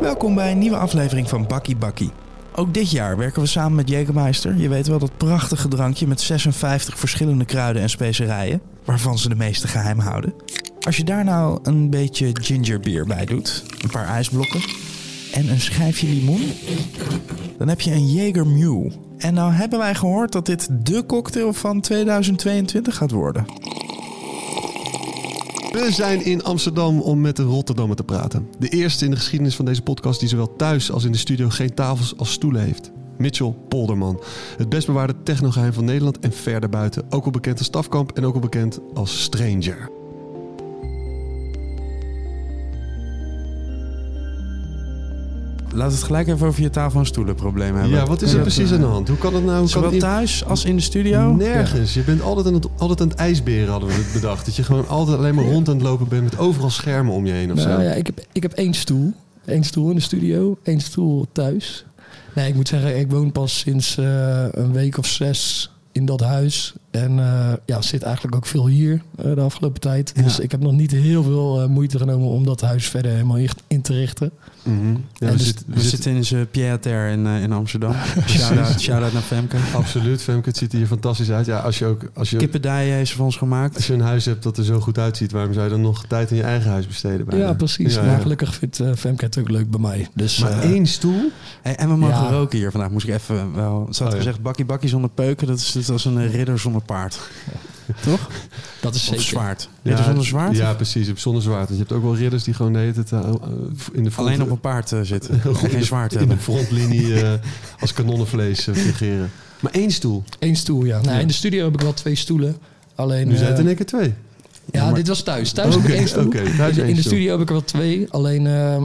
Welkom bij een nieuwe aflevering van Bakkie Bakkie. Ook dit jaar werken we samen met Jägermeister. Je weet wel dat prachtige drankje met 56 verschillende kruiden en specerijen, waarvan ze de meeste geheim houden. Als je daar nou een beetje gingerbeer bij doet, een paar ijsblokken en een schijfje limoen, dan heb je een Jaeger. En nou hebben wij gehoord dat dit de cocktail van 2022 gaat worden. We zijn in Amsterdam om met de Rotterdammer te praten. De eerste in de geschiedenis van deze podcast die zowel thuis als in de studio geen tafels als stoelen heeft. Mitchell Polderman. Het best bewaarde technogeheim van Nederland en ver daarbuiten. Ook al bekend als Stafkamp en ook al bekend als Stranger. Laat het gelijk even over je tafel- en stoelenprobleem hebben. Ja, wat is er precies aan de hand? Hoe kan het nou? Hoe kan Zowel thuis als in de studio? Nergens. Je bent altijd aan, het, altijd aan het ijsberen, hadden we het bedacht. Dat je gewoon altijd alleen maar rond aan het lopen bent met overal schermen om je heen of zo. Nou ja, ik heb, ik heb één stoel. Eén stoel in de studio, één stoel thuis. Nee, ik moet zeggen, ik woon pas sinds eh, een week of zes in dat huis. En eh, ja, zit eigenlijk ook veel hier eh, de afgelopen tijd. Ja. Dus ik heb nog niet heel veel eh, moeite genomen om dat huis verder helemaal in, te richten. Mhm. Ja, we dus- zitten- We zitten in zijn Pied-à-terre in, eh, in Amsterdam. Shout-out shout naar Femke. Absoluut, Femke. Het ziet er hier fantastisch uit. Ja, als je ook als je, Kippendijen heeft ze voor ons gemaakt. als je een huis hebt dat er zo goed uitziet, waarom zou je dan nog tijd in je eigen huis besteden? bijna? Ja, precies. Ja, Maar gelukkig vindt eh, Femke het ook leuk bij mij. Dus, Maar één stoel? Hey, en we mogen Ja. roken hier vandaag. Moest ik even wel. Ze had Oh, ja. gezegd: bakkie bakkie zonder peuken. Dat is, dat is als een ridder zonder paard. Toch? dat is Of zwaard. Ridder zonder zwaard? Ja, precies. Zonder zwaard. Want je hebt ook wel ridders die gewoon de hele tijd eh, eh, in de front, Alleen op een paard eh, zitten. En geen in zwaard de hebben. frontlinie eh, als kanonnenvlees fungeren. Maar één stoel. Eén stoel, ja. Nou, Ja. In de studio heb ik wel twee stoelen. Alleen, Nu zijn het in één keer twee. Ja, maar- dit was thuis. Thuis heb ik één stoel. oké, thuis in, de, één in de stoel. studio heb ik er wel twee. Alleen eh,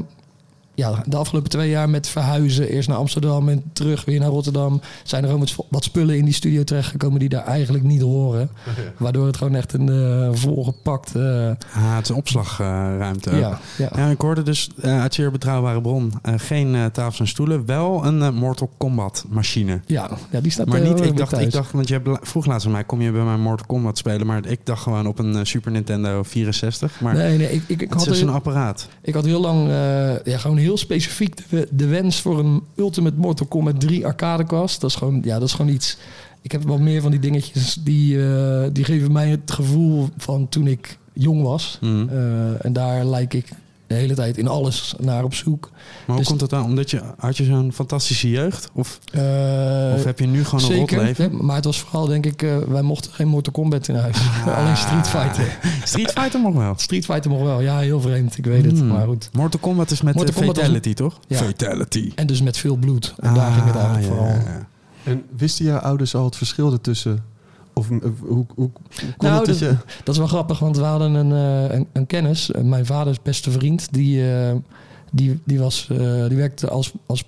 ja, de afgelopen twee jaar met verhuizen. Eerst naar Amsterdam en terug weer naar Rotterdam. Zijn er gewoon wat, wat spullen in die studio terechtgekomen die daar eigenlijk niet horen. Waardoor het gewoon echt een eh, volgepakt... eh, Ah, het is een opslagruimte. ja, ja. Ja, ik hoorde dus eh, uit zeer betrouwbare bron geen eh, tafels en stoelen, wel een Mortal Kombat machine. Ja, ja, die staat Maar niet, ik dacht, thuis. ik dacht, want je vroeg laatst aan mij, kom je bij mij Mortal Kombat spelen? Maar ik dacht gewoon op een Super Nintendo 64. Maar Nee, nee, ik, ik, ik, het had is er, een apparaat. ik had heel lang eh, ja, gewoon heel specifiek de, de wens voor een Ultimate Mortal Kombat 3 arcadekast. Dat is gewoon, ja, dat is gewoon iets. Ik heb wel meer van die dingetjes die, eh, die geven mij het gevoel van toen ik jong was. Mhm. Eh, en daar lijk ik de hele tijd in alles naar op zoek. Maar hoe dus- komt het dan? Omdat je, had je zo'n fantastische jeugd? Of, Eh, of heb je nu gewoon een rot zeker, maar het was vooral denk ik, eh, wij mochten geen Mortal Kombat in huis. Alleen Street Fighter. Street Fighter nog wel. Street Fighter nog wel, ja heel vreemd, ik weet het. Hmm. Maar goed. Mortal Kombat is met Mortal was fatality, toch? Ja. Fatality. En dus met veel bloed. En daar ging het eigenlijk Ah, ja, vooral. ja, ja. En wisten jouw ouders al het verschil ertussen? Of eh, hoe, hoe, hoe kon Nou, het dat dat- je... Dat is wel grappig, want we hadden een, eh, een, een kennis, eh, mijn vaders beste vriend, die, eh, die, die, was, eh, die werkte als, als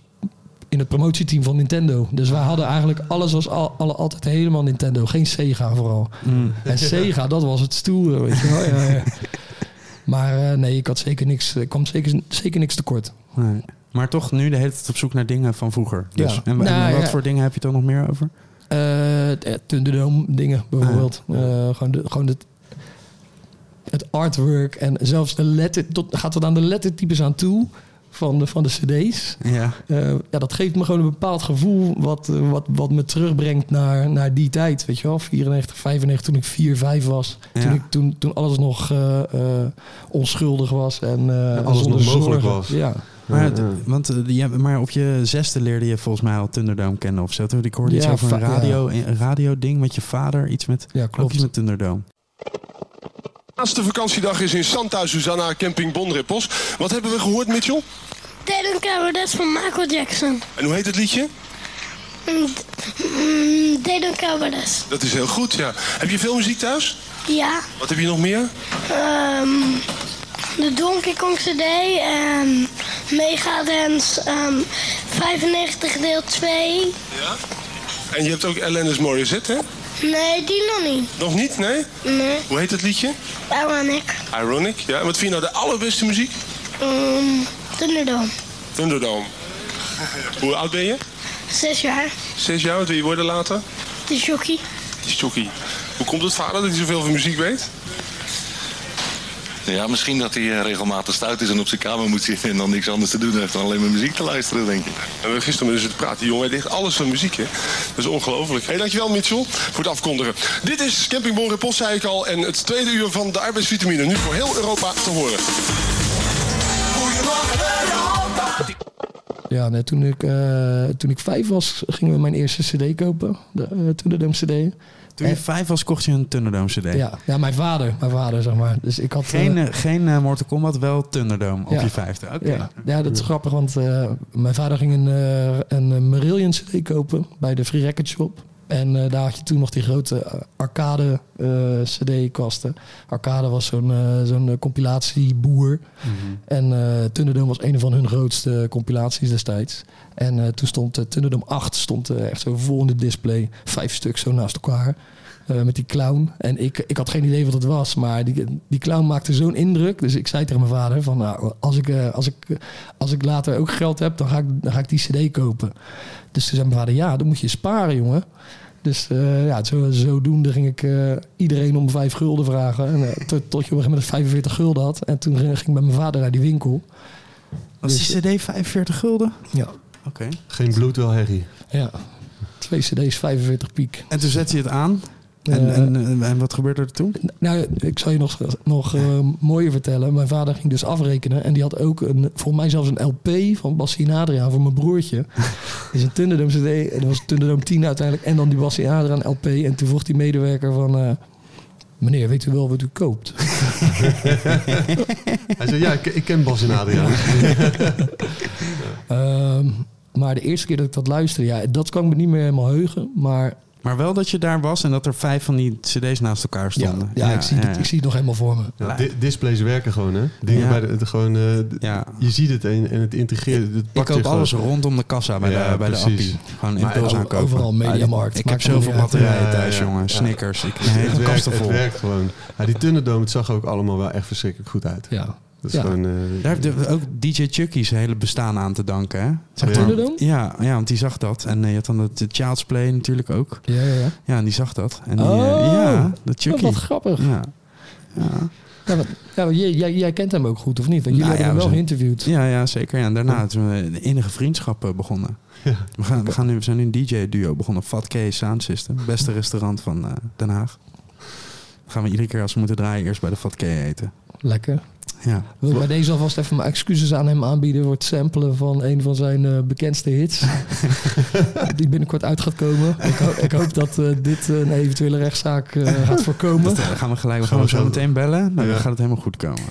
in het promotieteam van Nintendo. Dus wij hadden eigenlijk alles was al, alle, altijd helemaal Nintendo, geen Sega vooral. Mm. En Sega, dat was het stoere, weet je wel. Ja, ja. Maar eh, nee, ik had zeker niks, ik kwam zeker, zeker niks tekort. Nee. Maar toch nu de hele tijd op zoek naar dingen van vroeger. Dus. Ja. En, en Nou, wat ja. voor dingen heb je er nog meer over? Eh, Thunderdome dingen bijvoorbeeld. Ah, Eh, gewoon de, gewoon het, het artwork en zelfs de letter, tot, gaat tot aan de lettertypes aan toe van de, van de cd's. Ja. Eh, ja, dat geeft me gewoon een bepaald gevoel wat, wat, wat me terugbrengt naar, naar die tijd. Weet je wel, 94, 95, toen ik 4, 5 was. Ja. Toen, ik, toen, toen alles nog onschuldig was en, en alles zonder nog mogelijk zorgen. was. Ja. Maar, ja. Want, eh, je, maar op je zesde leerde je volgens mij al Thunderdome kennen of zo. toch? Ik hoorde iets over een radio, een radio ding met je vader. Iets met, ja, klopt. iets met Thunderdome. laatste vakantiedag is in Santa Susana Camping Bonrippels. Wat hebben we gehoord, Mitchell? Dead Cowardice van Michael Jackson. En hoe heet het liedje? Mm, mm, Dead and Cowardice. Dat is heel goed, ja. Heb je veel muziek thuis? Ja. Wat heb je nog meer? ehm, de Donkey Kong CD en Megadance ehm 95 deel 2. Ja. En je hebt ook Alanis Morissette, hè? Nee, die nog niet. Nog niet, nee? Nee, Hoe heet het liedje? Ironic. Ironic, ja. En wat vind je nou de allerbeste muziek? Um, Thunderdome. Thunderdome. Hoe oud ben je? Zes jaar. Zes jaar, wat wil je worden later? De jockey. Die is jockey. Hoe komt het vader dat hij zoveel van muziek weet? Ja, misschien dat hij eh, regelmatig stout is en op zijn kamer moet zitten en dan niks anders te doen heeft dan alleen maar muziek te luisteren, denk ik. We hebben gisteren met dus te praten. Die jongen ligt alles van muziek, hè? Dat is ongelooflijk. Hey, dankjewel, Mitchell, voor het afkondigen. Dit is Camping Bon Repos, zei ik al. En het tweede uur van de arbeidsvitamine. Nu voor heel Europa te horen. Ja, nee, toen, ik, eh, toen ik vijf was, gingen we mijn eerste cd kopen. De uh, Thunderdome cd. Toen je En- vijf was, kocht je een Thunderdome CD. Ja, ja, mijn vader, mijn vader, zeg maar. Dus ik had... eh, Geen, eh, geen eh, Mortal Kombat, wel Thunderdome op Ja. je vijfde. Oké. Ja, ja, dat is grappig, want eh, mijn vader ging een, eh een eh, Marillion CD kopen bij de Free Record Shop. En eh, daar had je toen nog die grote eh, arcade eh, CD-kasten. Arcade was zo'n eh, zo'n eh, compilatieboer. En eh Thunderdome was een van hun grootste compilaties destijds. En eh, toen stond eh, Thunderdome 8 stond, eh, echt zo vol in de display. Vijf stuk zo naast elkaar. met die clown. En ik, ik had geen idee wat het was. Maar die, die clown maakte zo'n indruk. Dus ik zei tegen mijn vader: van, nou, als, ik, als, ik, als ik later ook geld heb, dan ga ik, dan ga ik die CD kopen. Dus toen zei mijn vader: Ja, dan moet je sparen, jongen. Dus ja, zo, zodoende ging ik iedereen om vijf gulden vragen. En, tot, tot je op een gegeven moment 45 gulden had. En toen ging ging ik met mijn vader naar die winkel. Was Dus- die CD 45 gulden? Ja, Oké. Geen bloed, wel herrie. ja. twee cd's, 45 piek. En toen zette je het aan. En, Eh, en, en, en wat gebeurde er toen? Nou, ik zal je nog, nog eh, mooier vertellen. Mijn vader ging dus afrekenen. En die had ook, een, volgens mij zelfs een LP van Bassie en Adriaan voor mijn broertje. Dus een Thunderdome CD. En dat was Thunderdome 10 uiteindelijk. En dan die Bassie en Adriaan LP. En toen vroeg die medewerker van... eh, meneer, weet u wel wat u koopt? Hij zei, ja, ik, ik ken Bas en Adriaan. Ehm, maar de eerste keer dat ik dat luisterde... Ja, dat kan ik me niet meer helemaal heugen. Maar Maar wel dat je daar was en dat er vijf van die cd's naast elkaar ja, stonden. ja, ik, zie ja, het, ik zie het nog helemaal voor me. Di- displays werken gewoon, hè? Dingen Ja. bij de, de- gewoon, eh, Ja. Je ziet het en, en het integreert. Het Ik koop gewoon. alles rondom de kassa bij, Ja, de, bij de appie. Gewoon impuls aankopen. overal Mediamarkt. Ik heb zoveel batterijen thuis, ja. jongen. Ja. Snickers. Ik Het werkt, het vol. werkt gewoon. Ja, die Thunderdome, het zag ook allemaal wel echt verschrikkelijk goed uit. Ja. Dat is Ja. gewoon... eh, Daar heeft de- ook DJ Chucky's hele bestaan aan te danken, hè? Zeg maar- Thunderdome? Ja, ja, want die zag dat. En eh, je had dan de, Child's Play natuurlijk ook. Ja, ja, ja. Ja, en die zag dat. En die, Oh. eh, ja, de Oh, Chucky. wat grappig. Ja. Ja. Ja, ja, jij, jij, jij kent hem ook goed, of niet? Want jullie Nou hebben ja, hem wel we zijn- geïnterviewd. Ja, ja, zeker. Ja, en daarna zijn we een innige vriendschap eh, begonnen. Ja. We, gaan, we, gaan nu, we zijn nu een DJ-duo begonnen. Fat K Sound System. Beste restaurant van eh, Den Haag. gaan we iedere keer als we moeten draaien eerst bij de Fat K eten. Lekker. Ja. Wil ik bij deze alvast even mijn excuses aan hem aanbieden voor het samplen van een van zijn eh, bekendste hits. die binnenkort uit gaat komen. Ik, ho- ik hoop dat eh, dit een eventuele rechtszaak eh, gaat voorkomen. Dat eh, gaan we gelijk we Gaan gaan we zo zo- meteen bellen. Nou, Ja. Dan gaat het helemaal goed komen.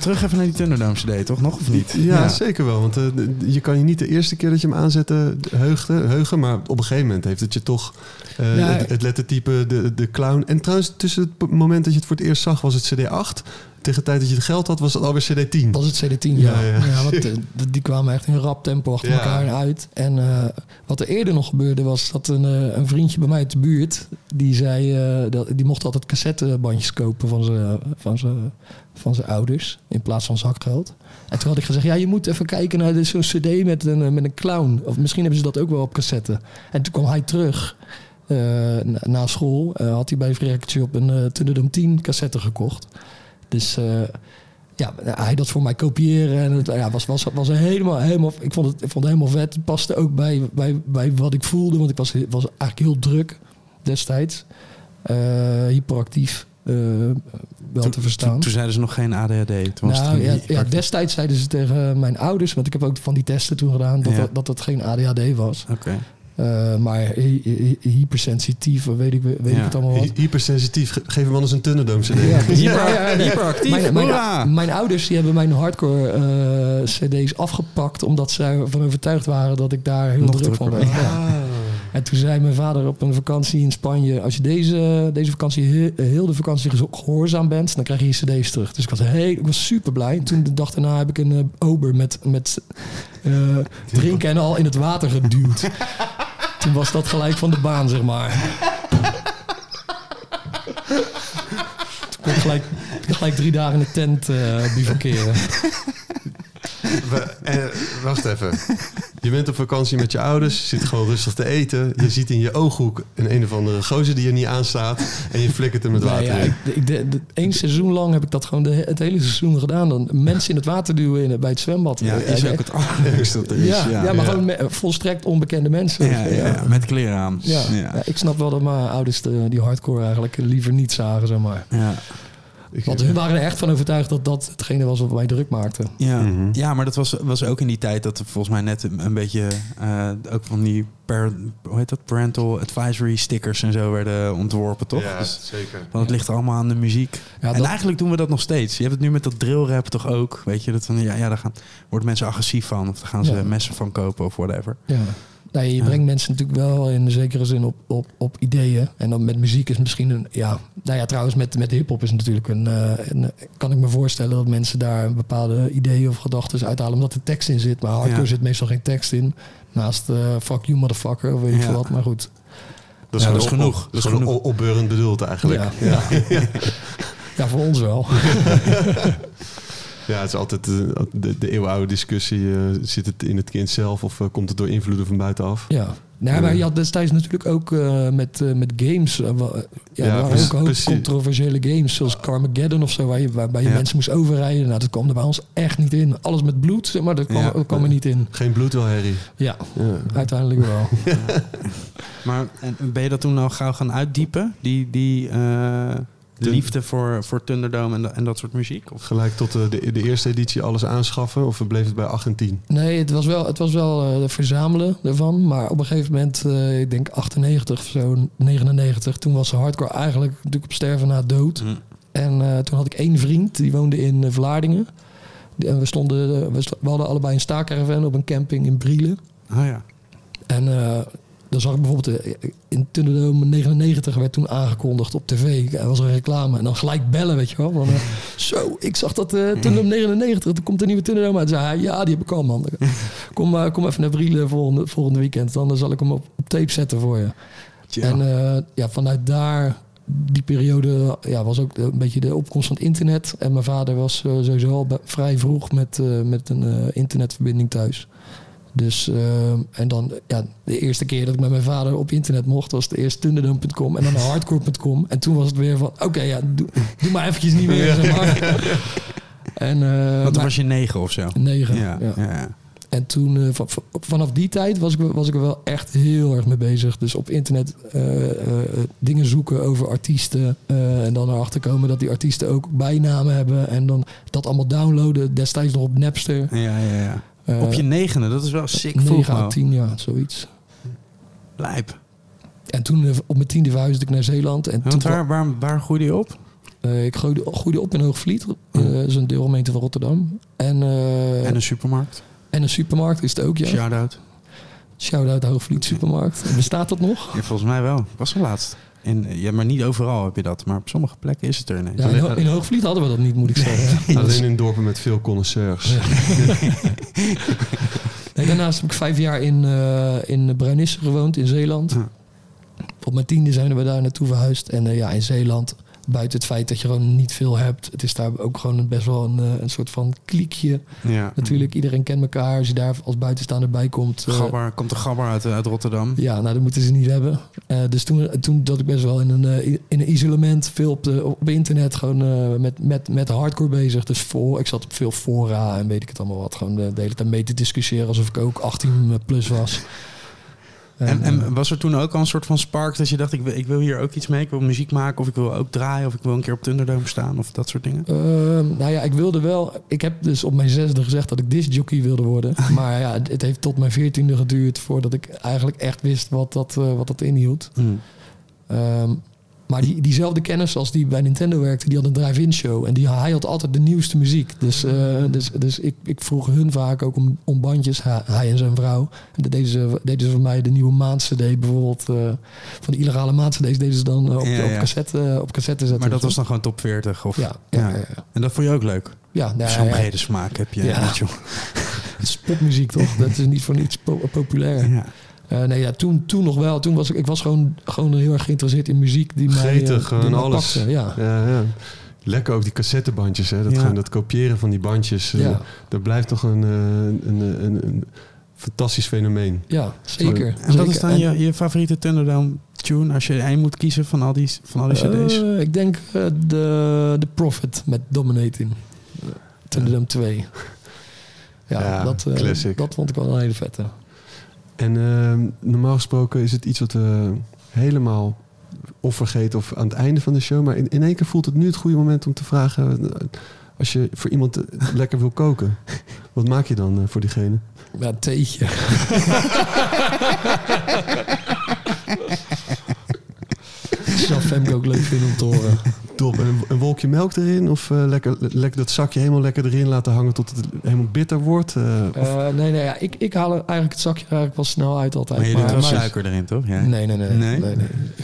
Terug even naar die Thunderdome CD, toch? Nog of niet? Ja, zeker wel. Want eh, je kan je niet de eerste keer dat je hem aanzette heugde, heugen. Maar op een gegeven moment heeft het je toch eh, Ja. het, het lettertype, de, de clown. En trouwens, tussen het moment dat je het voor het eerst zag, was het CD8. Tegen de tijd dat je het geld had, was het alweer CD10. Was het CD10, ja. Ja, ja, ja. want, eh, die kwamen echt in een rap tempo achter elkaar uit. En eh, wat er eerder nog gebeurde was dat een, eh, een vriendje bij mij uit de buurt... die zei, dat, die mocht altijd cassettebandjes kopen van zijn van zijn van zijn ouders... in plaats van zakgeld. En toen had ik gezegd, ja, je moet even kijken naar zo'n cd met een, met een clown. Of misschien hebben ze dat ook wel op cassette. En toen kwam hij terug... na, na school eh, had hij bij Frederikje op een uh, Thunderdome 10 cassette gekocht. Dus eh, ja, hij dat voor mij kopiëren. En het ja, was, was, was helemaal, helemaal, ik vond het, ik vond het helemaal vet. Het paste ook bij, bij, bij wat ik voelde, want ik was, was eigenlijk heel druk destijds. Eh, hyperactief, eh, wel Toen- te verstaan. Toen, toen zeiden ze nog geen ADHD. Toen was nou, ja, ja, destijds zeiden ze tegen mijn ouders, want ik heb ook van die testen toen gedaan, dat Ja. dat, geen ADHD was. Oké. Eh, maar hy- hy- hypersensitief, weet ik, weet ik het allemaal wat. Hy- Hypersensitief. Ge- Geef hem anders een Thunderdome CD. Ja. Hyper- Ja, hyperactief, Mijn, mijn, mijn ouders die hebben mijn hardcore eh, cd's afgepakt... omdat zij ervan overtuigd waren dat ik daar heel Nog druk van werd. En toen zei mijn vader op een vakantie in Spanje... als je deze, deze vakantie he- heel de vakantie gehoorzaam bent... dan krijg je je cd's terug. Dus ik was, heel, ik was super blij. En toen de dag daarna heb ik een eh, ober met, met eh, drinken en al in het water geduwd. toen was dat gelijk van de baan, zeg maar. Toen kon ik gelijk, gelijk drie dagen in de tent eh bivakeren. We- eh, wacht even. Je bent op vakantie met je ouders, je zit gewoon rustig te eten. Je ziet in je ooghoek een een of andere gozer die er niet aanstaat. En je flikkert hem met Nee, water ja, in. ik, ik, de, de- één seizoen lang heb ik dat gewoon de, het hele seizoen gedaan. Dan mensen in het water duwen in, bij het zwembad. Ja, Eh, is eh, ook het allerleukste dat er is. ja, ja, maar ja. gewoon me- volstrekt onbekende mensen. Ja, ja, ja, met kleren aan. Ja. Ja. Ja, ik snap wel dat mijn ouders de- die hardcore eigenlijk liever niet zagen, zeg maar. Ja. Ik- Want hun waren er echt van overtuigd dat dat hetgene was wat mij druk maakte. Ja, Mhm. ja maar dat was, was ook in die tijd dat er volgens mij net een, een beetje eh, ook van die par, hoe heet dat? parental advisory stickers en zo werden ontworpen, toch? Ja, Dus, zeker. want het ligt allemaal aan de muziek. Ja, en dat- eigenlijk doen we dat nog steeds. Je hebt het nu met dat drillrap toch ook. Weet je, dat van ja, ja daar gaan, worden mensen agressief van. Of daar gaan ze Ja. messen van kopen of whatever. Ja. Nee, je brengt mensen natuurlijk wel in zekere zin op, op, op ideeën. En dan met muziek is misschien een. Ja, nou ja, trouwens, met, met hip-hop is natuurlijk een, eh, een. Kan ik me voorstellen dat mensen daar bepaalde ideeën of gedachten uithalen. omdat er tekst in zit. Maar hardcore Ja. zit meestal geen tekst in. Naast eh, fuck you motherfucker of weet ik Ja. veel wat. Maar goed. Dat Ja, gewoon dat is op- genoeg. op- Dat is gewoon genoeg. op- opbeurend bedoeld eigenlijk. Ja, ja. ja, voor ons wel. Ja, het is altijd eh, de, de eeuwenoude discussie. eh, zit het in het kind zelf of eh, komt het door invloeden van buitenaf? Ja. Nee, maar je had destijds natuurlijk ook eh, met, eh, met games. eh, ja, Ja, waren precies, ook controversiële games, zoals Carmageddon of zo, waar je, waarbij je Ja. mensen moest overrijden. Nou, dat kwam er bij ons echt niet in. Alles met bloed, zeg maar, dat kwam, Ja. dat kwam er niet in. Geen bloed wel, Harry. Ja, Ja. uiteindelijk wel. Maar en ben je dat toen nou gauw gaan uitdiepen? Die, die eh, De- liefde voor, voor Thunderdome en, en dat soort muziek? Of? Gelijk tot de, de eerste editie alles aanschaffen? Of bleef het bij 8 en 10? Nee, het was wel, het was wel eh, verzamelen ervan. Maar op een gegeven moment, eh, ik denk 98 of zo, 99, toen was de hardcore eigenlijk natuurlijk op sterven na dood. Hm. En eh, toen had ik één vriend, die woonde in Vlaardingen. Die- En we, stonden, we, hadden allebei een staakerven op een camping in Brielen. Oh ja. En eh, dan zag ik bijvoorbeeld eh, in Thunderdome 99 werd toen aangekondigd op tv. Er was een reclame en dan gelijk bellen, weet je wel. Van, eh, zo, ik zag dat eh Thunderdome 99, er komt een nieuwe Thunderdome uit. Zei hij, ja, die heb ik al, man. Kom, eh, kom even naar Brielen volgende, volgende weekend. Dan zal ik hem op, op tape zetten voor je. En eh, ja, vanuit daar, die periode, ja, was ook een beetje de opkomst van het internet. En mijn vader was eh, sowieso al vrij vroeg met, eh, met een eh, internetverbinding thuis. Dus, eh, en dan, ja, de eerste keer dat ik met mijn vader op internet mocht, was het eerst thunderdome.com en dan hardcore.com. En toen was het weer van, oké, ja, doe, doe maar eventjes niet meer, zeg maar. En, eh, Want toen maar- was je negen of zo? negen, Ja, ja. ja. En toen, eh, van- van- vanaf die tijd was ik, was ik er wel echt heel erg mee bezig. Dus op internet eh, eh, dingen zoeken over artiesten. eh, en dan erachter komen dat die artiesten ook bijnamen hebben. En dan dat allemaal downloaden. Destijds nog op Napster. ja, ja, ja. Eh, Op je negende, dat is wel sick 9 vroeg, à man. 10 jaar, zoiets. Lijp. En toen eh, op mijn tiende verhuisde ik naar Zeeland. En Want toen, waar, waar, waar groeide je op? eh, ik groeide, groeide op in Hoogvliet. dat is een deelgemeente van Rotterdam. En, En een supermarkt? en een supermarkt is het ook, ja. Shout-out. Shout-out Hoogvliet Supermarkt. Bestaat dat nog? Ja, volgens mij wel. Was er laatst. In, ja, maar niet overal heb je dat. Maar op sommige plekken is het er ineens. Ja, in, Ho- in Hoogvliet hadden we dat niet, moet ik zeggen. Alleen in dorpen met veel connoisseurs. Nee, daarnaast heb ik vijf jaar in, eh in Bruinisse gewoond, in Zeeland. Ja. Op mijn tiende zijn we daar naartoe verhuisd. En eh, ja, in Zeeland, buiten het feit dat je gewoon niet veel hebt... het is daar ook gewoon best wel een, eh, een soort van kliekje. Ja. Natuurlijk, iedereen kent elkaar. Als je daar als buitenstaander bij komt... eh, Gabber, komt de Gabber uit, uit Rotterdam? ja, nou, dat moeten ze niet hebben. Eh, dus toen, toen dat ik best wel in een, eh, in een isolement, veel op, de, op internet, gewoon eh, met, met, met hardcore bezig. Dus voor, ik zat op veel fora en weet ik het allemaal wat. Gewoon de, de hele tijd mee te discussiëren alsof ik ook 18 plus was. En, eh, en was er toen ook al een soort van spark dat je dacht, ik wil, ik wil hier ook iets mee, ik wil muziek maken of ik wil ook draaien of ik wil een keer op Thunderdome staan of dat soort dingen? Ehm, nou ja, ik wilde wel. Ik heb dus op mijn zesde gezegd dat ik discjockey wilde worden. Maar ja, het, het heeft tot mijn veertiende geduurd voordat ik eigenlijk echt wist wat dat, eh, wat dat inhield. Hmm. Ehm, maar die, diezelfde kennis als die bij Nintendo werkte, die had een drive-in show. En die, hij had altijd de nieuwste muziek. Dus, eh, dus, dus ik, ik vroeg hun vaak ook om, om bandjes, hij, en zijn vrouw. En dat deden ze, deden ze voor mij de nieuwe maand-cd bijvoorbeeld. eh, van de illegale maand-cd's deden ze dan eh, op, Ja, op, cassette, op cassette zetten. Maar dat was dan gewoon top 40 of? Ja, ja. En dat vond je ook leuk? Ja, nou, Zo'n brede smaak heb je. Ja. Mitchell. Het is popmuziek toch? Dat is niet voor niets po- populair. Ja. Eh, nee, ja, toen, toen nog wel. Toen was ik, ik was gewoon, gewoon heel erg geïnteresseerd in muziek die mij, eh, Gretig, die gewoon mij alles. pakte, Ja. Ja, ja. Lekker ook die cassettebandjes, hè? Dat, Ja. gewoon, dat kopiëren van die bandjes. eh, Ja. Dat blijft toch een, eh, een, een, een, fantastisch fenomeen. Ja, zeker. En wat is dan En, je, je favoriete Thunderdome tune als je één moet kiezen van al die, van al die cd's? eh, ik denk eh, de, de Prophet met Dominating. Thunderdome 2. Ja, Ja, dat, eh, classic. dat vond ik wel een hele vette. En ehm, normaal gesproken is het iets wat we helemaal of vergeten of aan het einde van de show. Maar in, in één keer voelt het nu het goede moment om te vragen... eh, als je voor iemand eh, lekker wil koken, wat maak je dan eh, voor diegene? Ja, een theetje. Zou Femke ook leuk vinden om te horen. Top. En een, een wolkje melk erin? Of eh, lekker, lekker dat zakje helemaal lekker erin laten hangen tot het helemaal bitter wordt? eh, Eh, nee, nee, ja, ik, ik haal er eigenlijk het zakje eigenlijk wel snel uit altijd. Maar je doet wel maar- suiker erin, toch? Ja. Nee, nee, nee. Nee? nee?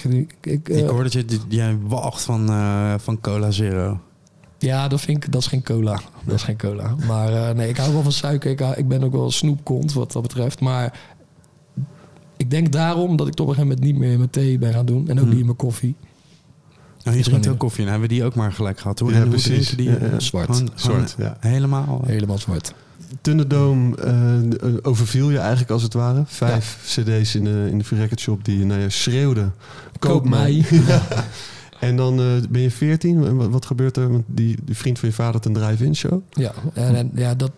nee, Ik, ik, Ik hoor dat je, jij walgt van, eh, van Cola Zero. Ja, dat vind ik, dat is geen cola. Dat is geen cola. Maar eh, nee, ik hou wel van suiker. Ik, hou- ik ben ook wel een snoepkont wat dat betreft. Maar ik denk daarom dat ik toch op een gegeven moment niet meer mijn thee ben gaan doen. En ook Hmm. niet in mijn koffie. Nou, je Is drinkt ook koffie. Nou, hebben we die ook maar gelijk gehad. Hoe, Ja, en hoe precies. drinken die? Ja, ja. Zwart. Gewoon- gewoon Zwart, ja. Helemaal. eh, Helemaal zwart. Thunderdome eh, overviel je eigenlijk als het ware. Vijf cd's in de, in de Record Shop die nou ja, schreeuwden. Koop mij. En dan eh, ben je 14. En wat, wat gebeurt er? Want die, die vriend van je vader had een drive-in show. Ja, en, en ja, dat...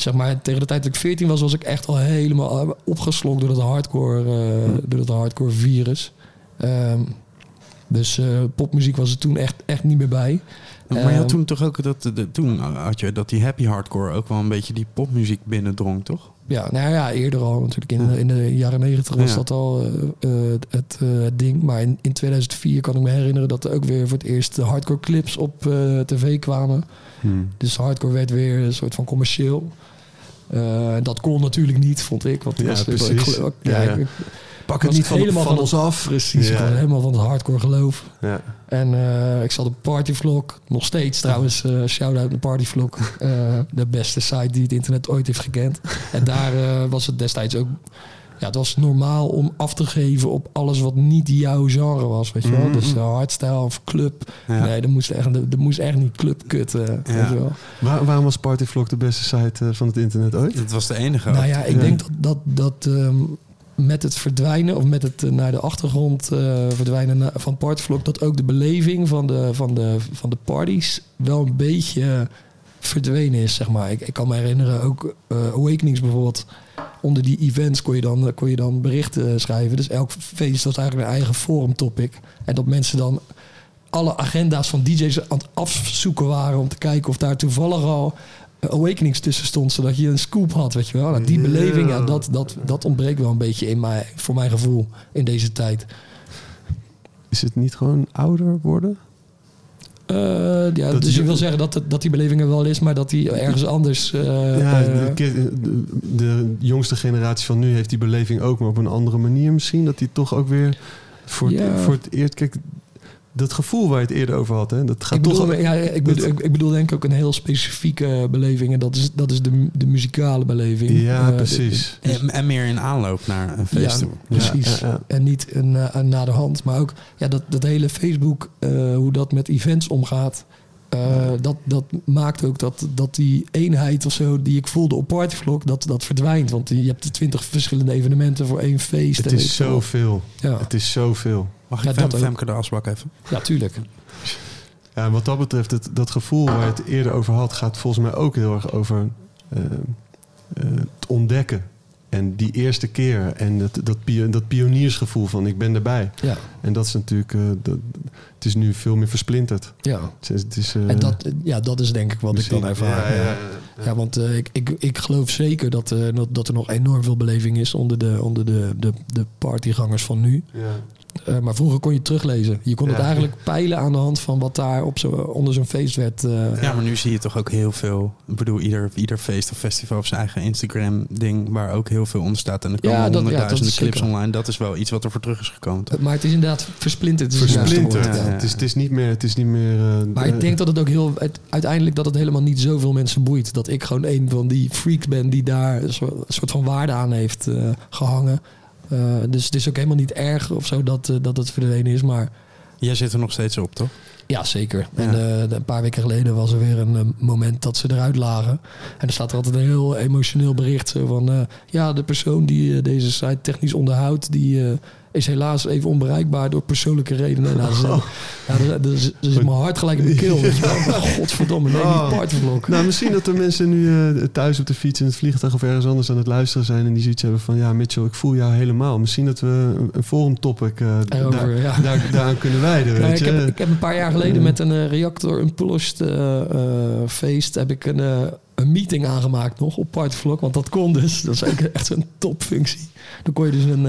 Zeg maar, tegen de tijd dat ik 14 was, was ik echt al helemaal opgeslokt door dat hardcore, eh, door dat hardcore virus. Ehm, dus eh, popmuziek was er toen echt, echt niet meer bij. Maar je had Ehm, toen toch ook dat, de, toen had je dat die happy hardcore ook wel een beetje die popmuziek binnendrong, toch? Ja, nou ja, eerder al natuurlijk. In, de- in de jaren negentig was Ja. dat al eh, het, ding. Maar in, in 2004 kan ik me herinneren dat er ook weer voor het eerst de hardcore clips op tv kwamen. Dus hardcore werd weer een soort van commercieel. Eh, dat kon natuurlijk niet, vond ik. Want Ja, was, precies. Ik, Ja, ja, ja. ik- Pak het niet van, helemaal van van ons af. precies, Ja. helemaal van het hardcore geloof. Ja. En eh, ik zat op Partyvlog, nog steeds trouwens, eh shout-out naar Partyvlog. de beste site die het internet ooit heeft gekend. En daar was het destijds ook... Ja, het was normaal om af te geven op alles wat niet jouw genre was, weet je wel. Mhm. Dus uh, hardstyle of club. Ja. Nee, dat moest echt, dat moest echt niet club kutten, weet je wel. Waar, waarom was Partyvlog de beste site eh, van het internet ooit? Dat was de enige. Nou ja, ik Ja. denk dat, dat, dat ehm, met het verdwijnen of met het eh, naar de achtergrond eh, verdwijnen na- van Partyvlog, dat ook de beleving van de, van de, van de parties wel een beetje verdwenen is, zeg maar. Ik, ik kan me herinneren, ook eh, Awakenings bijvoorbeeld, onder die events kon je dan, eh, kon je dan berichten eh, schrijven. Dus elk feest was eigenlijk een eigen forum topic. En dat mensen dan alle agenda's van DJ's aan het afzoeken waren om te kijken of daar toevallig al eh, Awakenings tussen stond, zodat je een scoop had, weet je wel. Nou, die beleving, ja, dat, dat, dat ontbreekt wel een beetje in mij, voor mijn gevoel in deze tijd. Is het niet gewoon ouder worden? Eh, ja, Dat dus je wil zeggen dat, het- dat die beleving er wel is, maar dat die ergens anders... eh, ja, eh, de, de, de jongste generatie van nu heeft die beleving ook, maar op een andere manier misschien. Dat die toch ook weer voor, Ja. het, voor het eerst... Kijk, dat gevoel waar je het eerder over had, hè, dat gaat ik, bedoel, toch... ja, ik, bedoel, ik, ik bedoel denk ik ook een heel specifieke beleving. En dat is, dat is de, de muzikale beleving. Ja, Eh, precies. En, en meer in aanloop naar een feest Ja, toe. precies. Ja, ja, ja. En niet een, eh, een na de hand. Maar ook ja, dat, dat hele Facebook, eh, hoe dat met events omgaat. eh, dat, dat maakt ook dat, dat die eenheid of zo die ik voelde op Partyvlog, dat, dat verdwijnt. Want je hebt de twintig verschillende evenementen voor één feest. Het is zoveel. Ja, Het is zoveel. Mag ik dat Fem, ook. Femke de asbak even? ja, tuurlijk. Ja, wat dat betreft, het, dat gevoel waar je het eerder over had, gaat volgens mij ook heel erg over eh, eh, het ontdekken. En die eerste keer en dat, dat, pio- dat pioniersgevoel van ik ben erbij. Ja, En dat is natuurlijk, eh, dat, het is nu veel meer versplinterd. ja. Het is, het is, eh, En dat, ja, dat is denk ik wat ik dan ervaar. Ja, ja, ja. ja, ja. Ja, want eh, ik, ik, ik geloof zeker dat, eh, dat, dat er nog enorm veel beleving is onder de, onder de, de, de partygangers van nu. Eh, maar vroeger kon je het teruglezen. Je kon het Ja. eigenlijk peilen aan de hand van wat daar op zo, onder zo'n feest werd. eh, Ja, maar nu zie je toch ook heel veel. Ik bedoel, ieder, ieder feest of festival heeft zijn eigen Instagram-ding waar ook heel veel onder staat. En er Ja, komen ja, honderdduizenden dat clips zeker. online. Dat is wel iets wat er voor terug is gekomen. toch? Maar het is inderdaad versplinterd. Versplinterd. woord, Ja, ja. ja. Het, is, het is niet meer... Het is niet meer eh, Maar eh, ik denk dat het ook heel... Het, uiteindelijk dat het helemaal niet zoveel mensen boeit. Dat ik gewoon een van die freaks ben die daar een soort, een soort van waarde aan heeft eh, gehangen. Eh, dus het is ook helemaal niet erg of zo dat, eh, dat het verdwenen is. Maar Jij zit er nog steeds op, toch? Ja, zeker. En eh, een paar weken geleden was er weer een moment dat ze eruit lagen. En er staat er altijd een heel emotioneel bericht. Van, ja, de persoon die deze site technisch onderhoudt... die is helaas even onbereikbaar door persoonlijke redenen. Nou, dat is, Oh. ja, dat, is, dat is mijn hart gelijk in mijn keel. Godverdomme, nee, Oh. die partyvlog. Nou, misschien dat er mensen nu eh, thuis op de fiets in het vliegtuig of ergens anders aan het luisteren zijn en die zoiets hebben van ja, Mitchell, ik voel jou helemaal. Misschien dat we een, een forum topic eh, Erover, daar, ja. daar, daaraan kunnen wijden. Weet ik, je? heb, ik heb een paar jaar geleden met een eh, reactor eh, feest heb ik een, een meeting aangemaakt nog op Partyvlog. Want dat kon dus. Dat is eigenlijk echt zo'n topfunctie. Dan kon je dus een,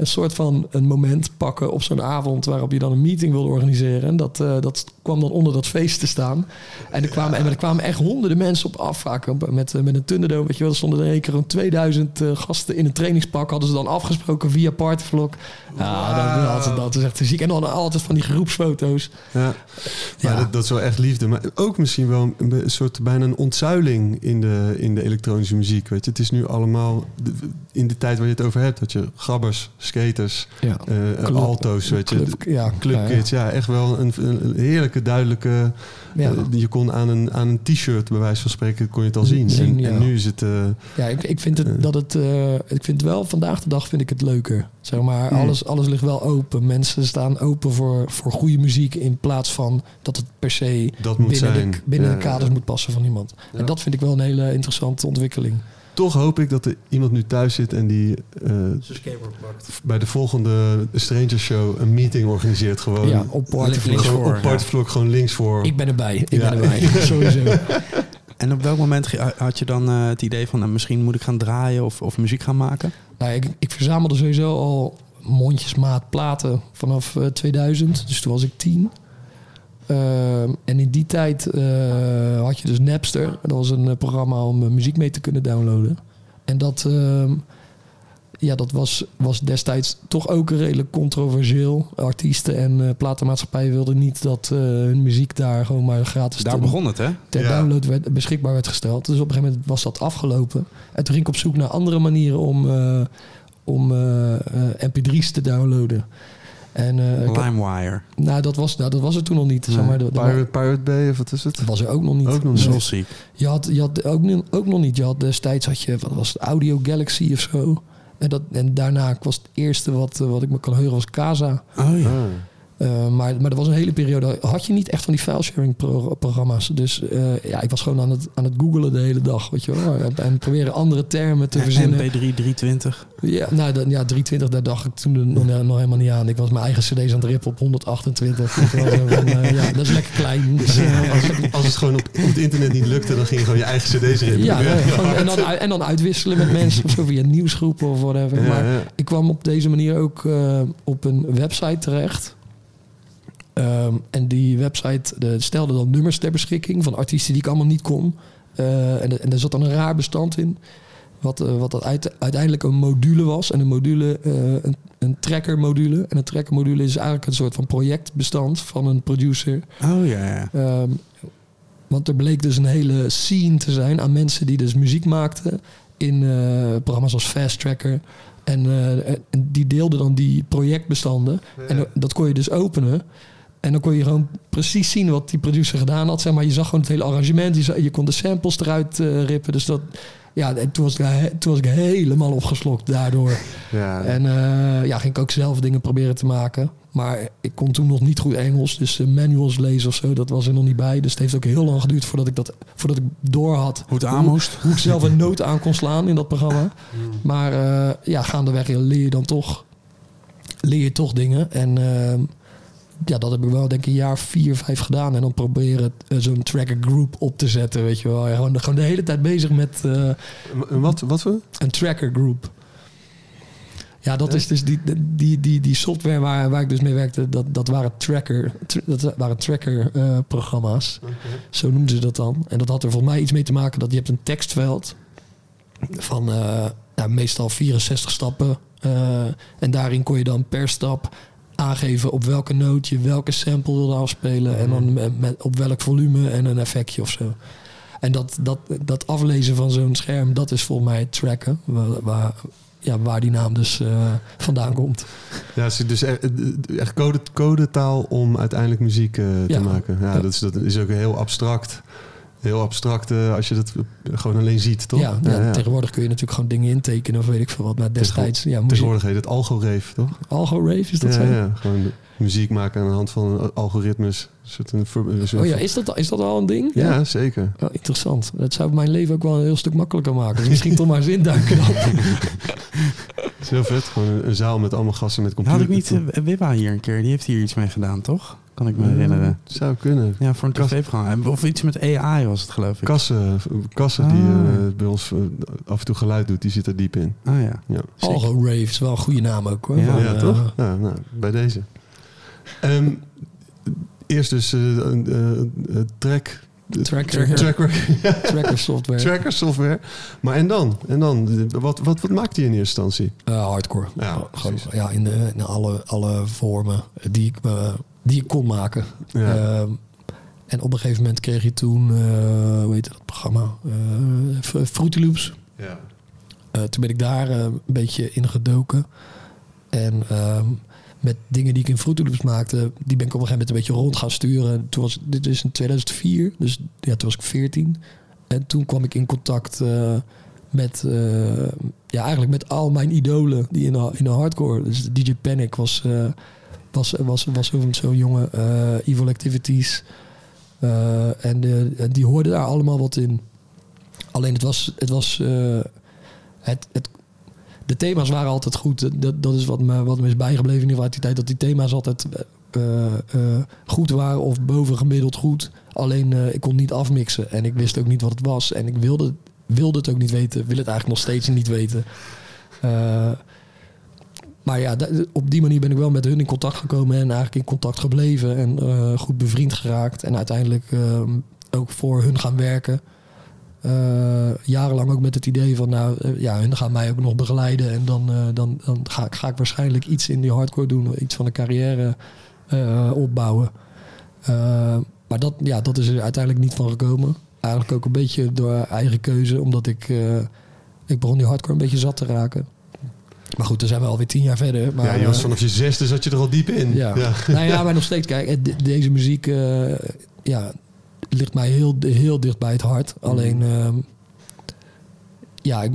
een soort van een moment pakken op zo'n avond waarop je dan een meeting wilde organiseren. En dat, eh, dat kwam dan onder dat feest te staan. En er kwamen, en er kwamen echt honderden mensen op af. Vaak op- met, eh, met een Thunderdome. Weet je wel, er stonden er keer een 2000 eh, gasten in een trainingspak. Hadden ze dan afgesproken via Partyvlog. Ja, dat, dat, dat is echt te ziek. En dan altijd van die groepsfoto's. Ja, dat, dat is wel echt liefde. Maar ook misschien wel een, een soort bijna een ontzuiling in de, in de elektronische muziek. Weet je? Het is nu allemaal de- in de tijd waar je het over hebt. Dat je grabbers, skaters, Ja. eh, Club- alto's, weet je. club- ja, Clubkids, ja, echt wel een, heerlijke, duidelijke... Ja. eh, je kon aan een, aan een t-shirt, bij wijze van spreken, kon je het al zien. Zien, en, ja. en nu is het... eh, Ja, ik, ik vind het dat het. ik vind wel vandaag de dag vind ik het leuker. Zeg maar, Hmm. alles, alles ligt wel open. Mensen staan open voor, voor goede muziek in plaats van dat het per se Dat moet binnen, zijn. de, binnen Ja, de kaders ja. moet passen van iemand. Ja. En dat vind ik wel een hele interessante ontwikkeling. Toch hoop ik dat er iemand nu thuis zit en die eh, bij de volgende Stranger Show een meeting organiseert. Gewoon, ja, op Partyvlog. links gewoon op Partyvlog, gewoon links voor. Ik ben erbij. Ik Ja. ben erbij. Sowieso. En op welk moment had je dan eh, het idee van... nou, misschien moet ik gaan draaien of, of muziek gaan maken? Nou, ik, ik verzamelde sowieso al mondjesmaat platen vanaf eh, 2000. Dus toen was ik tien. Ehm, en in die tijd eh, had je dus Napster. Dat was een eh, programma om eh, muziek mee te kunnen downloaden. En dat, ehm, ja, dat was, was destijds toch ook redelijk controversieel. Artiesten en platenmaatschappijen wilden niet dat hun muziek daar gewoon maar gratis Daar te- begon het, hè? ter Ja. download werd, beschikbaar werd gesteld. Dus op een gegeven moment was dat afgelopen. En toen ging ik op zoek naar andere manieren om, om eh, eh, mp3's te downloaden. En eh, had- LimeWire. nou, dat was, nou, dat was er toen nog niet. Zeg maar, de, de- Pirate, Pirate Bay, of wat is het? dat was er ook nog niet. Ook nog niet. Nee. Soulseek. Je had, je had ook, ook nog niet. Je had destijds had je, wat was het, Audio Galaxy of zo. En, dat, en daarna was het eerste wat, eh, wat ik me kan heuren was Casa. Oh ja. Ah. Eh, maar, maar er was een hele periode, had je niet echt van die filesharing pro programma's. Dus eh, ja, ik was gewoon aan het, aan het googelen de hele dag, weet je wel. En, en proberen andere termen te verzinnen. MP3 320. Ja, nou, dan, ja, 320, daar dacht ik toen nog, nog helemaal niet aan. Ik was mijn eigen cd's aan het rippen op 128. Ik was zo van, eh, ja, dat is lekker klein. Dus, Als, het, als het gewoon op, op het internet niet lukte, dan ging je gewoon je eigen cd's rippen. ja, nee, gewoon- en, dan, en dan uitwisselen met mensen of zo via nieuwsgroepen of whatever. Ja, maar ja. ik kwam op deze manier ook eh, op een website terecht. Ehm, en die website de, stelde dan nummers ter beschikking van artiesten die ik allemaal niet kon. Eh, en, en er zat dan een raar bestand in. Wat, eh, wat dat uit- uiteindelijk een module was. En een module, eh, een, een tracker module. En een tracker module is eigenlijk een soort van projectbestand van een producer. Oh ja. Ehm, want er bleek dus een hele scene te zijn aan mensen die dus muziek maakten in eh, programma's als Fast Tracker. En, eh, en die deelden dan die projectbestanden. En dat kon je dus openen. En dan kon je gewoon precies zien wat die producer gedaan had. Zeg maar, je zag gewoon het hele arrangement. Je, zag- je kon de samples eruit eh, rippen. Dus dat, ja, en toen was, ik, toen was ik helemaal opgeslokt daardoor. Ja. En eh, ja, ging ik ook zelf dingen proberen te maken. Maar ik kon toen nog niet goed Engels. Dus eh, manuals lezen of zo, dat was er nog niet bij. Dus het heeft ook heel lang geduurd voordat ik, dat, voordat ik door had. Hoe het aan moest. Hoe ik zelf een noot aan kon slaan in dat programma. Maar eh, ja, gaandeweg leer je dan toch, leer je toch dingen. En eh, ja, dat heb ik wel denk ik een jaar vier, vijf gedaan. En dan proberen eh, zo'n tracker group op te zetten, weet je wel. Ja, gewoon, gewoon de hele tijd bezig met... eh, Wat, wat voor? een tracker group. Ja, dat is dus die, die, die, die software waar, waar ik dus mee werkte. Dat, dat waren tracker, tra- dat waren tracker eh, programma's. Zo noemden ze dat dan. En dat had er volgens mij iets mee te maken dat je hebt een tekstveld van nou, meestal 64 stappen. en daarin kon je dan per stap aangeven op welke noot je welke sample wilde afspelen. En dan met, met- op welk volume en een effectje of zo. En dat, dat, dat aflezen van zo'n scherm, dat is volgens mij het tracken. Waar, waar, ja, waar die naam dus eh, vandaan komt. Ja, dus echt, code, codetaal om uiteindelijk muziek eh, te Ja. maken. Ja, Ja. Dat, is, dat is ook heel abstract. Heel abstract eh, als je dat gewoon alleen ziet, toch? Ja, ja, tegenwoordig kun je natuurlijk gewoon dingen intekenen of weet ik veel wat. Maar destijds, ja, muziek, Tegenwoordig heet het algoreef, toch? Algo Rave, is dat ja, zo? ja, gewoon muziek maken aan de hand van algoritmes. Een soort Oh ja, is dat, is dat al een ding? ja, zeker. Oh, interessant. Dat zou mijn leven ook wel een heel stuk makkelijker maken. Dus misschien toch maar eens induiken dan. Het is heel vet. Gewoon een, een zaal met allemaal gasten met Had computers. ik niet Wibba hier een keer? Die heeft hier iets mee gedaan, toch? Kan ik me herinneren. Zou kunnen. Ja, voor een tv-programma. Of iets met AI was het, geloof ik. Kassen, kassen die Ah. eh, bij ons eh, af en toe geluid doet, die zit er diep in. Ah ja. Ja, Algo Rave is wel een goede naam ook hoor. Ja, Van, ja eh, toch? Ja, nou, bij deze. Ehm, eerst dus eh, een eh, eh, track... Tracker. Tracker, Tracker software. tracker software. Maar en dan? En dan? Wat, wat, wat maakt die in eerste instantie? Hardcore. Ja, Oh, gewoon, ja, in, de, in alle, alle vormen die ik, eh, die ik kon maken. Ja. Ehm, en op een gegeven moment kreeg je toen, eh, hoe heet dat programma? Eh, Fruity Loops. ja. Eh, toen ben ik daar een beetje in gedoken. En ehm, met dingen die ik in Fruity Loops maakte, die ben ik op een gegeven moment een beetje rond gaan sturen. Toen was, dit is in 2004, dus ja, toen was ik 14. En toen kwam ik in contact met, ja, eigenlijk met al mijn idolen die in de, in de hardcore. Dus DJ Panic was, was, was, was zo'n zo'n jongen, eh, Evil Activities. Eh, en eh, en die hoorden daar allemaal wat in. Alleen het was, het was het, het, de thema's waren altijd goed. Dat, dat is wat me, wat me is bijgebleven in ieder geval die tijd. Dat die thema's altijd goed waren of bovengemiddeld goed. Alleen ik kon niet afmixen. En ik wist ook niet wat het was. En ik wilde, wilde het ook niet weten. Wil het eigenlijk nog steeds niet weten. Maar ja, op die manier ben ik wel met hun in contact gekomen. En eigenlijk in contact gebleven. En eh, goed bevriend geraakt. En uiteindelijk eh, ook voor hun gaan werken. Eh, jarenlang ook met het idee van, nou eh, ja, hun gaan mij ook nog begeleiden. En dan, dan, dan ga, ik, ga ik waarschijnlijk iets in die hardcore doen, iets van een carrière opbouwen. Maar dat, ja, dat is er uiteindelijk niet van gekomen. Eigenlijk ook een beetje door eigen keuze, omdat ik, ik begon die hardcore een beetje zat te raken. Maar goed, dan zijn we alweer tien jaar verder. Maar, ja, was eh, vanaf je zesde zat je er al diep in. ja. Nou ja, maar nog steeds, kijk, de- deze muziek eh, ja, ligt mij heel, heel dicht bij het hart. Alleen, ehm, ja,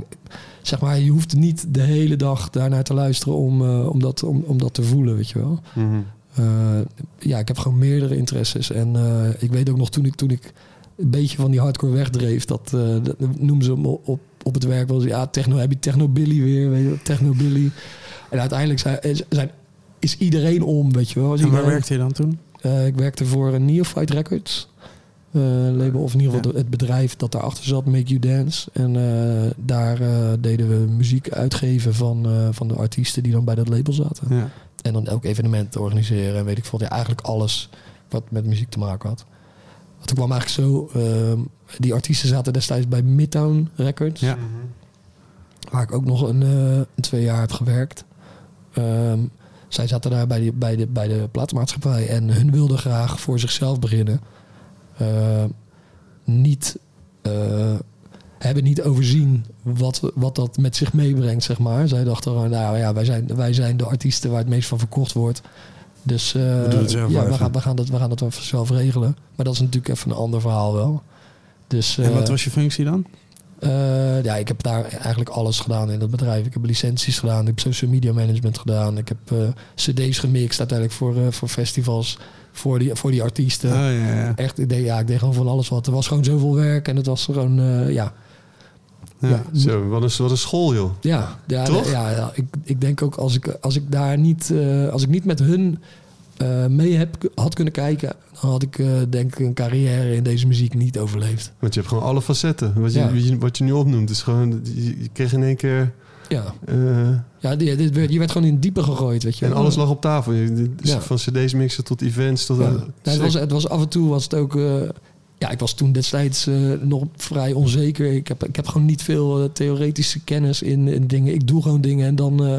zeg maar, je hoeft niet de hele dag daarnaar te luisteren om, eh, om, dat, om, om dat te voelen, weet je wel. Mhm. Ja, ik heb gewoon meerdere interesses. En ik weet ook nog toen ik, toen ik een beetje van die hardcore wegdreef, dat, dat noemen ze hem op, op het werk eens, ja, techno, heb je techno Billy weer, weet je wel, techno Billy. En uiteindelijk zijn, is- zijn, is iedereen om, weet je wel. Is En waar iedereen- werkte je dan toen? eh, ik werkte voor een Neophyte Records. eh, label, of in ieder geval Ja. het bedrijf dat daarachter zat, Make You Dance. En eh, daar eh, deden we muziek uitgeven van, eh, van de artiesten die dan bij dat label zaten. Ja. En dan elk evenement organiseren en weet ik veel. Ja, eigenlijk alles wat met muziek te maken had. Want toen kwam eigenlijk zo... ehm, die artiesten zaten destijds bij Midtown Records. Ja. Waar ik ook nog een, eh, een twee jaar heb gewerkt. Ehm, zij zaten daar bij, die, bij, de, bij de platenmaatschappij. En hun wilden graag voor zichzelf beginnen. Ehm, niet... eh, hebben niet overzien wat, wat dat met zich meebrengt, zeg maar. Zij dachten, gewoon, nou ja, wij zijn, wij zijn de artiesten waar het meest van verkocht wordt. Dus eh, We ja, we gaan, we, gaan dat, we gaan dat wel zelf regelen. Maar dat is natuurlijk even een ander verhaal wel. Dus, En wat eh, was je functie dan? eh, ja, ik heb daar eigenlijk alles gedaan in dat bedrijf. Ik heb licenties gedaan, ik heb social media management gedaan. Ik heb cd's gemixt uiteindelijk voor, voor festivals, voor die, voor die artiesten. Oh, ja, ja. Echt, ik deed, ja, ik deed gewoon van alles wat. Er was gewoon zoveel werk en het was gewoon, ja, Ja. Zo, wat een, wat een school, joh. ja, ja, Toch? ja, ja. Ik, ik denk ook als ik, als ik daar niet, eh, als ik niet met hun eh, mee heb, had kunnen kijken, dan had ik eh, denk ik een carrière in deze muziek niet overleefd. Want je hebt gewoon alle facetten. Wat je, Ja. je- wat je nu opnoemt, is gewoon... Je, je kreeg in één keer... Ja, ja dit, dit werd, je werd gewoon in het diepe gegooid, weet je. en alles lag op tafel. Je- dit. Van cd's mixen tot events. Tot, Ja. het, was, het was af en toe was het ook. Ja, ik was toen destijds eh, nog vrij onzeker. Ik heb, ik heb gewoon niet veel eh, theoretische kennis in, in dingen. Ik doe gewoon dingen en dan. eh,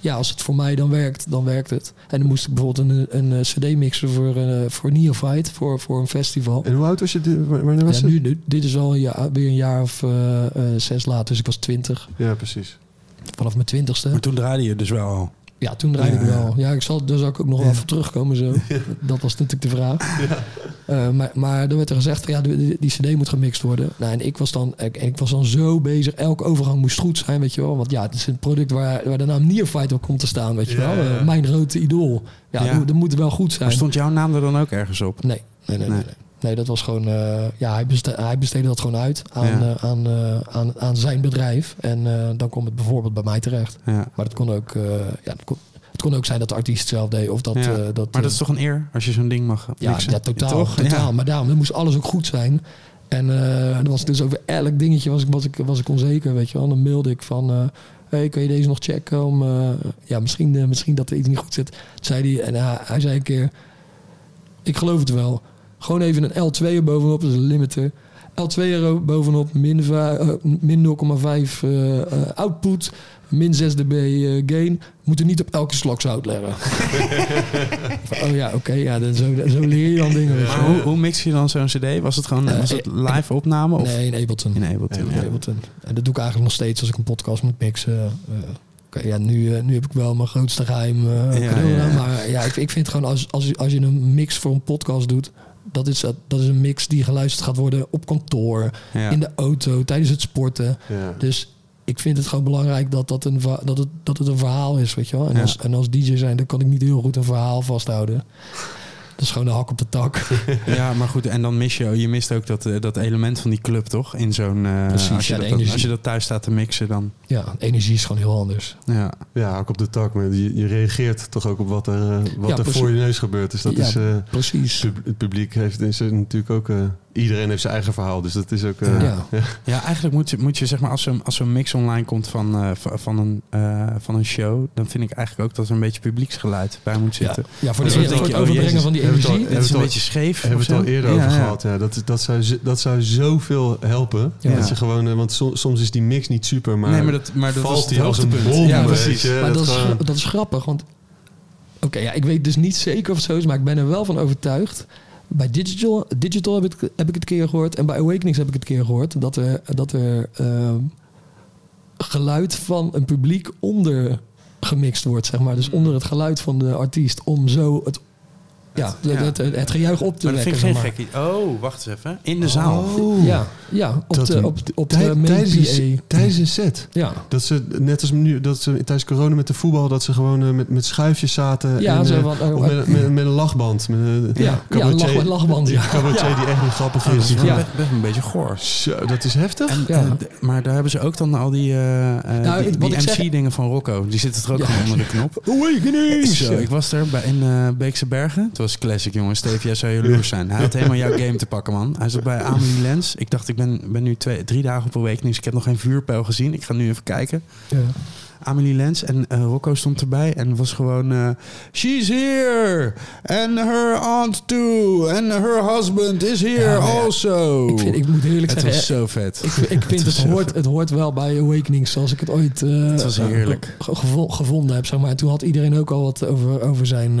ja, als het voor mij dan werkt, dan werkt het. En dan moest ik bijvoorbeeld een, een, eh, CD mixen voor, eh voor Neophyte, voor, voor een festival. En hoe oud was je? dit- wa- Wanneer was Ja, nu, nu- dit is al een jaar, weer een jaar of eh, eh, zes later, dus ik was twintig. Ja, precies. Vanaf mijn twintigste. Maar toen draaide je dus wel al. Ja, toen draaide ik Ja. wel. Ja, ik zal, daar zal ik ook nog wel even terugkomen zo. Dat was natuurlijk de vraag. Eh, maar, maar er werd er gezegd, van, ja, die, cd moet gemixt worden. Nou, en ik was, dan, ik, ik was dan zo bezig. Elke overgang moest goed zijn, weet je wel. Want ja, het is een product waar, waar de naam Nearfight op komt te staan, weet je Ja, wel. Eh, mijn grote idool. Ja, Ja. Dat, dat moet wel goed zijn. Maar stond jouw naam er dan ook ergens op? Nee, nee, nee. nee. Nee. nee. Nee, dat was gewoon... eh, ja, hij, beste, hij besteedde dat gewoon uit aan, Ja. aan, aan, aan zijn bedrijf. En dan komt het bijvoorbeeld bij mij terecht. Ja. Maar het kon ook, ja, kon, het kon ook zijn dat de artiest zelf deed. Of dat, Ja. eh, dat, Maar dat eh, is toch een eer als je zo'n ding mag ja, mixen? ja, totaal. Toch? totaal. Ja. Maar daarom, dan moest alles ook goed zijn. En eh dan was het dus over elk dingetje was ik, was ik, was ik onzeker, weet je wel. Dan mailde ik van, eh hey, kun je deze nog checken? Om, eh, ja, misschien, eh, misschien dat er iets niet goed zit. Zei hij, en hij, zei een keer, ik geloof het wel. Gewoon even een L2 er bovenop, dat is een limiter. L2 er bovenop, min, eh, min 0,5 eh, eh, output, min 6 dB eh, gain. Moeten niet op elke slok zout leggen. Oh ja, oké, ja, dan zo, zo leer je dan dingen. Maar hoe, hoe mix je dan zo'n cd? Was het gewoon Eh, was het live opname? Of? Nee, in Ableton. In Ableton, In ja. Ableton. En dat doe ik eigenlijk nog steeds als ik een podcast moet mixen. Eh, ja, nu, nu heb ik wel mijn grootste geheim eh, Ja, cadeau ja, gedaan. ja. Maar ja, ik, ik vind gewoon als, als, als je een mix voor een podcast doet... Dat is, dat is een mix die geluisterd gaat worden op kantoor, Ja. in de auto, tijdens het sporten. Ja. Dus ik vind het gewoon belangrijk dat, dat, een, dat, het, dat het een verhaal is, weet je wel. En, Ja. als, en als DJ zijn, dan kan ik niet heel goed een verhaal vasthouden. Dat is gewoon de hak op de tak. Ja, maar goed, en dan mis je, je mist ook dat, eh, dat element van die club, toch? In zo'n, eh, Precies, als, je ja, dat, als je dat thuis staat te mixen, dan, Ja, energie is gewoon heel anders. ja. Ja, ook op de tak. Maar je, je reageert toch ook op wat er, eh, wat Ja, er voor je neus gebeurt. Dus dat Ja, is... eh, Precies. pub- het publiek heeft is natuurlijk ook... eh, iedereen heeft zijn eigen verhaal. Dus dat is ook... eh, Ja. Ja, eigenlijk moet je, moet je zeg maar, als zo'n als zo'n mix online komt van, eh, van, een, eh, van een show, dan vind ik eigenlijk ook dat er een beetje publieksgeluid bij moet zitten. ja voor, Dus de, voor het oh, overbrengen jezus, van die het al- energie. Het is een al- beetje scheef. Hebben we het al eerder Ja, over ja. gehad. Ja, dat, dat, zou, dat zou zoveel helpen. Ja. Dat je gewoon, want som- soms is die mix niet super, maar, nee, maar dat, maar dat valt die als een bom. Ja, precies. je. maar dat, is, gewoon- dat is grappig, want... Oké, ja, ik weet dus niet zeker of het zo is, maar ik ben er wel van overtuigd. Bij Digital, Digital heb, ik, heb ik het een keer gehoord en bij Awakenings heb ik het een keer gehoord. Dat er, dat er ehm, geluid van een publiek onder gemixt wordt, zeg maar. Dus onder het geluid van de artiest, om zo het, ja, ja. het, het, het gejuich op te Maar dat wekken. vind ik geen maar. Oh, wacht eens even. In de zaal. Ja, ja, op Dat de, een- op, op de tij- tijdens, PA. een, tijdens een set. Ja, Dat ze, net als nu, dat ze tijdens corona met de voetbal, dat ze gewoon eh, met, met schuifjes zaten. Ja, en, eh, oh, of met, met, met een lachband. Met een ja, ja, lach, lachband, ja. cabaretier die echt niet grappig Oh, is. wel Ja. best, best een beetje goor. Zo, dat is heftig. En, Ja. eh, maar daar hebben ze ook dan al die, eh, eh, Nou, die, die MC-dingen van Rocco. Die zitten er ook Ja. onder de knop. Awakenings! Zo, ik was er bij, in eh, Beekse Bergen. Het was classic, jongen. Steve, jij zou jaloers zijn. Hij had helemaal jouw game te pakken, man. Hij zat bij Amelie Lens. Ik dacht, ik ben, ben nu twee, drie dagen op Awakenings. Ik heb nog geen vuurpijl gezien. Ik ga nu even kijken. Ja. Amelie Lens en eh, Rocco stond erbij en was gewoon... eh, She's here! And her aunt too! And her husband is here Ja, maar ja, also! Ik, vind, ik moet eerlijk het zeggen, was zo vet. ik, ik vind het, hoort, het hoort wel bij Awakening zoals ik het ooit eh, Het was heerlijk. ge- gevo- gevonden heb. Zeg maar. En toen had iedereen ook al wat over, over zijn,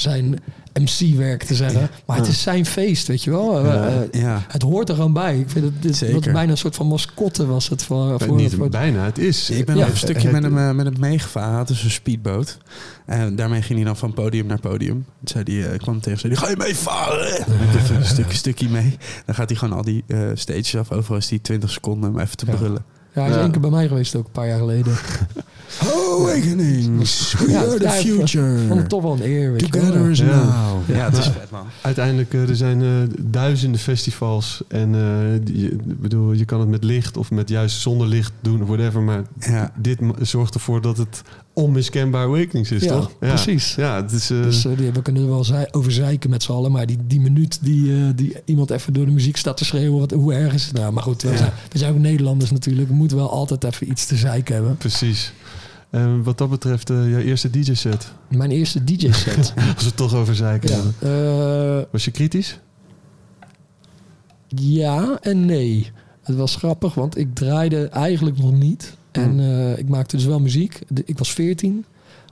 zijn MC-werk te zeggen. Maar het is zijn feest, weet je wel. Eh, eh, Ja. het hoort er gewoon bij. Ik vind het, dit, Zeker. wat bijna een soort van mascotte was het voor, Eh, voor, niet voor bijna, het is. Ik ben Ja. een stukje met hem, met hem meegevaren. Hij had dus een speedboot. En daarmee ging hij dan van podium naar podium. Zei ik kwam tegen zei hij, ga je ik even een stukje, stukje mee. Dan gaat hij gewoon al die eh, stages af. Overal is hij 20 seconden om even te Ja. brullen. Ja, hij is Ja. één keer bij mij geweest ook, een paar jaar geleden. Awakenings, we Ja, are the future. Vond het toch wel een eer, weet je. Together is Ja. now. Ja, het is vet, man. Uiteindelijk, eh, er zijn eh, duizenden festivals. En eh, ik bedoel, je kan het met licht of met juist zonder licht doen, whatever. Maar Ja. dit zorgt ervoor dat het onmiskenbaar Awakenings is, Ja, toch? precies. Ja, het is... eh, Dus eh, die, we kunnen er wel zei- over zeiken met z'n allen. Maar die, die minuut die, eh, die iemand even door de muziek staat te schreeuwen. Wat, hoe erg is het nou? Maar goed, we, Ja. zijn, we zijn ook Nederlanders natuurlijk. We moeten wel altijd even iets te zeiken hebben. Precies. En wat dat betreft, jouw eerste DJ-set. Mijn eerste DJ-set. Als we het toch over zeiken ja. hebben. Was je kritisch? ja en nee. Het was grappig, want ik draaide eigenlijk nog niet. En Hmm. eh, ik maakte dus wel muziek. De- Ik was 14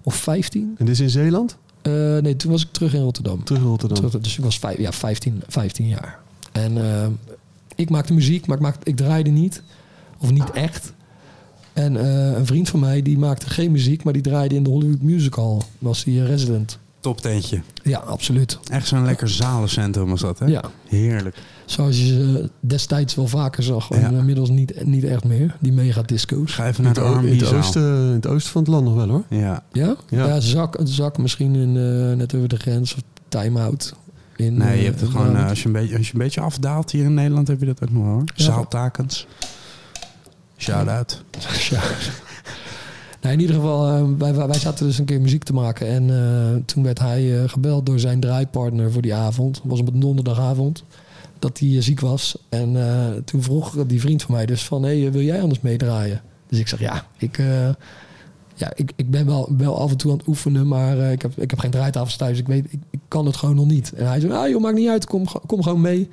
of 15. En dit is in Zeeland? Eh, nee, toen was ik terug in Rotterdam. Terug in Rotterdam. Terug- Dus ik was vijf, ja, 15, 15 jaar. En eh, ik maakte muziek, maar ik, maakte, ik draaide niet. Of niet echt. En een vriend van mij die maakte geen muziek, maar die draaide in de Hollywood Music Hall. Was eh, resident. Toptentje. Ja, absoluut. Echt zo'n lekker zalencentrum was dat, hè? Ja. Heerlijk. Zoals je ze destijds wel vaker zag. En Ja. inmiddels niet, niet echt meer. Die megadisco's. Ga even naar de o- in, het oosten, in het oosten van het land nog wel hoor. Ja. Ja? Ja. Ja, zak, zak misschien in, eh, net over de grens. Of time-out. In, Nee, je eh, hebt het gewoon, eh, als, je een beetje, als je een beetje afdaalt hier in Nederland, heb je dat ook nog wel, hoor. Ja. Zaaltakens. Shout-out. Nou, in ieder geval, eh, wij, wij zaten dus een keer muziek te maken. En eh, toen werd hij eh, gebeld door zijn draaipartner voor die avond. Het was op een donderdagavond. Dat hij ziek was. En toen vroeg die vriend van mij dus van... Hé, hey, wil jij anders meedraaien? Dus ik zeg, ja, ik, ja, ik, ik ben wel, wel af en toe aan het oefenen... maar ik, heb, ik heb geen draaitafels thuis. Ik weet, ik, kan het gewoon nog niet. En hij zei, ah, joh, maakt niet uit. Kom, kom gewoon mee.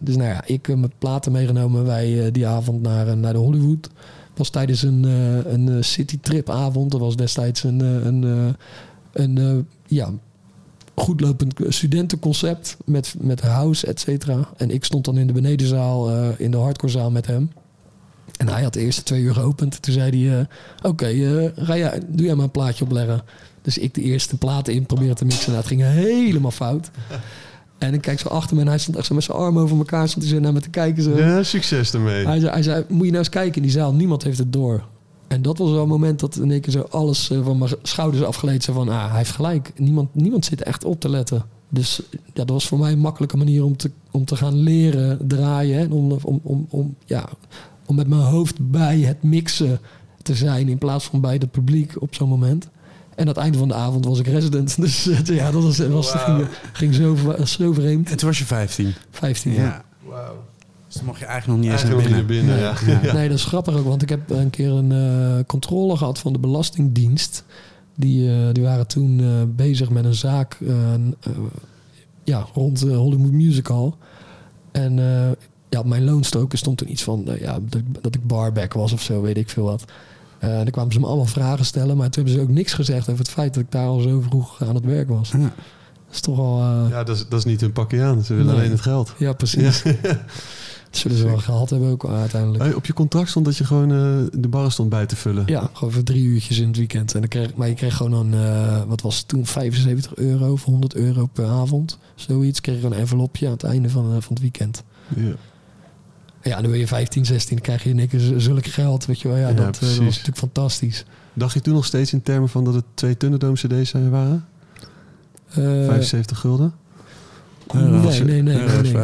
Dus nou ja, ik heb mijn platen meegenomen. Wij die avond naar, naar de Hollywood was tijdens een, eh, een eh, citytrip avond. Er was destijds een, eh, een, een ja, goedlopend studentenconcept met, met house, et cetera. En ik stond dan in de benedenzaal, in de hardcorezaal met hem. En hij had de eerste twee uur geopend. Toen zei hij, oké, ga jij, doe jij maar een plaatje opleggen. Dus ik de eerste platen in proberen te mixen. Nou, ging helemaal fout. En ik kijk zo achter me en hij stond echt zo met zijn armen over elkaar. Stond hij zo naar me te kijken. Zo. Ja, succes ermee. Hij zei, hij zei, moet je nou eens kijken in die zaal. Niemand heeft het door. En dat was wel een moment dat in één keer zo alles eh, van mijn schouders afgeleid. Zo van, ah, hij heeft gelijk. Niemand, niemand zit echt op te letten. Dus ja, dat was voor mij een makkelijke manier om te, om te gaan leren draaien. En om, om, om, om, ja, om met mijn hoofd bij het mixen te zijn. In plaats van bij het publiek op zo'n moment. En aan het einde van de avond was ik resident. Dus eh, ja, dat was, was, ging, ging zo, zo vreemd. En toen was je 15. 15 jaar. Ja. Dus dan mocht je eigenlijk nog niet eens naar binnen. binnen, ja. Nee, dat is grappig ook, want ik heb een keer een eh, controle gehad van de Belastingdienst. Die, eh, die waren toen eh, bezig met een zaak eh, eh, ja, rond de Hollywood Musical. En eh, ja, op mijn loonstoken stond er iets van eh, ja, dat, dat ik barback was of zo, weet ik veel wat. Eh, en dan kwamen ze me allemaal vragen stellen, maar toen hebben ze ook niks gezegd over het feit dat ik daar al zo vroeg aan het werk was. Ja. Dat is toch al. eh, Ja, dat is, dat is niet hun pakje aan. Ze willen Nee. alleen het geld. ja, precies. Dat zullen ze wel gehad hebben ook uiteindelijk. Hey, op je contract stond dat je gewoon eh, de barren stond bij te vullen. Ja, gewoon voor drie uurtjes in het weekend. En dan kreeg, maar je kreeg gewoon een, wat was het toen, 75 euro of 100 euro per avond. Zoiets. Kreeg je gewoon een envelopje aan het einde van, van het weekend. Ja. Ja, dan ben je 15, 16, dan krijg je in één keer z- zulk geld. Weet je wel, ja, Ja, dat, eh, dat was natuurlijk fantastisch. Dacht je toen nog steeds in termen van dat het twee Thunderdome cd's waren? Eh, 75 gulden? Nee, nee, nee.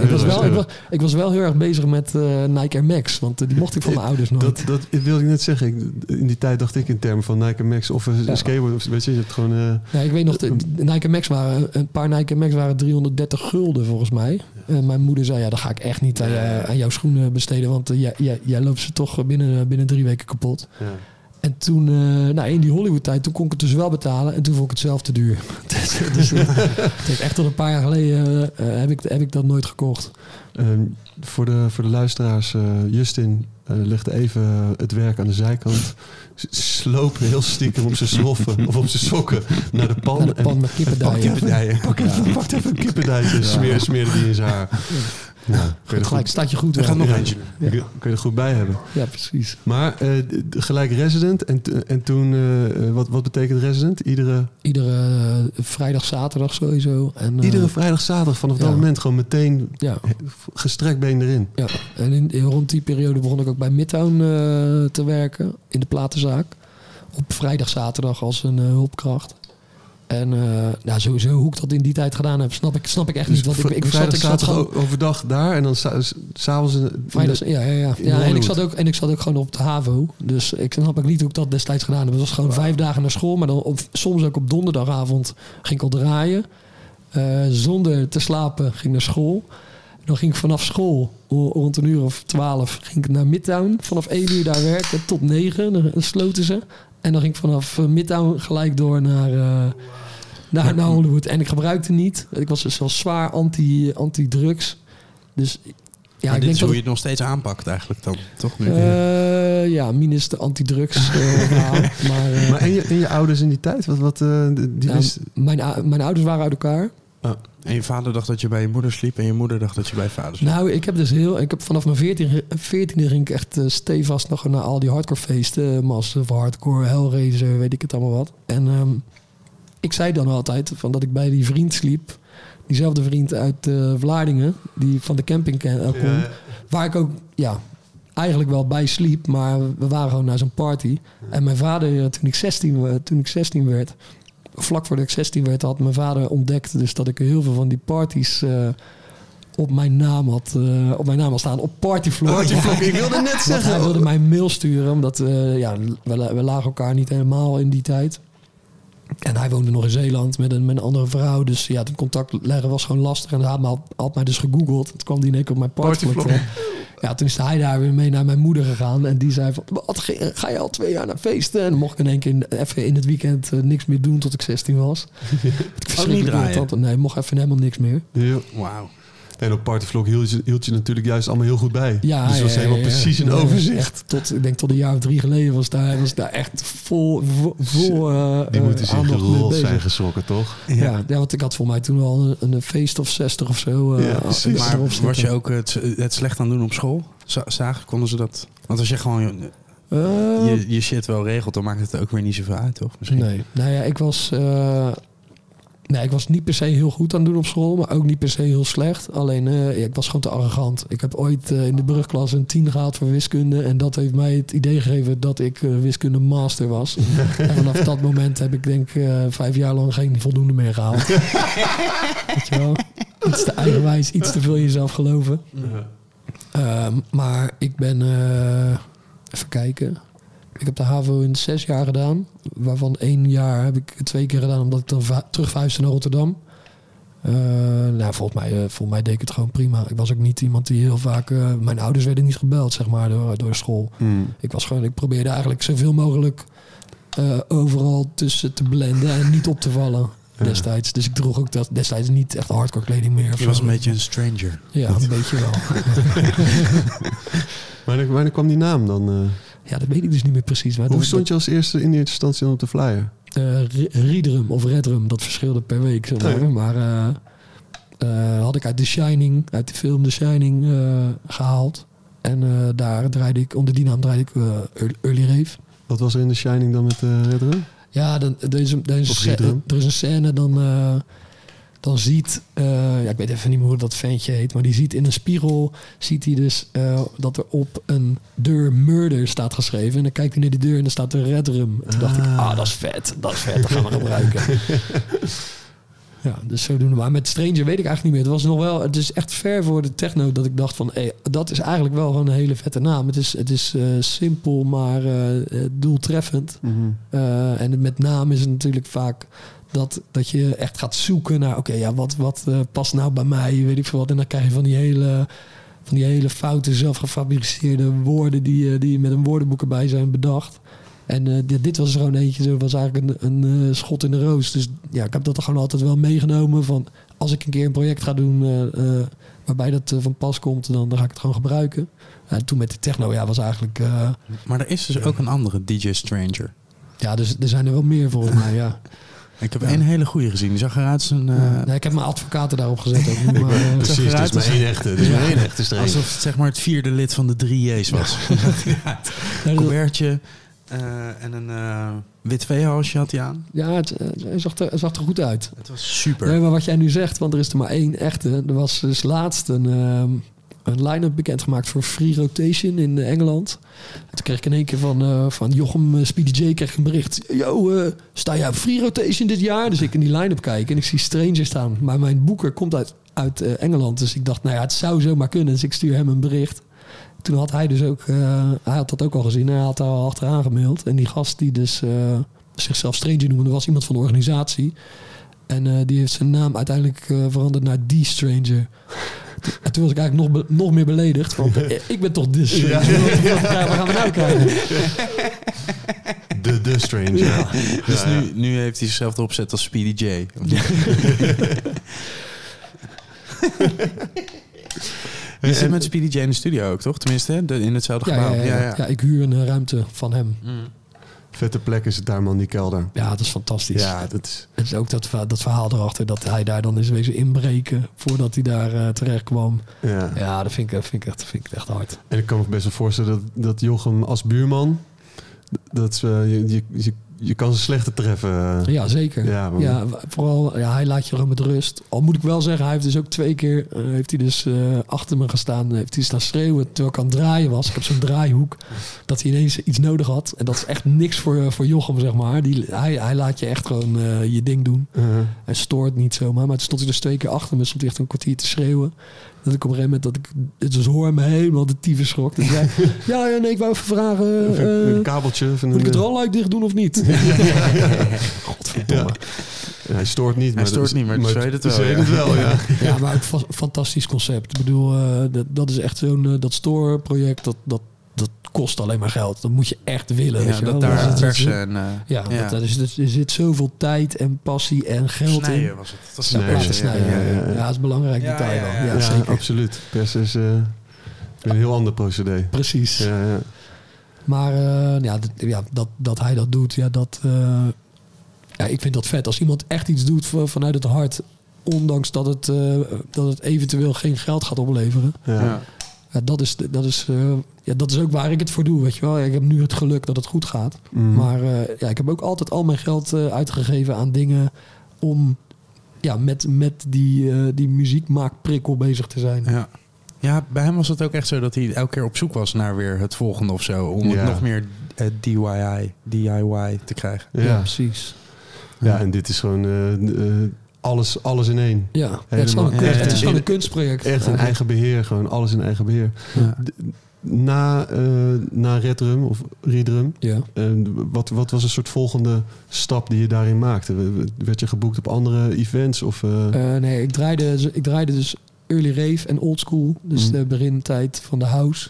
Ik, was wel, ik, was, ik was wel heel erg bezig met eh, Nike Air Max. Want eh, die mocht ik van mijn ouders nooit. Dat, dat wilde ik net zeggen. Ik, in die tijd dacht ik in termen van Nike Max of een Ja. skateboard. Of, weet je, je hebt gewoon... eh, Ja, ik weet nog, de, Nike Max waren, een paar Nike Max waren 330 gulden volgens mij. En mijn moeder zei, ja, dat ga ik echt niet aan, aan jouw schoenen besteden, want jij, jij, jij loopt ze toch binnen, binnen drie weken kapot. ja. En toen, eh, nou, in die Hollywood tijd, toen kon ik het dus wel betalen en toen vond ik het zelf te duur. dus dus het heeft echt tot een paar jaar geleden eh, heb, ik, heb ik dat nooit gekocht. Ehm, voor, de, voor de luisteraars, eh, Justin eh, legde even het werk aan de zijkant. Sloop heel stiekem op zijn sloffen of op zijn sokken naar de pan. Naar de pan met kippendijen. kippendijen. Pak even, pak even een kippendijtje. Smeer, smeerde die in zijn haar. Ja, er Gelijk, goed, staat je goed Er gaat wel. nog Ja. eentje. kun je- kun je er goed bij hebben. Ja, precies. Maar eh, gelijk resident. En, en toen, eh, eh, wat, wat betekent resident? Iedere, Iedere vrijdag, zaterdag sowieso. En, eh, iedere vrijdag, zaterdag vanaf dat ja. moment gewoon meteen Ja, gestrekt been erin. Ja, en in, in- rond die periode begon ik ook bij Midtown eh, te werken in de platenzaak. Op vrijdag, zaterdag als een hulpkracht. En eh nou, sowieso hoe ik dat in die tijd gedaan heb, snap ik, snap ik echt niet. Want ik, ik, vrijdag, zat, ik zat gewoon... overdag daar en dan s'avonds... Vrijdag, ja, ja, ja. ja en, ik zat ook, en ik zat ook gewoon op de HAVO. Dus ik snap ook niet hoe ik dat destijds gedaan heb. Het was gewoon vijf dagen naar school. Maar dan op, soms ook op donderdagavond ging ik al draaien. Eh, zonder te slapen ging ik naar school. Dan ging ik vanaf school rond een uur of twaalf ging ik naar Midtown. Vanaf één uur daar werken tot negen. Dan sloten ze. En dan ging ik vanaf eh, Midtown gelijk door naar, eh, naar, naar Hollywood. En ik gebruikte niet. Ik was dus wel zwaar anti- anti-drugs. dus ja, ik dit denk is dat hoe je het nog steeds aanpakt eigenlijk dan, toch? Nu? eh, ja, minus de antidrugs verhaal. Maar, eh, Maar en je, en je ouders in die tijd? Wat, wat, eh, die ja, wist- mijn, mijn ouders waren uit elkaar. En je vader dacht dat je bij je moeder sliep en je moeder dacht dat je bij je vader sliep. Nou, ik heb dus heel... Ik heb vanaf mijn 14, 14e ging ik echt eh, stevast nog naar al die hardcore feesten. Uh, Massive Hardcore, Hellraiser, weet ik het allemaal wat. En ehm, ik zei dan altijd van dat ik bij die vriend sliep. Diezelfde vriend uit uh, Vlaardingen, die van de camping ken, uh, kon. Ja. Waar ik ook, ja, eigenlijk wel bij sliep. Maar we waren gewoon naar zo'n party. En mijn vader, toen ik 16, toen ik 16 werd vlak voordat ik 16 werd, had mijn vader ontdekt dus dat ik heel veel van die parties uh, op mijn naam had, uh, op mijn naam had staan op ja. ik wilde net zeggen. hij wilde mij een mail sturen, omdat uh, ja, we, we lagen elkaar niet helemaal in die tijd. En hij woonde nog in Zeeland met een, met een andere vrouw. Dus ja, het contact leggen was gewoon lastig. En hij had, me, had mij dus gegoogeld. Het kwam die in één keer op mijn partyvlog. Ja, toen is hij daar weer mee naar mijn moeder gegaan. En die zei van, wat, ga je al twee jaar naar feesten? En dan mocht ik in één keer even in het weekend uh, niks meer doen tot ik 16 was. Ook niet draaien? Nee, mocht even helemaal niks meer. Ja. Wauw. En op Partyvlog hield je, hield je natuurlijk juist allemaal heel goed bij. Ja, dus het was ja, helemaal ja, precies een overzicht. Echt tot, ik denk tot een jaar of drie geleden was daar, was daar echt vol, vol, vol uh, Die moeten zich zijn geschrokken, toch? Ja. Ja, want ik had voor mij toen al een, een feest of 60 of zo. Uh, Ja, precies. Maar was je ook het, het slecht aan doen op school? Za- Zagen, konden ze dat? Want als je gewoon je, je, je shit wel regelt, dan maakt het ook weer niet zoveel uit, toch? Misschien. Nee, nou ja, ik was, uh, nee, ik was niet per se heel goed aan het doen op school, maar ook niet per se heel slecht. Alleen, uh, ja, ik was gewoon te arrogant. Ik heb ooit uh, in de brugklas een 10 gehaald voor wiskunde. En dat heeft mij het idee gegeven dat ik wiskunde master was. en vanaf dat moment heb ik denk vijf jaar lang geen voldoende meer gehaald. Weet je wel? Iets te eigenwijs, iets te veel in jezelf geloven. Ja. maar ik ben, even kijken... Ik heb de HAVO in zes jaar gedaan. Waarvan één jaar heb ik twee keer gedaan omdat ik dan terug naar Rotterdam. Uh, nou, volgens mij, uh, volgens mij deed ik het gewoon prima. Ik was ook niet iemand die heel vaak... Uh, mijn ouders werden niet gebeld, zeg maar, door, door school. Mm. Ik, was gewoon, ik probeerde eigenlijk zoveel mogelijk overal tussen te blenden en niet op te vallen destijds. Dus ik droeg ook dat destijds niet echt hardcore kleding meer. Je was een beetje een stranger. Ja, een beetje wel. wanneer, wanneer kwam die naam dan? Ja, dat weet ik dus niet meer precies. Hoe dat, stond je als eerste in eerste instantie op de flyer? Uh, Riedrum of Redrum, dat verschilde per week. Zeg maar. Maar uh, uh, had ik uit The Shining, uit de film The Shining gehaald. En daar draaide ik, onder die naam draaide ik Early Rave. Wat was er in The Shining dan met Redrum? Ja, dan, er, is een, er, is een scène, er is een scène dan dan ziet, uh, ja, ik weet even niet meer hoe dat ventje heet, maar die ziet in een spiegel, ziet hij dus uh, dat er op een deur murder staat geschreven. En dan kijkt hij naar die deur en dan staat er red room. En toen dacht ik, ah, dat is vet, dat is vet, dat gaan we gebruiken. ja, dus zodoende. Maar met Stranger weet ik eigenlijk niet meer. Het was nog wel, het is echt ver voor de techno dat ik dacht van, hey, dat is eigenlijk wel gewoon een hele vette naam. Het is, het is uh, simpel, maar doeltreffend. Mm -hmm. en met naam is het natuurlijk vaak dat, dat je echt gaat zoeken naar, oké, okay, ja, wat, wat uh, past nou bij mij, weet ik veel wat. En dan krijg je van die hele, van die hele foute, zelfgefabriceerde woorden die, uh, die met een woordenboek erbij zijn bedacht. En uh, dit, dit was er gewoon eentje, zo was eigenlijk een, een schot in de roos. Dus ja, ik heb dat er gewoon altijd wel meegenomen van, als ik een keer een project ga doen waarbij dat van pas komt, dan, dan ga ik het gewoon gebruiken. En toen met de techno, ja, was eigenlijk... maar er is dus ook een andere DJ Stranger. Ja, dus er zijn er wel meer volgens mij, ja. Ik heb één hele goede gezien. Die zag eruit als een... Uh... Nee, ik heb mijn advocaten daarop gezet. Ook, maar, uh, Precies, dat is maar één echte. Maar één echte streep. Alsof het zeg maar het vierde lid van de drie J's was. Ja. Colbertje uh, en een wit veehalsje had hij aan. Ja, het, zag er, hij zag er goed uit. Het was super. Nee, maar wat jij nu zegt, want er is er maar één echte. Er was dus laatst een... een line-up bekendgemaakt voor Free Rotation in Engeland. En toen kreeg ik in één keer van, uh, van Jochem uh, Speedy J kreeg een bericht. Yo, sta jij op Free Rotation dit jaar? Dus ik in die line-up kijken en ik zie Stranger staan. Maar mijn boeker komt uit, uit Engeland. Dus ik dacht, nou ja, het zou zomaar kunnen. Dus ik stuur hem een bericht. Toen had hij dus ook, hij had dat ook al gezien. Hij had daar al achteraan gemaild. En die gast die dus zichzelf Stranger noemde, was iemand van de organisatie. En die heeft zijn naam uiteindelijk veranderd naar The Stranger. En toen was ik eigenlijk nog, be, nog meer beledigd. Want ik ben toch de stranger. Ja. Wat gaan we nou krijgen? De, de stranger. Ja. Dus nu, nu heeft hij zichzelf erop gezet als Speedy J. Je zit met Speedy J in de studio ook, toch? Tenminste, in hetzelfde ja, gebouw. Ja, ja, ja, ik huur een ruimte van hem. Mm. Vette plek is het daar, man, die kelder. Ja, dat is fantastisch. Ja, dat is... Het is ook dat, dat verhaal erachter dat hij daar dan is wezen inbreken voordat hij daar eh, terecht kwam. Ja. Ja, dat vind ik, vind ik, echt, vind ik echt hard. En ik kan me best wel voorstellen dat, dat Jochem als buurman... Dat je, je, je kan ze slechter treffen. Ja, zeker. Ja, vooral, ja, hij laat je gewoon met rust. Al moet ik wel zeggen, hij heeft dus ook twee keer eh, heeft hij dus, eh, achter me gestaan. Heeft hij staan schreeuwen terwijl ik aan het draaien was. Ik heb zo'n draaihoek. Dat hij ineens iets nodig had. En dat is echt niks voor, eh, voor Jochem, zeg maar. Die, hij, hij laat je echt gewoon eh, je ding doen. Uh, Hij stoort niet zomaar. Maar toen stond hij dus twee keer achter me. Stond hij echt een kwartier te schreeuwen. Dat ik op een gegeven moment, dat ik, dus hoor me helemaal de tyfus schrok. Dus zei, ja, ja, nee, ik wou even vragen. even eh, een kabeltje. Even moet ik een- het rolluik dicht doen of niet? Godverdomme. Ja, hij stoort niet. maar stoort dat is- niet, maar ze weten het wel, Ze ja. het wel, ja. Ja, maar ook fa- fantastisch concept. Ik bedoel, eh, dat, dat is echt zo'n eh, dat store project. Dat, dat, dat kost alleen maar geld. Dat moet je echt willen. weet Ja, je dat wel. daar Dus persen en... eh, Ja, Ja. Dat, dat is, er zit zoveel tijd en passie en geld in. snijden was het. Dat is Snijden, Ja, persen, te snijden. ja, Ja, ja, ja. dat is belangrijk Ja, detail ja, wel. ja. Ja, Ja, zeker. absoluut. Pers is eh, een heel ander procedé. Precies. Ja, ja. Maar eh, ja, dat, ja, dat, dat hij dat doet, ja, dat, eh, ja, ik vind dat vet. Als iemand echt iets doet vanuit het hart, ondanks dat het, eh, dat het eventueel geen geld gaat opleveren. Ja. Ja. Dat, is, dat, is, eh, ja, dat is ook waar ik het voor doe, weet je wel. Ja, ik heb nu het geluk dat het goed gaat. Mhm. Maar eh, ja, ik heb ook altijd al mijn geld eh, uitgegeven aan dingen om ja, met, met die, eh, die muziekmaakprikkel bezig te zijn. Ja. ja, bij hem was het ook echt zo dat hij elke keer op zoek was naar weer het volgende of zo. Om Ja. het nog meer DIY, DIY te krijgen. Ja, Ja. precies. ja, en dit is gewoon eh, alles, alles in één. Ja, het is gewoon een, kunst- het is gewoon een kunstproject. Echt een eigen beheer, gewoon alles in eigen beheer. Ja. Na, eh na Redrum of Redrum, Ja. eh, wat, wat was een soort volgende stap die je daarin maakte? Werd je geboekt op andere events? Of, eh, nee, ik draaide, ik draaide dus early rave en old school. Dus Mhm. de begintijd van de house.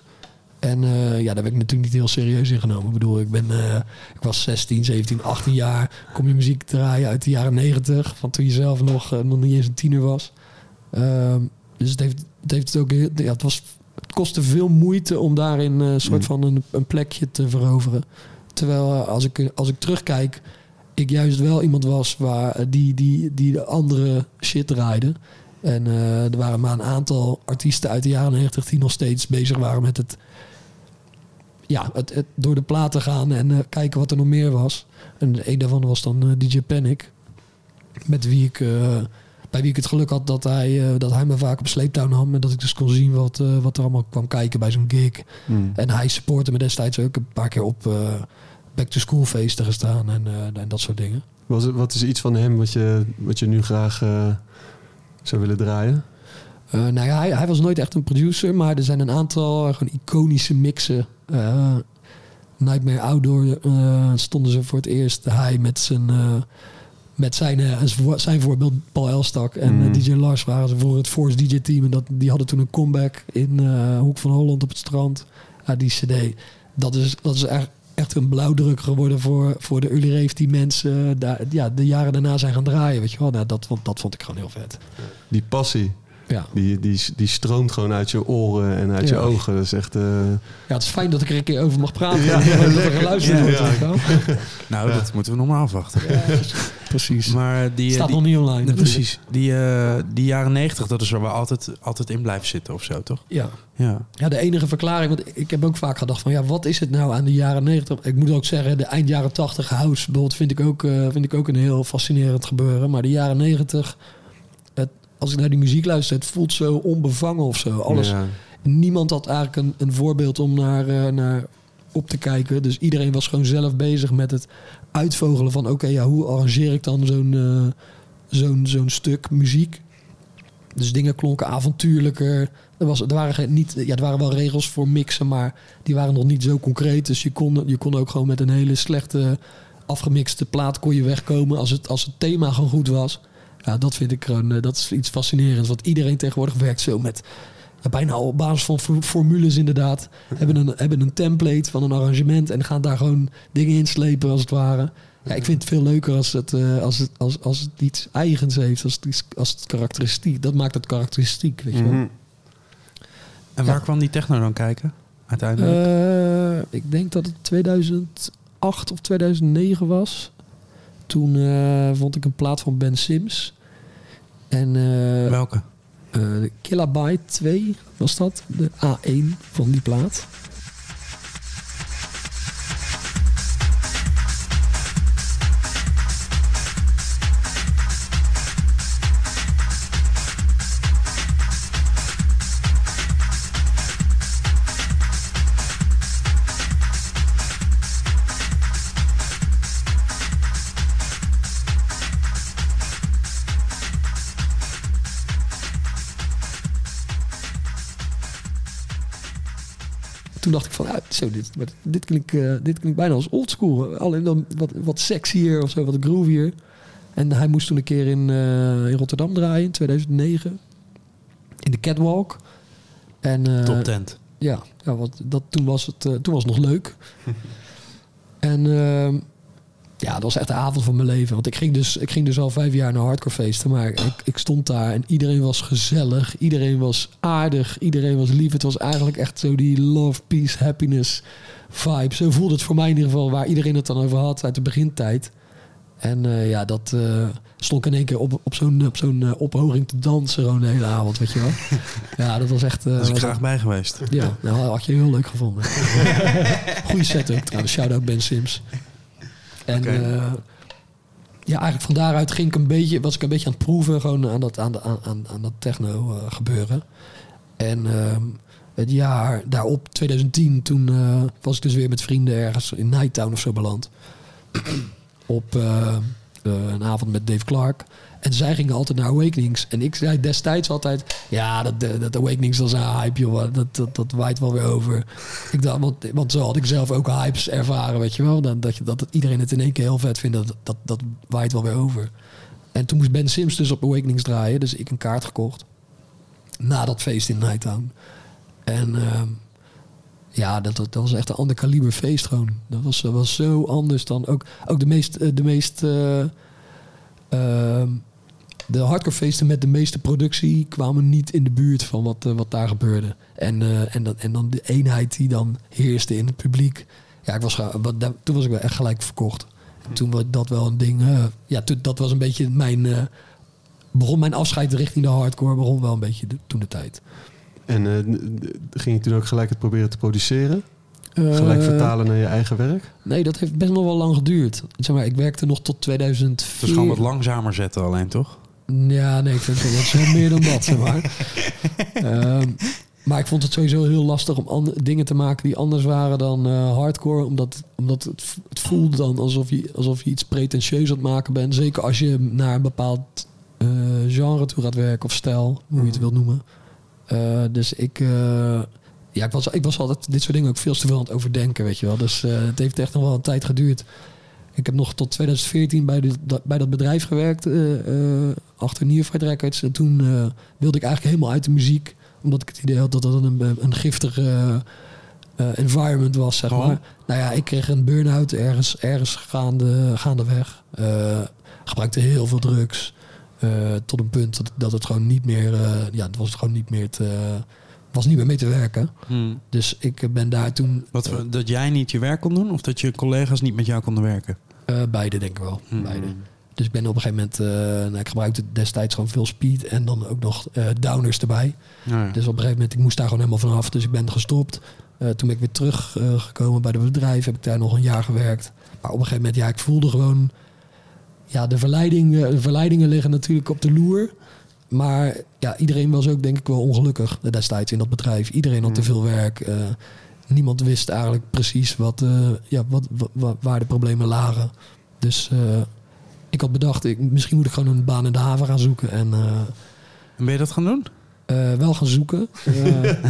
En eh, ja, daar werd ik natuurlijk niet heel serieus in genomen. Ik bedoel, ik, ben, eh, ik was 16, 17, 18 jaar. Kom je muziek draaien uit de jaren 90. Van toen je zelf nog, eh, nog niet eens een tiener was. Ehm, dus het heeft, het heeft ook... Ja, het, was, het kostte veel moeite om daarin een soort Mhm. van een, een plekje te veroveren. Terwijl als ik, als ik terugkijk ik juist wel iemand was waar, die, die, die de andere shit draaide. En er waren maar een aantal artiesten uit de jaren 90 die nog steeds bezig waren met het, ja, het, het door de platen gaan en eh, kijken wat er nog meer was. En een daarvan was dan eh, DJ Panic. Met wie ik, eh, bij wie ik het geluk had dat hij, dat hij me vaak op sleeptouw nam. En dat ik dus kon zien wat, wat er allemaal kwam kijken bij zo'n gig. hmm. En hij supportte me destijds ook een paar keer op back-to-school feesten gestaan en, en dat soort dingen. Was het- wat is iets van hem wat je, wat je nu graag zou willen draaien? Nou ja, hij, hij was nooit echt een producer, maar er zijn een aantal gewoon iconische mixen. Eh, Nightmare Outdoor eh, stonden ze voor het eerst. Hij met zijn, eh, met zijn, zijn voor- zijn voorbeeld Paul Elstak en Mm. DJ Lars waren ze voor het Force DJ team. En dat, die hadden toen een comeback in Hoek van Holland op het strand. Ja, die cd. Dat is, dat is echt, echt een blauwdruk geworden voor, voor de rave die mensen daar, ja, de jaren daarna zijn gaan draaien. Weet je wel? Nou, dat, dat vond ik gewoon heel vet. Die passie, Ja. die, die, die stroomt gewoon uit je oren en uit je ogen. Dat is echt... eh, Ja, het is fijn dat ik er een keer over mag praten. Ja, lekker. geluisterd wordt. Nou, dat moeten we nog maar afwachten. Precies. Maar die, Staat die, nog niet online. Precies. Die, eh, die jaren negentig, dat is waar we altijd, altijd in blijven zitten of zo, toch? Ja. Ja. ja, de enige verklaring... Want ik heb ook vaak gedacht van... Ja, wat is het nou aan de jaren 90? Ik moet ook zeggen, de eind jaren 80 house bijvoorbeeld... vind ik ook, eh, vind ik ook een heel fascinerend gebeuren. Maar de jaren 90... Als ik naar die muziek luister... Het voelt zo onbevangen of zo. Alles, ja. niemand had eigenlijk een, een voorbeeld om naar, eh, naar op te kijken. Dus iedereen was gewoon zelf bezig met het uitvogelen van... oké, ja, hoe arrangeer ik dan zo'n eh, zo'n zo'n stuk muziek? Dus dingen klonken avontuurlijker. Er, was, er, waren niet, ja, er waren wel regels voor mixen, maar die waren nog niet zo concreet. Dus je kon, je kon ook gewoon met een hele slechte afgemixte plaat kon je wegkomen als het, als het thema gewoon goed was. Ja, dat vind ik gewoon, eh, dat is iets fascinerends. Want iedereen tegenwoordig werkt zo met ja, bijna al op basis van for- formules inderdaad. Hebben een, hebben een template van een arrangement en gaan daar gewoon dingen in slepen als het ware. Ja, ik vind het veel leuker als het, eh, als het, als, als het iets eigens heeft, als het, iets, als het karakteristiek. Dat maakt het karakteristiek, weet je wel. Mhm. En waar Ja. kwam die techno dan kijken, uiteindelijk? Eh, ik denk dat het 2008 2008 of 2009 was. Toen eh, vond ik een plaat van Ben Sims. En eh Welke? eh, de Kilobyte 2 was dat. De A1 van die plaat. Toen dacht ik van, ah, zo, dit, dit, klinkt, eh, dit klinkt bijna als oldschool. Alleen dan wat, wat sexier of zo, wat groovier. En hij moest toen een keer in, eh, in Rotterdam draaien in 2009. In de Catwalk. En, eh, Top tent. ja, ja wat, dat, toen, was het, toen was het nog leuk. en ehm, ja, dat was echt de avond van mijn leven. Want ik ging dus, ik ging dus al vijf jaar naar hardcore feesten. Maar ik, ik stond daar en iedereen was gezellig. Iedereen was aardig. Iedereen was lief. Het was eigenlijk echt zo die love, peace, happiness vibe. Zo voelde het voor mij in ieder geval. Waar iedereen het dan over had uit de begintijd. En eh, ja, dat eh, stond ik in één keer op, op zo'n op zo'n eh, ophoging te dansen gewoon de hele avond, weet je wel. ja, dat was echt... eh, Daar was ik graag bij geweest. ja, nou, had je heel leuk gevonden. Goeie setup trouwens. Shout-out Ben Sims. En eh, ja, eigenlijk van daaruit ging ik een beetje, was ik een beetje aan het proeven gewoon aan dat, aan, de- aan, aan, dat techno eh, gebeuren. En ehm, het jaar daarop, 2010, toen eh, was ik dus weer met vrienden ergens in Nighttown of zo beland. Op een avond met Dave Clark. En zij gingen altijd naar Awakenings. En ik zei destijds altijd... Ja, dat, dat dat Awakenings is een hype, joh. Dat, dat, dat waait wel weer over. Ik dacht, want, want zo had ik zelf ook hypes ervaren, weet je wel. Dat, dat, dat iedereen het in één keer heel vet vindt. Dat, dat, dat waait wel weer over. En toen moest Ben Sims dus op Awakenings draaien. Dus ik een kaart gekocht. Na dat feest in Nighttown. En ehm, ja, dat, dat, was echt een ander kaliber feest gewoon. Dat was, was zo anders dan ook, ook de meest... eh, De meest eh, ehm, de hardcore feesten met de meeste productie kwamen niet in de buurt van wat, eh, wat daar gebeurde. En, eh, en, dan, en dan de eenheid die dan heerste in het publiek. Ja, ik was, wat, daar- toen was ik wel echt gelijk verkocht. En toen was dat wel een ding. eh, ja, toen, dat was een beetje mijn. eh, begon mijn afscheid richting de hardcore. Begon wel een beetje de- toen de tijd. En eh, ging je toen ook gelijk het proberen te produceren? Gelijk vertalen naar je eigen werk? Nee, dat heeft best nog wel lang geduurd. Zeg maar, ik werkte nog tot 2004. Dus gewoon wat langzamer zetten alleen, toch? Ja, nee, ik vind het wel veel meer dan dat, zeg maar. Ehm, maar ik vond het sowieso heel lastig om dingen te maken die anders waren dan eh, hardcore. Omdat, omdat het, het voelde dan alsof je, alsof je iets pretentieus aan het maken bent. Zeker als je naar een bepaald eh, genre toe gaat werken of stijl, hoe je het wilt noemen. Eh, dus ik, ja, ik, was, ik was altijd dit soort dingen ook veel te veel aan het overdenken, weet je wel. Dus het heeft echt nog wel een tijd geduurd. Ik heb nog tot 2014 bij, dit- dat, bij dat bedrijf gewerkt, eh, eh, achter Nearfight Records. En toen eh, wilde ik eigenlijk helemaal uit de muziek. Omdat ik het idee had dat dat een, een giftig eh, environment was, zeg Waarom? maar. Nou ja, ik kreeg een burn-out ergens, ergens gaande, gaandeweg. Gebruikte heel veel drugs. tot een punt dat, dat het gewoon niet meer... ja, het was gewoon niet meer te... was niet meer mee te werken. Dus ik ben daar toen... Wat, dat jij niet je werk kon doen? Of dat je collega's niet met jou konden werken? Eh, beide denk ik wel. Hmm. Beide. Dus ik ben op een gegeven moment... eh, nou, ik gebruikte destijds gewoon veel speed en dan ook nog downers erbij. Ja, ja. Dus op een gegeven moment, ik moest daar gewoon helemaal vanaf. Dus ik ben gestopt. Toen ben ik weer teruggekomen gekomen bij het bedrijf. Heb ik daar nog een jaar gewerkt. Maar op een gegeven moment, ja, ik voelde gewoon... Ja, de, verleiding, de verleidingen liggen natuurlijk op de loer. Maar ja, iedereen was ook denk ik wel ongelukkig destijds in dat bedrijf. Iedereen had te veel werk. eh, niemand wist eigenlijk precies wat, eh, ja, wat, wa- wa- waar de problemen lagen. Dus eh, ik had bedacht, ik, misschien moet ik gewoon een baan in de haven gaan zoeken. En En ben je dat gaan doen? wel gaan zoeken.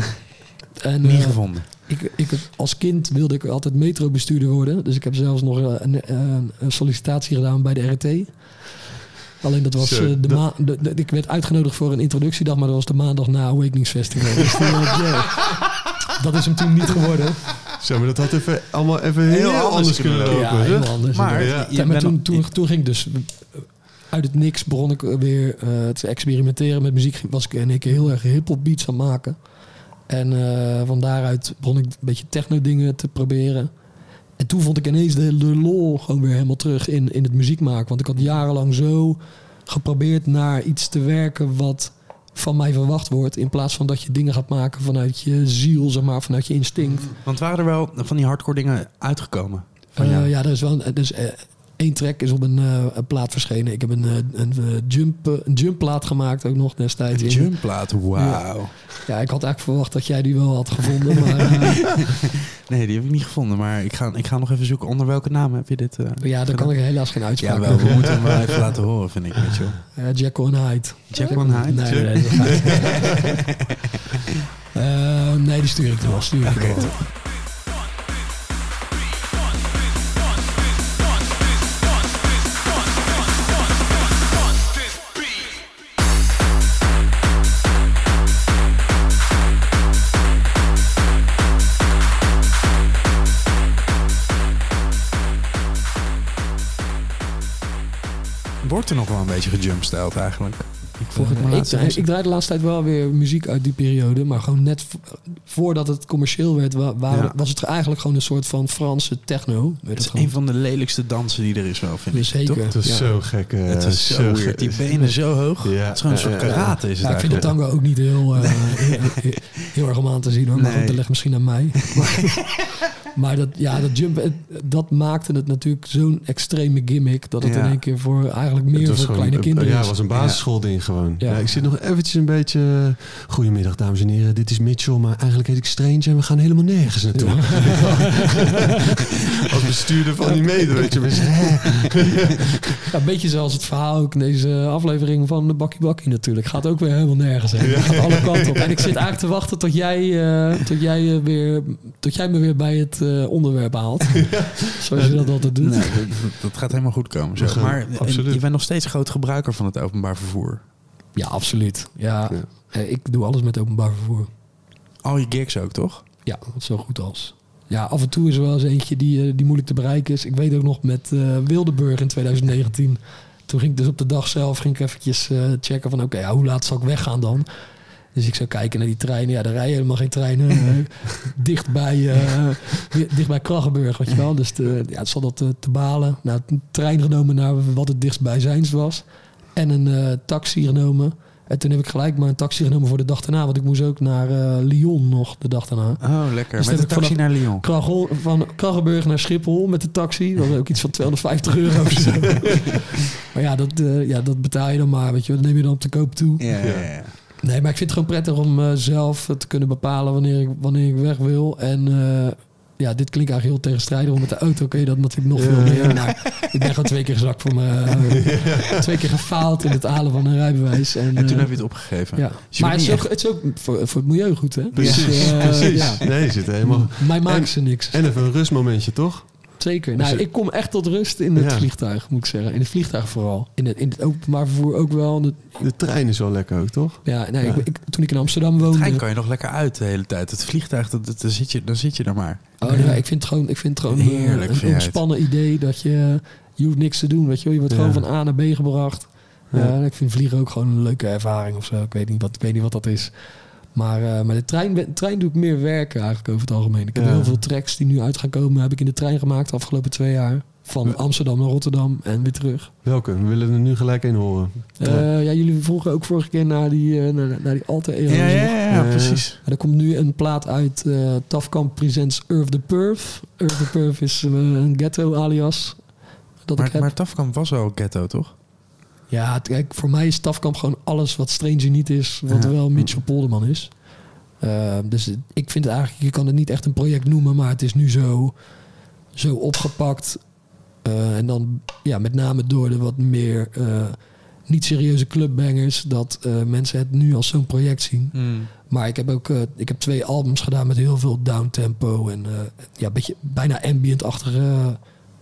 En, Niet gevonden. ik, ik, als kind wilde ik altijd metrobestuurder worden. Dus ik heb zelfs nog een, een, een sollicitatie gedaan bij de RT. Alleen dat was Zo, eh, de dat- ma de, de- ik werd uitgenodigd voor een introductiedag, maar dat was de maandag na Awakenings Festival. Dus eh, yeah. dat is hem toen niet geworden. Zo, maar dat had even, allemaal even heel, Heel anders anders kunnen lopen. ja, anders. Maar Ja. maar toen, toen, toen ging ik dus eh, uit het niks begon ik weer eh, te experimenteren met muziek. Was ik in één keer heel erg hip-hop beats aan het maken. En eh, van daaruit begon ik een beetje techno dingen te proberen. En toen vond ik ineens de, de lol gewoon weer helemaal terug in, in het muziek maken. Want ik had jarenlang zo geprobeerd naar iets te werken wat van mij verwacht wordt. In plaats van dat je dingen gaat maken vanuit je ziel, zeg maar, vanuit je instinct. Want waren er wel van die hardcore dingen uitgekomen? Eh, jou? ja, er is wel een, dus, track is op een, eh, een plaat verschenen. Ik heb een, eh, een, eh, jump, een jump plaat gemaakt ook nog destijds. Een jumpplaat, wauw. Ja, ik had eigenlijk verwacht dat jij die wel had gevonden. Maar Nee, die heb ik niet gevonden. Maar ik ga, ik ga nog even zoeken. Onder welke naam heb je dit? ja, daar kan ik helaas geen Ja, uitspraak wel. over We moeten hem wel even laten horen, vind ik. Weet je wel. Jekyll en Hyde. En Hyde? Nee, die stuur ik er wel. Stuur ik er wel. Er nog wel een beetje gejumpstyled eigenlijk? Ik vroeg het me ik, draai de laatste tijd wel weer muziek uit die periode. Maar gewoon net vo- voordat het commercieel werd, wa- waren- Ja. was het eigenlijk gewoon een soort van Franse techno. Weet Het het is gewoon. een van de lelijkste dansen die er is wel, vind ik. Zeker. Toch? Het is Ja. zo gek. eh, Het is zo, weird. gek. Die benen zo hoog. Ja. Het is gewoon een soort karate is het Ja, ik vind de tango ook niet heel, eh, heel, heel- heel erg om aan te zien hoor. Maar Nee. goed, dat ligt misschien aan mij. maar dat, ja, dat jump, dat maakte het natuurlijk zo'n extreme gimmick... dat het Ja. in één keer voor eigenlijk meer voor kleine een- kinderen Ja, het was een basisschoolding gewoon. Ja. Ja. ik zit nog eventjes een beetje... eh, Goedemiddag, dames en heren. Dit is Mitchell, maar eigenlijk heet ik Strange... en we gaan helemaal nergens naartoe. Als bestuurder van die mede, weet je. een beetje zoals het verhaal ook in deze aflevering van de Bakkie Bakkie natuurlijk. Gaat ook weer helemaal nergens heen. Gaat alle kanten op. En ik zit eigenlijk te wachten tot jij, eh, tot jij, eh, weer, tot jij me weer bij het eh, onderwerp haalt. Zoals je dat altijd doet. Nee, dat, dat gaat helemaal goed komen. Gaan- Maar absoluut. je bent nog steeds groot gebruiker van het openbaar vervoer. Ja, absoluut. Ja, Ja. ik doe alles met openbaar vervoer. Al je gigs ook, toch? Ja, zo goed als. Ja, af en toe is er wel eens eentje die, eh, die moeilijk te bereiken is. Ik weet ook nog met eh, Wildeburg in 2019. Toen ging ik dus op de dag zelf ging ik eventjes eh, checken van... oké, ja, hoe laat zal ik weggaan dan? Dus ik zou kijken naar die treinen. Ja, er rijden helemaal geen treinen. eh, dicht, bij, dicht bij Kraggenburg, weet je wel. Dus de, ja, het zat dat te, te balen. Nou, een trein genomen naar wat het dichtstbijzijnst was. En een eh, taxi genomen. En toen heb ik gelijk maar een taxi genomen voor de dag daarna. Want ik moest ook naar eh, Lyon nog de dag daarna. Oh, lekker. Dus Met de taxi naar Lyon. Kragel, van Kraggenburg naar Schiphol met de taxi. Dat was ook iets van 250 euro of zo. maar ja dat, eh, ja, dat betaal je dan maar. Weet je, dat neem je dan op de koop toe. Ja, ja, ja. Nee, maar ik vind het gewoon prettig om eh, zelf te kunnen bepalen wanneer ik, wanneer ik weg wil. En ja, dit klinkt eigenlijk heel tegenstrijdig. Want met de auto kun je dat natuurlijk nog veel meer. ik ben gewoon twee keer gezakt voor mijn... eh, Twee keer gefaald in het halen van een rijbewijs. En, En toen eh, heb je het opgegeven. ja. Dus je Maar het is, ook, het is ook voor, voor het milieu goed, hè? Precies, Dus, eh, precies. ja. Nee, zit helemaal... Mij maken En- ze niks. En even een rustmomentje, toch? Zeker. Dus Nou, ik kom echt tot rust in het Ja. vliegtuig, moet ik zeggen. In het vliegtuig vooral. In het, in het openbaar vervoer ook wel. De- De trein is wel lekker ook, toch? ja, nee, Ja. Ik, ik- toen ik in Amsterdam De woonde... trein kan je nog lekker uit de hele tijd. Het vliegtuig, dat, dat, dan, zit je, dan zit je er maar. Oh, nee, ik vind het gewoon, ik vind het gewoon eh, Heerlijk, een jij ontspannen idee dat je... Je hoeft niks te doen, weet je wel. Je wordt Ja. gewoon van A naar B gebracht. Ja. Ja. ik vind vliegen ook gewoon een leuke ervaring of zo. Ik weet niet wat, ik weet niet wat dat is. Maar, eh, maar de trein, de trein doe ik meer werken eigenlijk over het algemeen. Ik heb Ja. heel veel tracks die nu uit gaan komen... heb ik in de trein gemaakt de afgelopen twee jaar. Van. Amsterdam naar Rotterdam en weer terug. Welke? We willen er nu gelijk in horen. Eh, ja, jullie vroegen ook vorige keer naar die, eh, naar, naar die Alter Ero's. Ja, ja, ja, ja, precies. Maar er komt nu een plaat uit eh Tafkamp Presents Earth the Perf. Earth the Perf is een ghetto alias dat ik Maar, heb. maar Tafkamp was al ghetto, toch? Ja, kijk, voor mij is Tafkamp gewoon alles wat Stranger niet is, wat Ja. wel Mitchell Polderman is. Eh, dus ik vind het eigenlijk, je kan het niet echt een project noemen, maar het is nu zo, zo opgepakt. Eh, en dan ja, met name door de wat meer eh, niet serieuze clubbangers, dat eh, mensen het nu als zo'n project zien. Maar ik heb ook ik heb twee albums gedaan met heel veel downtempo en ja, beetje bijna ambient-achtige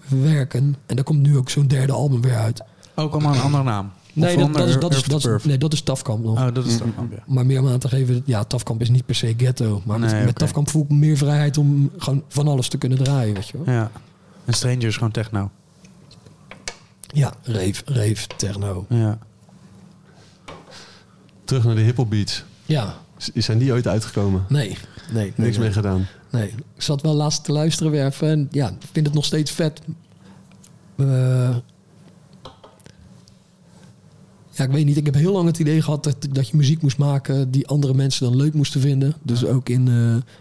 werken. En daar komt nu ook zo'n derde album weer uit. Ook allemaal een andere naam. Nee, dat, is, dat, is, dat, is, nee, dat is Tafkamp nog. Oh, dat is Tafkamp, ja. Maar meer om aan te geven, ja, Tafkamp is niet per se ghetto. Maar met, Nee. Tafkamp voel ik meer vrijheid om gewoon van alles te kunnen draaien, weet je wel. Ja. En Stranger is gewoon techno. Ja, rave, rave, techno. Ja. Terug naar de hiphop beats. Ja, Zijn die ooit uitgekomen? nee, nee. nee, Niks nee. mee gedaan. nee. Ik zat wel laatst te luisteren weer even. En ja, ik vind het nog steeds vet. Eh, ja, ik weet niet. Ik heb heel lang het idee gehad dat, dat je muziek moest maken die andere mensen dan leuk moesten vinden. Dus ook in, eh,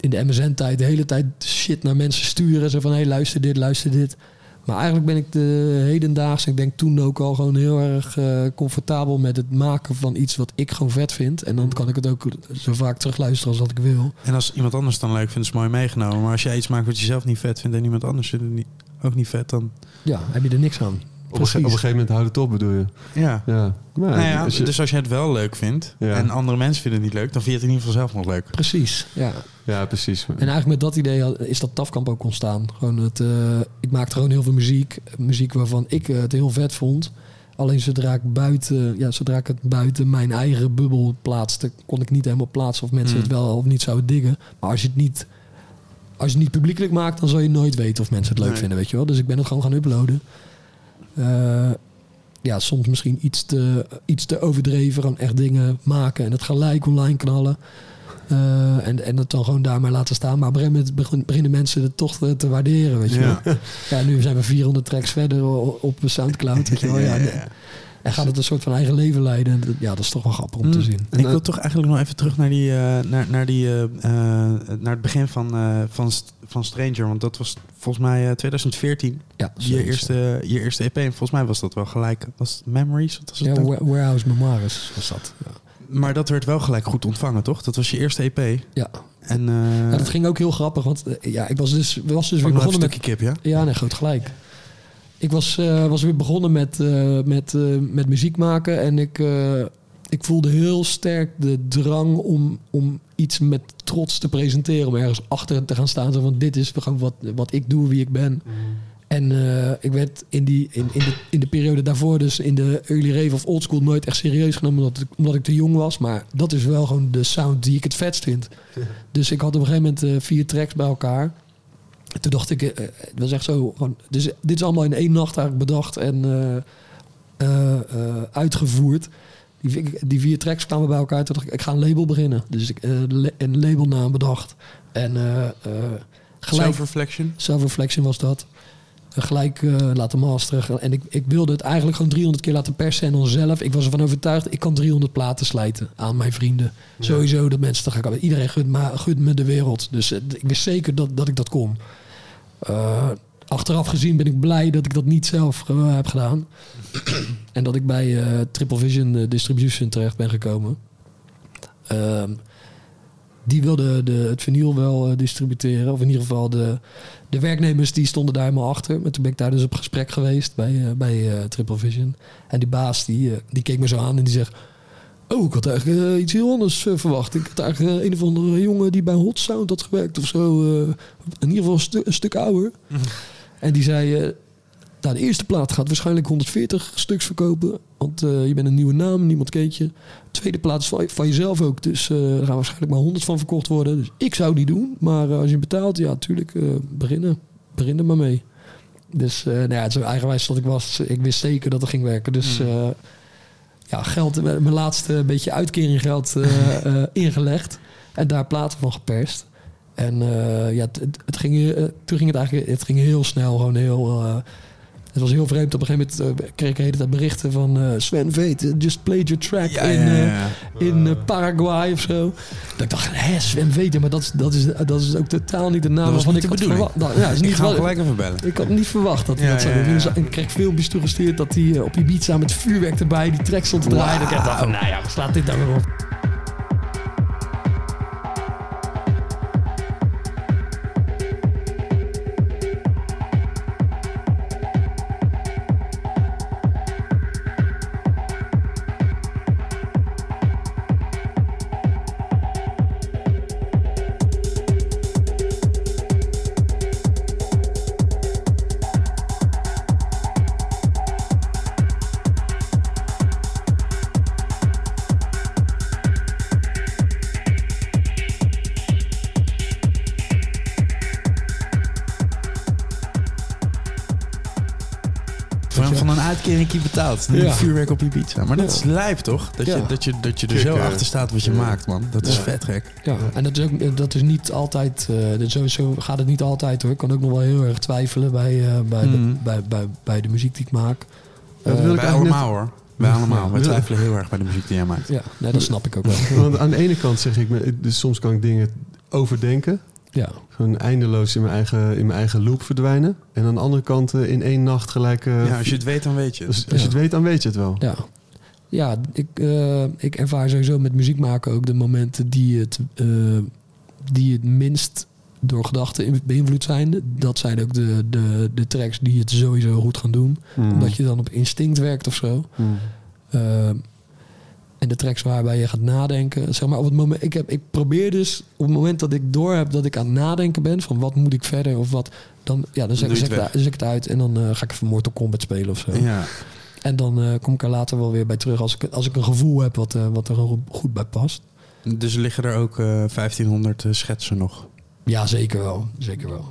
in de MSN-tijd de hele tijd shit naar mensen sturen. Zo van, hé, hey, luister dit, luister dit. Maar eigenlijk ben ik de hedendaagse, ik denk toen ook al gewoon heel erg eh, comfortabel met het maken van iets wat ik gewoon vet vind. En dan kan ik het ook zo vaak terugluisteren als dat ik wil. En als iemand anders het dan leuk vindt, is mooi meegenomen. Maar als jij iets maakt wat je zelf niet vet vindt en iemand anders vindt het niet, ook niet vet, dan... Ja, heb je er niks aan. Op een, op een gegeven moment houdt het op, bedoel je? Ja. Ja. Nou ja, als je- Dus als je het wel leuk vindt Ja. en andere mensen vinden het niet leuk, dan vind je het in ieder geval zelf nog leuk. Precies, ja. Ja, precies. En eigenlijk met dat idee is dat Tafkamp ook ontstaan. Gewoon het, eh, ik maakte gewoon heel veel muziek. Muziek waarvan ik eh, het heel vet vond. Alleen zodra ik, buiten, ja, zodra ik het buiten mijn eigen bubbel plaatste... kon ik niet helemaal plaatsen of mensen Hmm. het wel of niet zouden diggen. Maar als je het niet, als je het niet publiekelijk maakt... dan zal je nooit weten of mensen het leuk Nee. vinden, weet je wel. Dus ik ben het gewoon gaan uploaden. Eh, ja, soms misschien iets te, iets te overdreven. Gewoon echt dingen maken en het gelijk online knallen. Eh, en, en het dan gewoon daar maar laten staan. Maar op een gegeven moment begin- beginnen mensen het toch te, te waarderen, weet je Ja. wel. Ja, nu zijn we 400 tracks verder op Soundcloud, weet je wel. Ja, En gaat het een soort van eigen leven leiden. En dat- ja, dat is toch wel grappig om te Mm. zien. Ik wil toch eigenlijk nog even terug naar, die, eh, naar, naar, die, eh, eh, naar het begin van, van, van Stranger. Want dat was volgens mij eh, 2014. Ja, Je eerste, je eerste EP. En volgens mij was dat wel gelijk. Was het Memories? Wat was het Ja, dan? Warehouse Memoirs was dat. Ja. Maar dat werd wel gelijk goed ontvangen, toch? Dat was je eerste EP. Ja. En, Ja, dat ging ook heel grappig, want ja, ik was dus, was dus pak weer even begonnen een met... stukje kip, ja? Ja, nee, groot gelijk. Ik was, eh, was weer begonnen met, eh, met, eh, met muziek maken en ik, ik voelde heel sterk de drang om, om iets met trots te presenteren, om ergens achter te gaan staan. Zo van, dit is gewoon wat, wat ik doe, wie ik ben. En eh, ik werd in, die, in, in, de, in de periode daarvoor, dus in de early rave of old school, nooit echt serieus genomen omdat ik, omdat ik te jong was. Maar dat is wel gewoon de sound die ik het vetst vind. Dus ik had op een gegeven moment vier tracks bij elkaar. En toen dacht ik, eh, eh, het was echt zo, gewoon, dus dit is allemaal in één nacht eigenlijk bedacht en eh, eh, eh, uitgevoerd. Die, die vier tracks kwamen bij elkaar. Toen dacht ik, ik ga een label beginnen. Dus ik eh, een labelnaam bedacht. En eh, eh, gelijk... Self-reflection. Self-reflection was dat. Eh, Gelijk eh, laten masteren. En ik, ik wilde het eigenlijk gewoon 300 keer laten persen. En dan zelf, ik was ervan overtuigd, ik kan 300 platen slijten aan mijn vrienden. Sowieso dat mensen toch gaan. Iedereen gunt, me- gunt me de wereld. Dus eh, ik wist zeker dat, dat ik dat kon. Eh, achteraf gezien ben ik blij dat ik dat niet zelf eh, heb gedaan. en dat ik bij eh, Triple Vision Distribution terecht ben gekomen. Ehm, die wilde de, het vinyl wel eh, distributeren. Of in ieder geval de, de werknemers die stonden daar helemaal achter. Maar toen ben ik daar dus op gesprek geweest bij, bij Triple Vision. En die baas die, die keek me zo aan en die zegt... Oh, ik had eigenlijk eh, iets heel anders eh, verwacht. Ik had eigenlijk eh, een of andere jongen die bij Hot Sound had gewerkt of zo. in ieder geval een, stu- een stuk ouder. En die zei... nou, de eerste plaat gaat waarschijnlijk 140 stuks verkopen. Want je bent een nieuwe naam, niemand kent je. Tweede plaat is van, van jezelf ook. Dus er gaan waarschijnlijk maar 100 van verkocht worden. Dus ik zou die doen. Maar als je betaalt, ja, natuurlijk, eh, beginnen. Begin er maar mee. Dus nou ja, zo eigenwijs dat ik was, ik wist zeker dat het ging werken. Dus eh, ja, geld, mijn laatste beetje uitkering geld eh, eh, ingelegd. En daar platen van geperst. En eh, ja, het, het- ging, toen ging het eigenlijk het ging heel snel. Gewoon heel, het was heel vreemd. Op een gegeven moment eh, kreeg ik de hele tijd berichten van eh, Sven Veet, just played your track Ja, in, ja, eh, in Paraguay of zo. Dat ik dacht, hè, Sven Veet, maar dat, is- dat, is, dat is ook totaal niet de naam Dat was waarvan niet ik had verwacht. Nou, ja, is Ik niet ga hem wel- gelijk even bellen. ik had niet verwacht dat hij dat zou doen. Ik kreeg filmpjes toegestuurd dat hij op Ibiza met vuurwerk erbij die track stond te draaien. Ik dacht van, nou ja, slaat dit nou weer op? Uitkering betaald. Ja. Vuurwerk op je pizza. Maar dat is lijp toch? Dat, Ja. je, dat, je, dat je er zo eh, achter staat wat je maakt, man. Dat is Ja. vet gek. Ja, en dat is, ook, dat is niet altijd, eh, dat sowieso gaat het niet altijd hoor. Ik kan ook nog wel heel erg twijfelen bij, eh, bij, Mhm. de, bij, bij, bij de muziek die ik maak. Ja, dat wil ik Wij eigenlijk allemaal hoor. Wij allemaal. Wij twijfelen heel erg bij de muziek die jij maakt. ja, nee, dat snap ik ook wel. Want aan de ene kant zeg ik, me, dus soms kan ik dingen overdenken. Ja, Gewoon eindeloos in mijn eigen, in mijn eigen loop verdwijnen. En aan de andere kant eh, in één nacht gelijk... eh, Ja, als je het weet, dan weet je het. als, als je het weet, dan weet je het wel. ja. Ja, ik, eh, ik ervaar sowieso met muziek maken ook de momenten die het, eh, die het minst door gedachten in- beïnvloed zijn. Dat zijn ook de, de, de tracks die het sowieso goed gaan doen. Hmm. Omdat je dan op instinct werkt of zo. Hmm. En de tracks waarbij je gaat nadenken. Zeg maar op het moment, ik, heb, ik probeer dus op het moment dat ik door heb dat ik aan het nadenken ben. Van wat moet ik verder of wat. Dan, ja, dan het ik, het- zet ik het uit en dan eh, ga ik even Mortal Kombat spelen of zo. Ja. En dan eh, kom ik er later wel weer bij terug als ik, als ik een gevoel heb wat, eh, wat er goed bij past. Dus liggen er ook eh 1500 eh, schetsen nog. Ja, zeker wel. Zeker wel.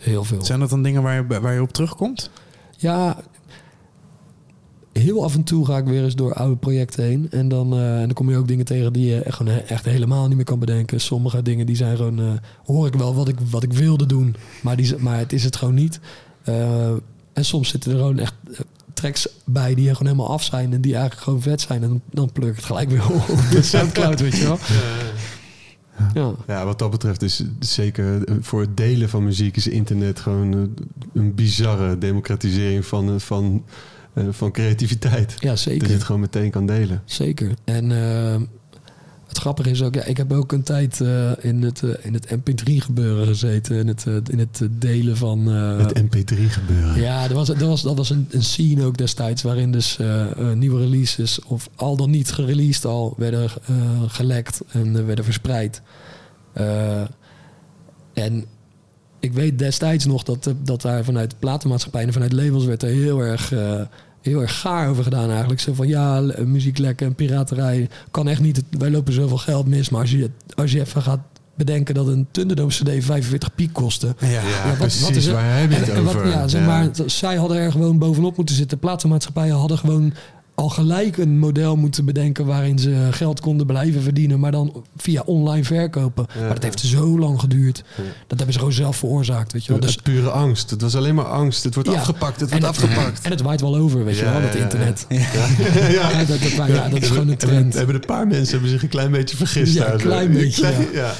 Heel veel. Zijn dat dan dingen waar je, waar je op terugkomt? Ja, heel af en toe ga ik weer eens door oude projecten heen. En dan, eh, en dan kom je ook dingen tegen die je echt, gewoon echt helemaal niet meer kan bedenken. Sommige dingen die zijn gewoon, eh, hoor ik wel wat ik, wat ik wilde doen, maar, die, maar het is het gewoon niet. Eh, en soms zitten er gewoon echt tracks bij die gewoon helemaal af zijn en die eigenlijk gewoon vet zijn. En dan, pluk ik het gelijk weer op de Soundcloud, weet je wel. Ja. Ja, wat dat betreft is zeker voor het delen van muziek is internet gewoon een bizarre democratisering van, van, eh, van creativiteit. ja, Dat zeker. je het gewoon meteen kan delen. Zeker. En eh, het grappige is ook, ja, ik heb ook een tijd eh, in, het, in het MP3 gebeuren gezeten. In het, in het delen van. Het MP3 gebeuren. ja, dat was, dat was, dat was een, een scene ook destijds waarin dus nieuwe releases, of al dan niet gereleased al, werden gelekt en werden verspreid. En ik weet destijds nog dat, eh, dat daar vanuit de platenmaatschappij en vanuit labels werd er heel erg, eh, heel erg gaar over gedaan eigenlijk. Zo van ja, l- muzieklekken en piraterij kan echt niet. Wij lopen zoveel geld mis, maar als je, als je even gaat bedenken dat een Thunderdome CD 45 piek kostte. Ja. Ja, wat- precies. wat is er- waar heb je het En- en wat- over? ja, zeg maar, zij hadden er gewoon bovenop moeten zitten. Platenmaatschappijen hadden gewoon al gelijk een model moeten bedenken waarin ze geld konden blijven verdienen, maar dan via online verkopen. Ja, maar dat ja. heeft zo lang geduurd. Ja. Dat hebben ze gewoon zelf veroorzaakt, weet je wel. Dus, pure angst. Het was alleen maar angst. Het wordt Ja. afgepakt. Het en, wordt het, afgepakt. en het waait wel over, weet je wel, dat ja, internet. ja. Ja, dat, dat, ja, dat is gewoon een trend. hebben een paar mensen hebben zich een klein beetje vergist. Ja, een klein beetje, Klein- ja. ja.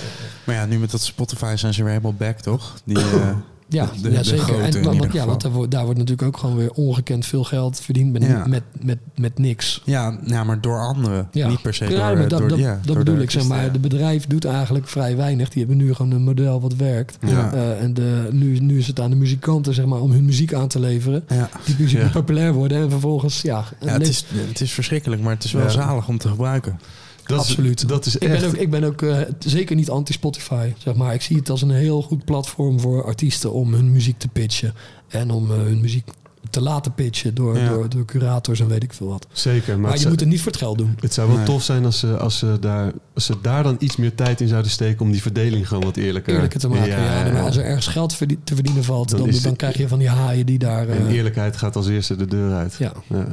Maar ja, nu met dat Spotify zijn ze weer helemaal back, toch? Die, eh, Ja, de, ja de zeker. grote En, want, ja, want daar wordt, daar wordt natuurlijk ook gewoon weer ongekend veel geld verdiend met, Ja. met, met, met niks. Ja, ja, maar door anderen. Ja. Niet per se door, maar dat, door, dat, ja, dat door bedoel ik. Zeg maar, de bedrijf doet eigenlijk vrij weinig. Die hebben nu gewoon een model wat werkt. Eh, en de, nu, nu is het aan de muzikanten zeg maar, om hun muziek aan te leveren. Die muziek populair worden. En vervolgens, ja... Het, is, het is verschrikkelijk, maar het is wel zalig om te gebruiken. Dat is- Absoluut. dat is ik echt... ben ook, ik ben ook eh, zeker niet anti-Spotify. Zeg maar. Ik zie het als een heel goed platform voor artiesten om hun muziek te pitchen. En om eh, hun muziek te laten pitchen door, Ja. door, door curators en weet ik veel wat. Zeker, maar, Maar, je zou, moet het niet voor het geld doen. het zou wel Nee. tof zijn als ze, als, ze daar, als ze daar dan iets meer tijd in zouden steken... om die verdeling gewoon wat eerlijker... Eerlijker te maken. Ja, ja, maar als er ergens geld verdien- te verdienen valt, Dan dan, krijg je van die haaien die daar... eh, En eerlijkheid gaat als eerste de deur uit. ja, Ja, ja.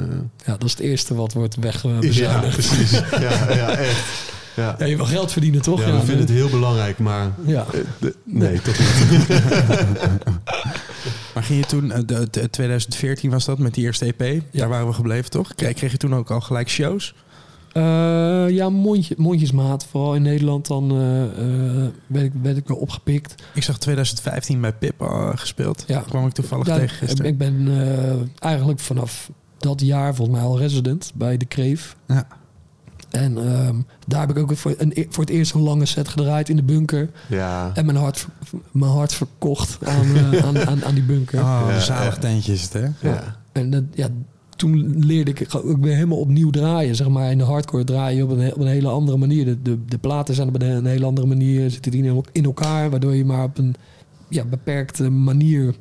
ja, dat is het eerste wat wordt ja wegbezuinigd. precies. Ja, ja, echt. Ja. Ja, je wil geld verdienen, toch? Ja, we vinden het heel belangrijk, maar... Ja. eh, nee, toch niet. Maar ging je toen, eh, de, de- 2014 was dat, met die eerste EP? Daar waren we gebleven, toch? Kreeg, kreeg je toen ook al gelijk shows? Eh, ja, mondje, mondjesmaat. Vooral in Nederland dan eh, werd, ik, werd ik wel opgepikt. Ik zag 2015 bij Pip gespeeld. Ja. Kwam ik toevallig Ja, tegen ik, gisteren. ik ben eigenlijk vanaf dat jaar volgens mij al resident bij de Kreef. Ja. En ehm, daar heb ik ook voor, een, voor het eerst een lange set gedraaid in de bunker. Ja. En mijn hart, mijn hart verkocht aan, eh, aan, aan, aan die bunker. Oh, Ja, zalig ja. tentje is het, hè? Ja. En dat, ja, toen leerde ik ook weer helemaal opnieuw draaien. Zeg maar in de hardcore draaien op een, op een hele andere manier. De, de, de platen zijn op een, een hele andere manier. Zitten die in, el- in elkaar. Waardoor je maar op een ja, beperkte manier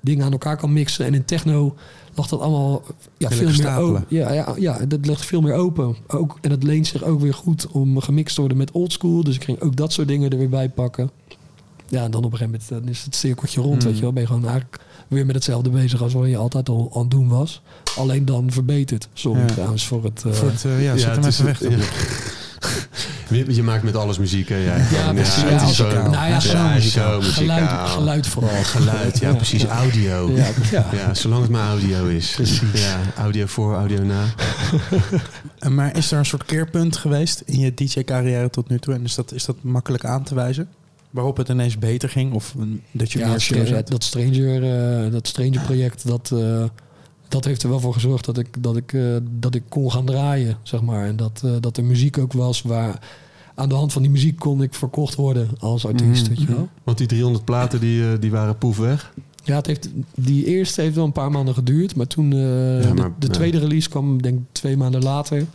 dingen aan elkaar kan mixen. En in techno lag dat allemaal ja, veel meer stapelen. open. Ja, ja, ja, dat ligt veel meer open. Ook, en dat leent zich ook weer goed om gemixt te worden met oldschool. Dus ik ging ook dat soort dingen er weer bij pakken. ja, en dan op een gegeven moment dan is het cirkeltje rond, Mm. weet je wel. Ben je gewoon eigenlijk weer met hetzelfde bezig als wat je altijd al aan het doen was. Alleen dan verbeterd. Sorry Ja. trouwens voor het... eh, Voor het, eh, ja, zet hem het is even weg. Je, je maakt met alles muziek, hè? Jij. Ja, precies. Ja, zo, nou ja, zo geluid, geluid vooral. Geluid, ja, precies. Audio. Ja, ja. Ja, zolang het maar audio is. Precies. Ja, audio voor, audio na. Maar is er een soort keerpunt geweest in je DJ-carrière tot nu toe? En is dat, is dat makkelijk aan te wijzen? Waarop het ineens beter ging? Of dat je Ja, meer dat, dat Stranger, eh, dat Stranger project, dat, eh, dat heeft er wel voor gezorgd dat ik, dat ik, eh, dat ik kon gaan draaien, zeg maar. En dat, eh, dat er muziek ook was waar aan de hand van die muziek kon ik verkocht worden als artiest, Mhm. weet je wel. Want die 300 platen die, eh, die waren poef weg. Ja, het heeft, die eerste heeft wel een paar maanden geduurd, maar toen Ja, maar- de, de ja. tweede release kwam denk ik twee maanden later.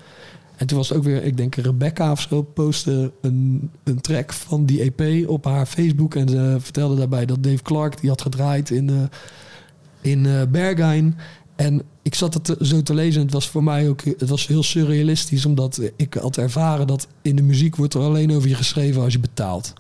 En toen was het ook weer, ik denk Rebecca of zo, postte een, een track van die EP op haar Facebook. En ze vertelde daarbij dat Dave Clark die had gedraaid in, eh in Berghain. En ik zat het te- zo te lezen en het was voor mij ook het was heel surrealistisch. Omdat ik had ervaren dat in de muziek wordt er alleen over je geschreven als je betaalt.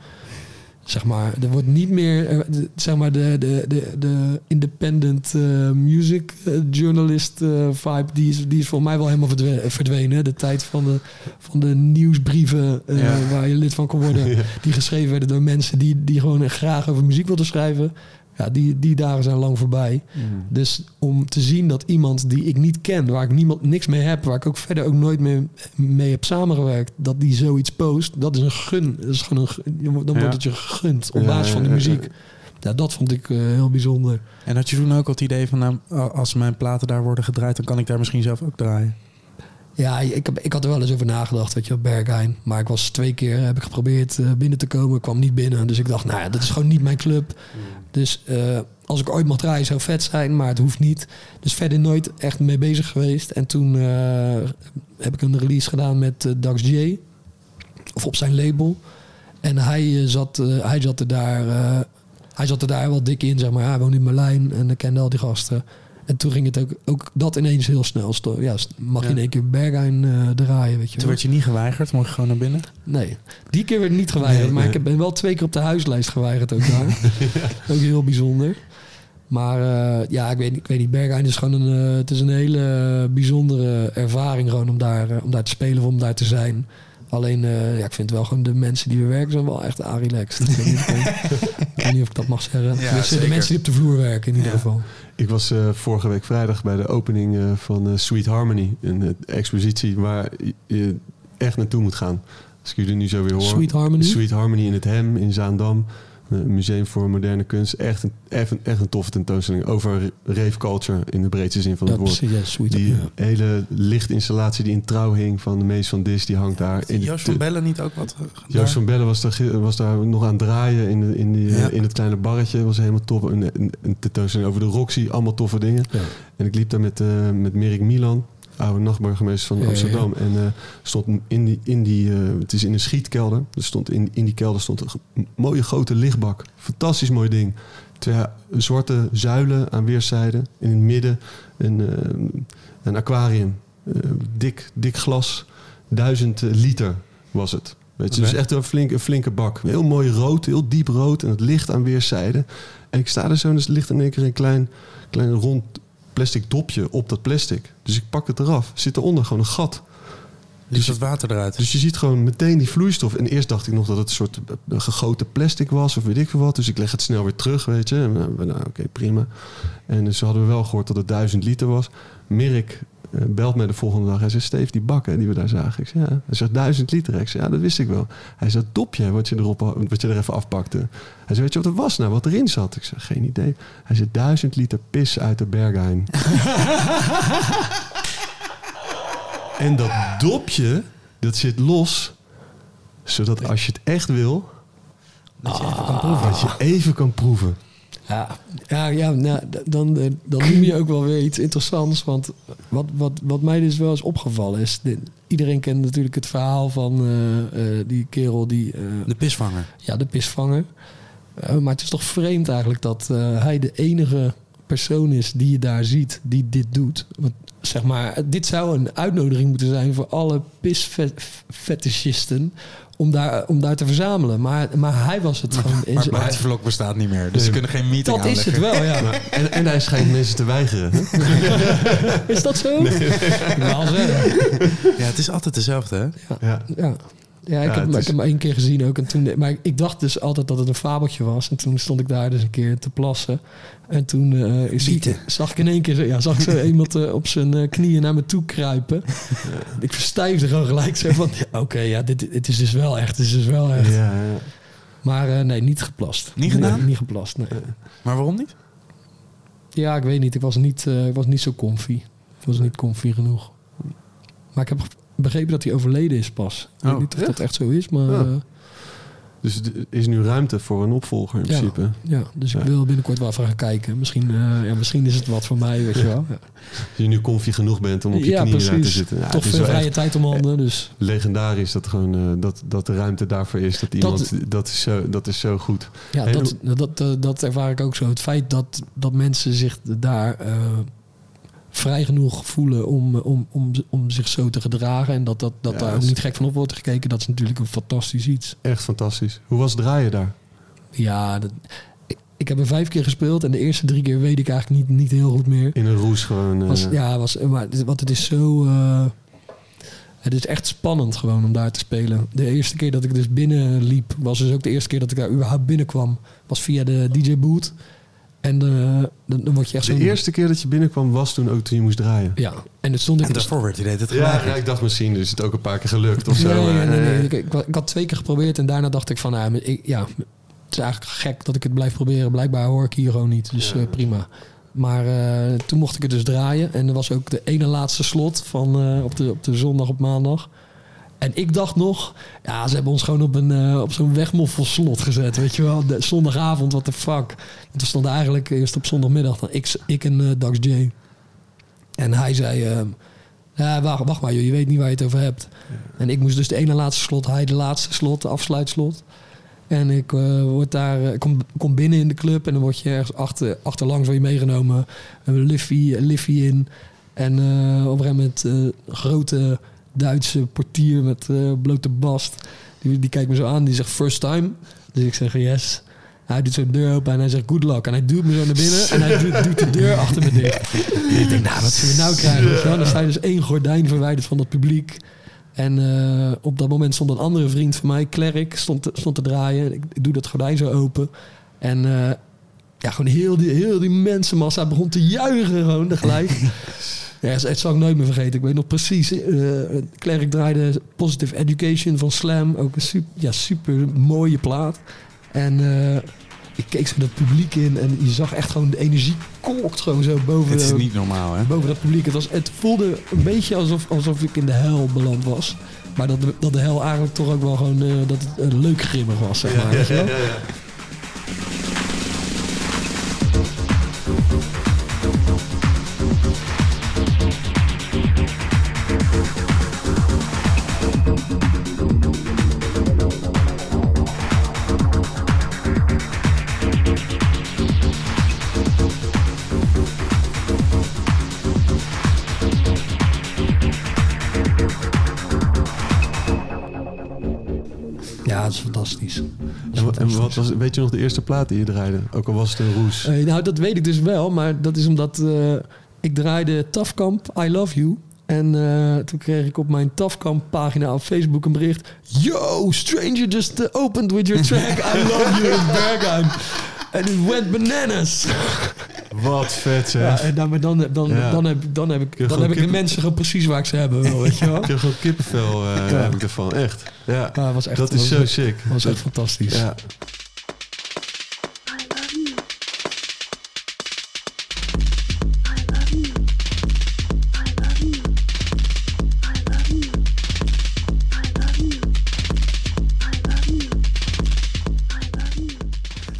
Zeg maar, er wordt niet meer, eh, de- zeg maar, de, de, de, de independent eh, music eh, journalist eh, vibe, die is, die is voor mij wel helemaal verdwe- verdwenen. De tijd van de, van de nieuwsbrieven eh, Ja. waar je lid van kon worden, Ja. die geschreven werden door mensen die, die gewoon graag over muziek wilden schrijven. Ja, die, die dagen zijn lang voorbij. Dus om te zien dat iemand die ik niet ken, waar ik niemand, niks mee heb, waar ik ook verder ook nooit mee, mee heb samengewerkt, dat die zoiets post, dat is een gun. Dat is gewoon een, dan wordt Ja. het je gegund op Ja, basis van de muziek. Ja, dat vond ik eh, heel bijzonder. En had je toen ook al het idee van, nou, als mijn platen daar worden gedraaid, dan kan ik daar misschien zelf ook draaien? Ja, ik, heb, ik had er wel eens over nagedacht, weet je, op Berghain. Maar ik was twee keer, heb ik geprobeerd eh, binnen te komen, kwam niet binnen. Dus ik dacht, nou ja, dat is gewoon niet mijn club. Dus eh, als ik ooit mag draaien zou vet zijn, maar het hoeft niet. Dus verder nooit echt mee bezig geweest. En toen eh, heb ik een release gedaan met eh, Dax J. Of op zijn label. En hij, zat, hij, zat er daar, hij zat er daar wel dik in, zeg maar. Hij woonde in Berlijn en ik kende al die gasten. En toen ging het ook, ook dat ineens heel snel. Ja, mag je Ja. in één keer Berghain eh, draaien, weet je Toen werd je niet geweigerd, mocht je gewoon naar binnen? Nee, die keer werd niet geweigerd. Nee, maar nee. ik ben wel twee keer op de huislijst geweigerd ook daar. ook heel bijzonder. Maar eh, ja, ik weet, niet- ik weet niet. Berghain is gewoon een, eh, het is een hele bijzondere ervaring gewoon om daar, om daar te spelen of om daar te zijn. Alleen, ja, ik vind wel gewoon de mensen die we werken zijn wel echt a-relaxed. ik, weet niet, ik weet niet of ik dat mag zeggen. Tenminste, de zeker. mensen die op de vloer werken in ieder Ja. geval. Ik was eh, vorige week vrijdag bij de opening eh, van eh, Sweet Harmony. Een expositie waar je- je echt naartoe moet gaan. Als ik jullie nu zo weer hoor. Sweet Harmony. Sweet Harmony in het Hem in Zaandam. Een museum voor moderne kunst. Echt een, echt een, echt een toffe tentoonstelling over rave culture in de breedste zin van Ja, het woord. precies. Ja, sweet. Die ja. hele lichtinstallatie die in trouw hing van de meest van Dis, die hangt daar. In Joost van Bellen niet ook wat? eh, Joost van Bellen was daar, was daar nog aan het draaien in, de, in, die, eh, Ja. in het kleine barretje. was helemaal tof. Een, een, een tentoonstelling over de Roxy. Allemaal toffe dingen. Ja. En ik liep daar met, eh met Merik Milan, oude nachtburgemeester van Ja, ja, ja. Amsterdam. En eh, stond in die, in die eh, het is in een schietkelder. Er stond in, in die kelder stond een mooie grote lichtbak. Fantastisch mooi ding. Twee zwarte zuilen aan weerszijden. In het midden een, eh, een aquarium. Eh, dik, dik glas. Duizend eh, liter was het. Weet je, dus echt een flinke, een flinke bak. Heel mooi rood, heel diep rood. En het licht aan weerszijden. En ik sta er zo en er ligt in één keer een klein, klein rond plastic dopje op dat plastic. Dus ik pak het eraf. Zit eronder gewoon een gat. Dus dat water eruit. Dus je ziet gewoon meteen die vloeistof. En eerst dacht ik nog dat het een soort eh, gegoten plastic was of weet ik veel wat. Dus ik leg het snel weer terug, weet je. Nou, oké, prima. En dus hadden we wel gehoord dat het duizend liter was. Mirk eh, belt mij de volgende dag. Hij zegt, Steve, die bakken die we daar zagen. Ik zeg, ja. Hij zegt, duizend liter. Ik zeg, ja, dat wist ik wel. Hij zegt, dopje wat je, erop, wat je er even afpakte. Hij zei, weet je wat het was nou? Wat erin zat? Ik zeg, geen idee. Hij zegt, duizend liter pis uit de Berghain. en dat dopje, dat zit los. Zodat als je het echt wil, Dat je even kan proeven. dat je even kan proeven. Ja, ja, ja nou, dan, eh, dan noem je ook wel weer iets interessants. Want wat, wat, wat mij dus wel eens opgevallen is... dit- iedereen kent natuurlijk het verhaal van eh, eh, die kerel die... De pisvanger. ja, de pisvanger. Maar het is toch vreemd eigenlijk dat hij de enige persoon is die je daar ziet, die dit doet. Want zeg maar, dit zou een uitnodiging moeten zijn voor alle pisfetischisten om daar, om daar te verzamelen. Maar, maar hij was het gewoon. in Maar zijn- buitenvlok bestaat niet meer. Dus ze kunnen geen meeting dat is het aanleggen. wel, ja. Maar- en, en hij schijnt mensen te weigeren. Is dat zo? Ik wil zeggen. Ja, het is altijd dezelfde, hè? Ja. Ja. Ja, ik, Ja, heb, het ik is- heb hem één keer gezien ook. En toen, maar ik, ik dacht dus altijd dat het een fabeltje was. En toen stond ik daar dus een keer te plassen. En toen eh, zag ik in één keer ja, zag ik zo iemand eh, op zijn eh, knieën naar me toe kruipen. ik verstijfde gewoon gelijk zo van... ja, Oké, ja, dit, dit is dus wel echt. Dit is dus wel echt. Ja, ja. Maar nee, niet geplast. Niet gedaan? Nee, niet geplast, nee. Maar waarom niet? Ja, ik weet niet. Ik was niet, ik was niet zo comfy. Ik was niet comfy genoeg. Maar ik heb begrepen dat hij overleden is pas. Ik weet Oh, niet of echt? dat echt zo is, maar... Ja. eh, Dus er is nu ruimte voor een opvolger in Ja. principe. Ja, dus ik wil binnenkort wel even gaan kijken. Misschien, eh, ja, misschien is het wat voor mij, weet je wel. Ja, Als je nu comfy genoeg bent om op je ja knieën te zitten. Ja, Toch veel vrije tijd om handen, dus... legendarisch dat, gewoon, eh, dat, dat de ruimte daarvoor is. Dat iemand, dat, is, zo, dat is zo goed. Ja, dat, dat, dat, dat ervaar ik ook zo. Het feit dat, dat mensen zich daar eh, vrij genoeg voelen om, om, om, om zich zo te gedragen... en dat, dat, dat Ja, daar ook niet gek van op wordt gekeken... dat is natuurlijk een fantastisch iets. Echt fantastisch. Hoe was draaien daar? Ja, dat, ik, ik heb er vijf keer gespeeld... en de eerste drie keer weet ik eigenlijk niet, niet heel goed meer. In een roes gewoon. eh, Was, ja, was, maar, want het is zo. eh, het is echt spannend gewoon om daar te spelen. De eerste keer dat ik dus binnenliep, was dus ook de eerste keer dat ik daar überhaupt binnenkwam. Was via de DJ-boot. En eh, dan, dan word je echt de zo. eerste keer dat je binnenkwam was toen ook toen je moest draaien. Ja, en dan stond ik. En daarvoor werd je deed het Ja, geweigerd. ja, ik dacht misschien is het ook een paar keer gelukt of zo. Nee, nee, nee, nee. eh, Ik, ik, ik had twee keer geprobeerd en daarna dacht ik van, nou, ja, ik, ja, het is eigenlijk gek dat ik het blijf proberen. Blijkbaar hoor ik hier gewoon niet, dus Ja. eh, prima. Maar eh, toen mocht ik het dus draaien en er was ook de ene laatste slot van eh, op, de, op de zondag op maandag. En ik dacht nog, ja, ze hebben ons gewoon op, een, eh, op zo'n wegmoffelslot gezet, weet je wel. De, zondagavond, what the fuck. En toen stond eigenlijk eerst op zondagmiddag dan ik, ik en eh, Dax J. En hij zei, eh, ja, wacht, wacht maar joh, je weet niet waar je het over hebt. En ik moest dus de ene laatste slot, hij de laatste slot, de afsluitslot. En ik eh, word daar, kom, kom binnen in de club en dan word je ergens achter, achterlangs word je meegenomen. Een liffie, een liffie in. En eh, op een gegeven moment grote Duitse portier met eh, blote bast. Die, die kijkt me zo aan, die zegt first time. Dus ik zeg yes. Hij doet zo'n deur open en hij zegt good luck. En hij duwt me zo naar binnen en hij doet, doet de deur achter me dicht. En ik denk, nou, wat zullen we nou krijgen? Dan sta je dus één gordijn verwijderd van het publiek. En eh, op dat moment stond een andere vriend van mij, Klerk, stond, te- stond te draaien. Ik, ik doe dat gordijn zo open. En eh, ja, gewoon heel die, heel die mensenmassa begon te juichen gewoon tegelijk. ja, het, zal ik nooit meer vergeten. Ik weet nog precies. Klerk draaide Positive Education van Slam. Ook een super, ja, super mooie plaat. En eh, ik keek zo dat publiek in en je zag echt gewoon de energie kolkt gewoon zo boven. Het is niet normaal, hè? boven dat publiek. Het, was, het voelde een beetje alsof, alsof ik in de hel beland was. Maar dat, de- dat de hel eigenlijk toch ook wel gewoon eh, dat het leuk grimmig was, zeg maar. je wel? Ja, En, wat- en was, weet je nog de eerste plaat die je draaide? Ook al was het een roes. Eh, nou, dat weet ik dus wel, maar dat is omdat eh, ik draaide Tafkamp I Love You. En eh, toen kreeg ik op mijn Tafkamp pagina op Facebook een bericht. Yo, stranger just opened with your track I Love You in Bergheim. And it went bananas. Wat vet zeg. Ja, en dan, maar dan, dan, Ja. dan, heb, dan heb ik, dan heb ik de mensen gewoon precies waar ik ze hebben weet je wel. Ik heb gewoon kippenvel Ja. heb ik ervan. Echt. Ja. Was echt, dat is zo sick. was echt fantastisch.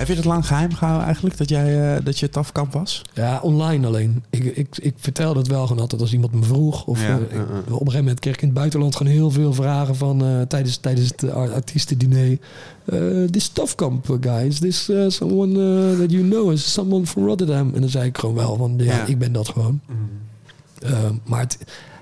Heb je dat lang geheim gehouden eigenlijk, dat, jij, eh, dat je tafkamp was? Ja, online alleen. Ik, ik, ik vertelde het wel gewoon altijd als iemand me vroeg. Of Ja, eh, ik- op een gegeven moment kreeg ik in het buitenland gewoon heel veel vragen van eh, tijdens, tijdens het ar- artiestendiner. This Tafkamp guy, is this someone that you know? Is someone from Rotterdam? En dan zei ik gewoon wel van ja, ik ben dat gewoon. Eh, maar het,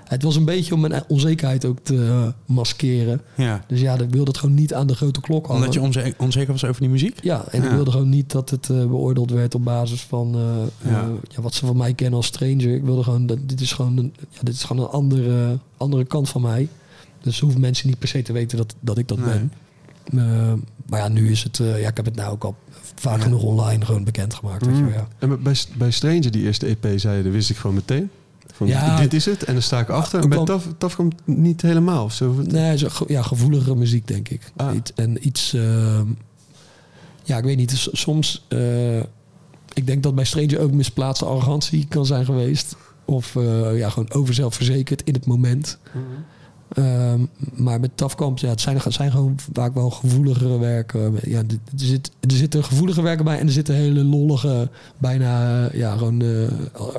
het was een beetje om mijn onzekerheid ook te eh, maskeren. Ja. Dus ja, ik wilde het gewoon niet aan de grote klok hangen. Omdat je onze- onzeker was over die muziek? Ja, en ik wilde gewoon niet dat het eh, beoordeeld werd op basis van eh, Ja. ja, wat ze van mij kennen als stranger. Ik wilde gewoon, dat, dit is gewoon een, ja, dit is gewoon een andere, andere kant van mij. Dus hoeven mensen niet per se te weten dat, dat ik dat Nee. ben. Eh, maar ja, nu is het, eh, ja, ik heb het nou ook al vaak genoeg online gewoon bekendgemaakt. Weet je wel, ja. En bij, bij Stranger, die eerste EP, zei je, dat wist ik gewoon meteen. Van, Ja. dit is het en dan sta ik achter. En bij wel- Taf, Taf komt niet helemaal of zo. Nee, zo, ja, gevoeligere muziek, denk ik. Ah. En iets... ehm, ja, ik weet niet. Soms... eh, ik denk dat bij Stranger ook misplaatste arrogantie kan zijn geweest. Of eh, ja, gewoon overzelfverzekerd in het moment. Ehm, maar met Tafkamp, ja, het zijn, zijn gewoon vaak wel gevoeligere werken. Ja, er, zit, er zitten gevoelige werken bij en er zitten hele lollige, bijna eh, ja, gewoon eh,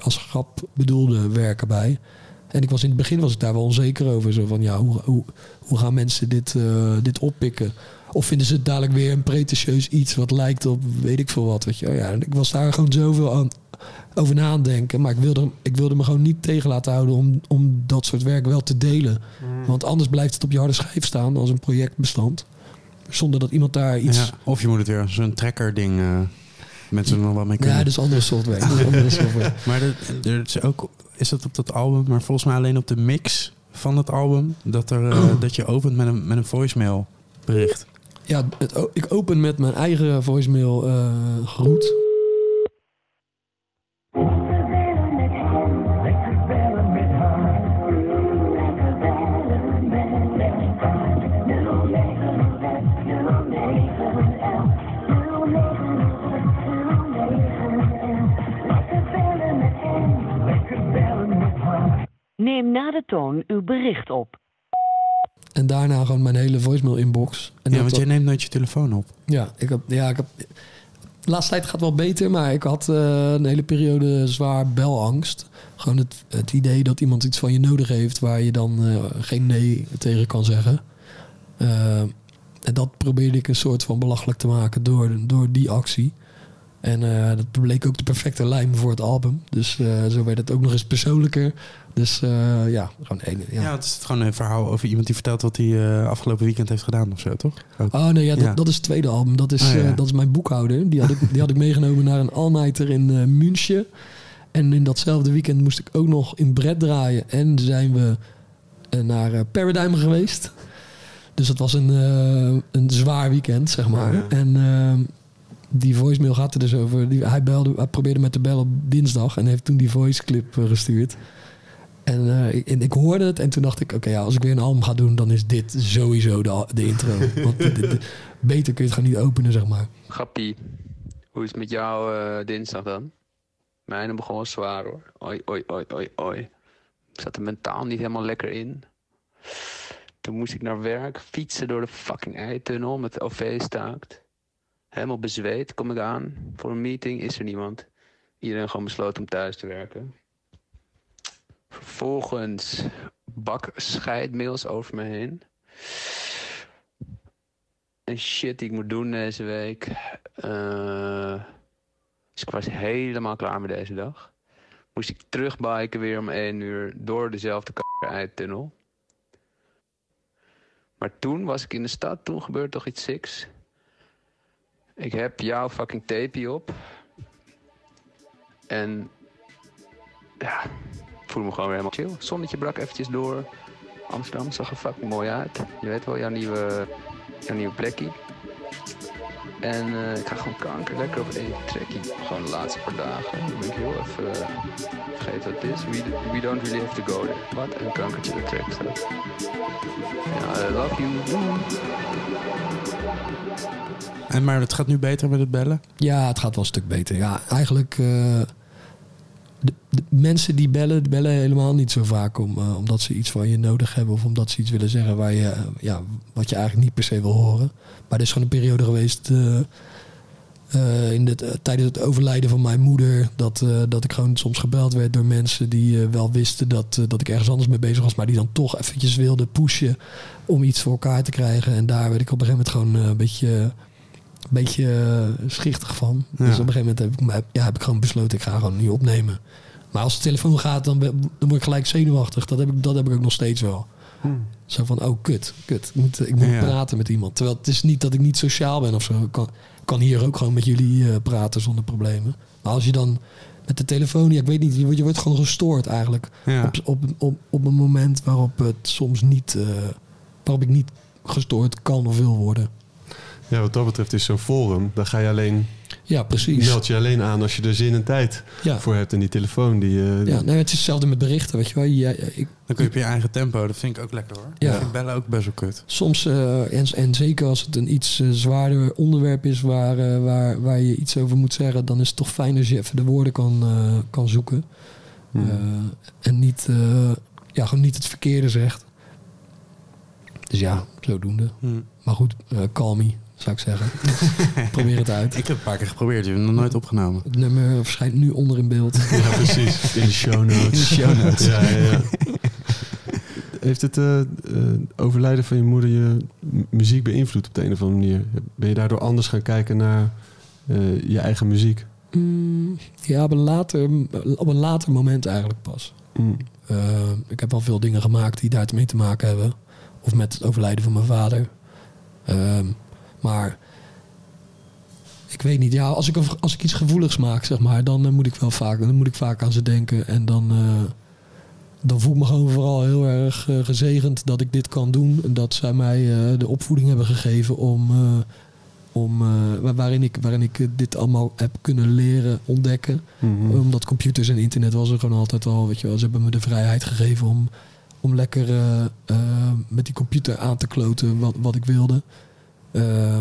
als grap bedoelde werken bij. En ik was in het begin was ik daar wel onzeker over. Zo van ja, hoe, hoe, hoe gaan mensen dit, eh, dit oppikken? Of vinden ze het dadelijk weer een pretentieus iets wat lijkt op weet ik veel wat. Weet je? Ja, ik was daar gewoon zoveel aan, over na aan het denken. Maar ik wilde, ik wilde me gewoon niet tegen laten houden om, om dat soort werk wel te delen. Want anders blijft het op je harde schijf staan als een projectbestand. Zonder dat iemand daar iets... Ja. Of je moet het weer als een tracker ding eh mensen er nog wat mee kunnen. Ja, dus andere software. Andere. Maar er, er is ook, is dat op dat album, maar volgens mij alleen op de mix van het album, dat, er, eh, dat je opent met een, met een voicemail bericht. Ja, het, ik open met mijn eigen voicemail eh groet. Neem na de toon uw bericht op. En daarna gewoon mijn hele voicemail inbox. En ja, dat- want jij neemt nooit je telefoon op. Ja, ik heb, ja, ik heb. De laatste tijd gaat het wel beter, maar ik had eh, een hele periode zwaar belangst. Gewoon het, het idee dat iemand iets van je nodig heeft waar je dan eh, geen nee tegen kan zeggen. Eh, en dat probeerde ik een soort van belachelijk te maken door, door die actie. En eh, dat bleek ook de perfecte lijm voor het album. Dus eh, zo werd het ook nog eens persoonlijker. Dus eh, ja, gewoon één. Ja, Ja. het is gewoon een verhaal over iemand die vertelt wat hij afgelopen weekend heeft gedaan of zo, toch? Ook. Oh nee, ja, dat, Ja. dat is het tweede album. Dat is, Oh, ja. dat is mijn boekhouder. Die had ik, die had ik meegenomen naar een all-nighter in München. En in datzelfde weekend moest ik ook nog in Brett draaien. En zijn we naar Paradigm geweest. Dus dat was een, een zwaar weekend, zeg maar. Ja, ja. En ehm, die voicemail gaat er dus over. Die, hij, belde, hij probeerde met te bellen op dinsdag. En heeft toen die voice clip eh, gestuurd. En, eh, ik, en ik hoorde het en toen dacht ik, oké, ja, als ik weer een album ga doen, dan is dit sowieso de, de intro. Want beter kun je het gewoon niet openen, zeg maar. Grappie, hoe is het met jou eh, dinsdag dan? Mijne begon wel zwaar hoor. Oi, oi, oi, oi, oi. Ik zat er mentaal niet helemaal lekker in. Toen moest ik naar werk, fietsen door de fucking eitunnel met de OV staakt. Helemaal bezweet kom ik aan. Voor een meeting is er niemand. Iedereen gewoon besloten om thuis te werken. Vervolgens bak scheidmails over me heen. En shit die ik moet doen deze week. Dus ik was helemaal klaar met deze dag. Moest ik terugbiken weer om 1 uur door dezelfde tunnel. Maar toen was ik in de stad, toen gebeurde toch iets siks. Ik heb jouw fucking tape op. En ja, ik voelde me gewoon weer helemaal chill. Zonnetje brak eventjes door. Amsterdam zag er fucking mooi uit. Je weet wel, jouw nieuwe, jouw nieuwe plekje. En eh, ik ga gewoon kanker lekker op één trekkie. Gewoon de laatste paar dagen. Dan ben ik heel even eh, vergeten wat het is. We, we don't really have to go there. Wat? Een kankertje de staat. Ja, I love you. Doei. En, maar het gaat nu beter met het bellen? Ja, het gaat wel een stuk beter. Ja, eigenlijk... eh, de, mensen die bellen, bellen helemaal niet zo vaak om, eh, omdat ze iets van je nodig hebben of omdat ze iets willen zeggen waar je, eh, ja, wat je eigenlijk niet per se wil horen. Maar er is gewoon een periode geweest, eh, in de, tijdens het overlijden van mijn moeder, dat, dat ik gewoon soms gebeld werd door mensen die wel wisten dat, dat ik ergens anders mee bezig was, maar die dan toch eventjes wilden pushen om iets voor elkaar te krijgen. En daar werd ik op een gegeven moment gewoon een beetje, een beetje eh, schichtig van. Dus op een gegeven moment heb ik, ja, heb ik gewoon besloten, ik ga gewoon niet opnemen. Maar als de telefoon gaat, dan, dan word ik gelijk zenuwachtig. Dat heb ik, dat heb ik ook nog steeds wel. Zo van, oh kut, kut. Ik moet, ik moet Ja. praten met iemand. Terwijl het is niet dat ik niet sociaal ben of zo. Ik kan, kan hier ook gewoon met jullie eh, praten zonder problemen. Maar als je dan met de telefoon, ja, ik weet niet, je wordt, je wordt gewoon gestoord eigenlijk. Ja. Op, op, op, op een moment waarop het soms niet, eh, waarop ik niet gestoord kan of wil worden. Ja, wat dat betreft is zo'n forum, daar ga je alleen, Ja, precies. meld je alleen aan als je er zin en tijd Ja. voor hebt. En die telefoon, die... eh, Ja, nee, het is hetzelfde met berichten, weet je wel. Ja, ik, Dan kun je op je eigen tempo. Dat vind ik ook lekker hoor. Ja. Ik vind bellen ook best wel kut. Soms, eh, en, en zeker als het een iets eh, zwaarder onderwerp is waar, eh, waar, waar je iets over moet zeggen, dan is het toch fijn als je even de woorden kan, eh, kan zoeken. Hmm. Eh, en niet, eh, ja, gewoon niet het verkeerde zegt. Dus ja, zodoende. Hmm. Maar goed, eh call me, zou ik zeggen. Probeer het uit. Ik heb een paar keer geprobeerd. Je hebt hem nog nooit opgenomen. Het nummer verschijnt nu onder in beeld. Ja, precies. In de show notes. In de show notes. ja, ja, ja. Heeft het eh, eh, overlijden van je moeder je muziek beïnvloed op de een of andere manier? Ben je daardoor anders gaan kijken naar eh, je eigen muziek? Mm, ja, op een, later, op een later moment eigenlijk pas. Mm. Uh, ik heb al veel dingen gemaakt die daarmee te maken hebben. Of met het overlijden van mijn vader. Um, maar ik weet niet. Ja, als ik, als ik iets gevoeligs maak, zeg maar, dan uh, moet ik wel vaak, dan moet ik vaak aan ze denken. En dan, uh, dan voel ik me gewoon vooral heel erg uh, gezegend dat ik dit kan doen. En dat zij mij de opvoeding hebben gegeven om. om waarin ik, waarin ik dit allemaal heb kunnen leren ontdekken. Mm-hmm. Omdat computers en internet was er gewoon altijd al. Weet je wel, ze hebben me de vrijheid gegeven om, om lekker met die computer aan te kloten wat, wat ik wilde. Uh,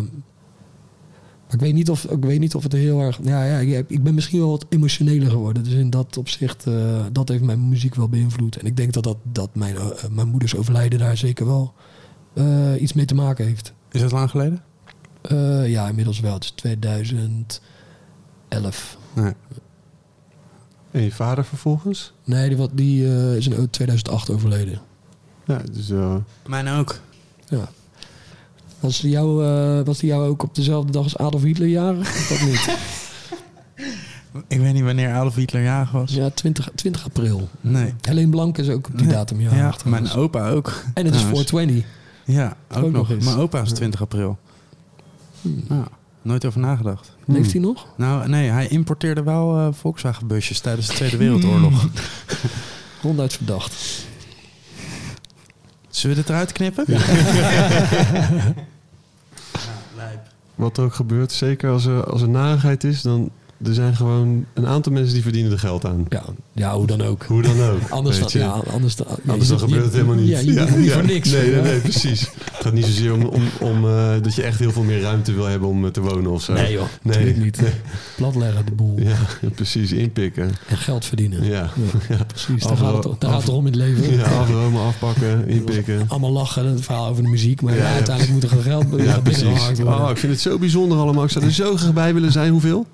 maar ik weet, niet of, ik weet niet of het heel erg. Ja, ja, ik, ik ben misschien wel wat emotioneler geworden. Dus in dat opzicht, uh, dat heeft mijn muziek wel beïnvloed. En ik denk dat, dat, dat mijn, uh, mijn moeders overlijden daar zeker wel uh, iets mee te maken heeft. Is dat lang geleden? Uh, ja, inmiddels wel. Het is 2011. Nee. En je vader vervolgens? Nee, die, die uh, is in 2008 overleden. Ja, dus... Uh... Mijn ook. Ja. Was die, jou, uh, was die jou ook op dezelfde dag als Adolf Hitler jarig? Dat niet? Ik weet niet wanneer Adolf Hitler jarig was. Ja, 20, 20 april. Nee. Helene Blank is ook op die nee. datum jarig. Ja, mijn opa ook. En het is 420. Ja, ook, ook nog. nog mijn opa is 20 april. Hmm. Nou, nooit over nagedacht. Leeft hij nog? Nou, nee, hij importeerde wel uh, Volkswagen-busjes tijdens de Tweede Wereldoorlog. Hmm. Ronduit verdacht. Zullen we dit eruit knippen? Ja. Wat er ook gebeurt, zeker als er, als er narigheid is, dan er zijn gewoon een aantal mensen die verdienen er geld aan. Ja, ja hoe dan ook. Hoe dan ook. anders dan, ja, anders dan, anders dan gebeurt het helemaal niet. Ja, je ja, niet voor niks. Nee, nee, nee, precies. Het gaat niet zozeer om, om, om uh, dat je echt heel veel meer ruimte wil hebben om uh, te wonen of zo. Nee joh, nee. niet. Nee. Platleggen de boel. Ja, precies. Inpikken. En geld verdienen. Ja, ja. precies. Daar gaat het, daar gaat het om in het leven. Ja, afromen, afpakken, inpikken. Allemaal lachen, het verhaal over de muziek. Maar uiteindelijk moet er gewoon geld ja, precies. Oh, ik vind het zo bijzonder allemaal. Ik zou er zo graag bij willen zijn. Hoeveel?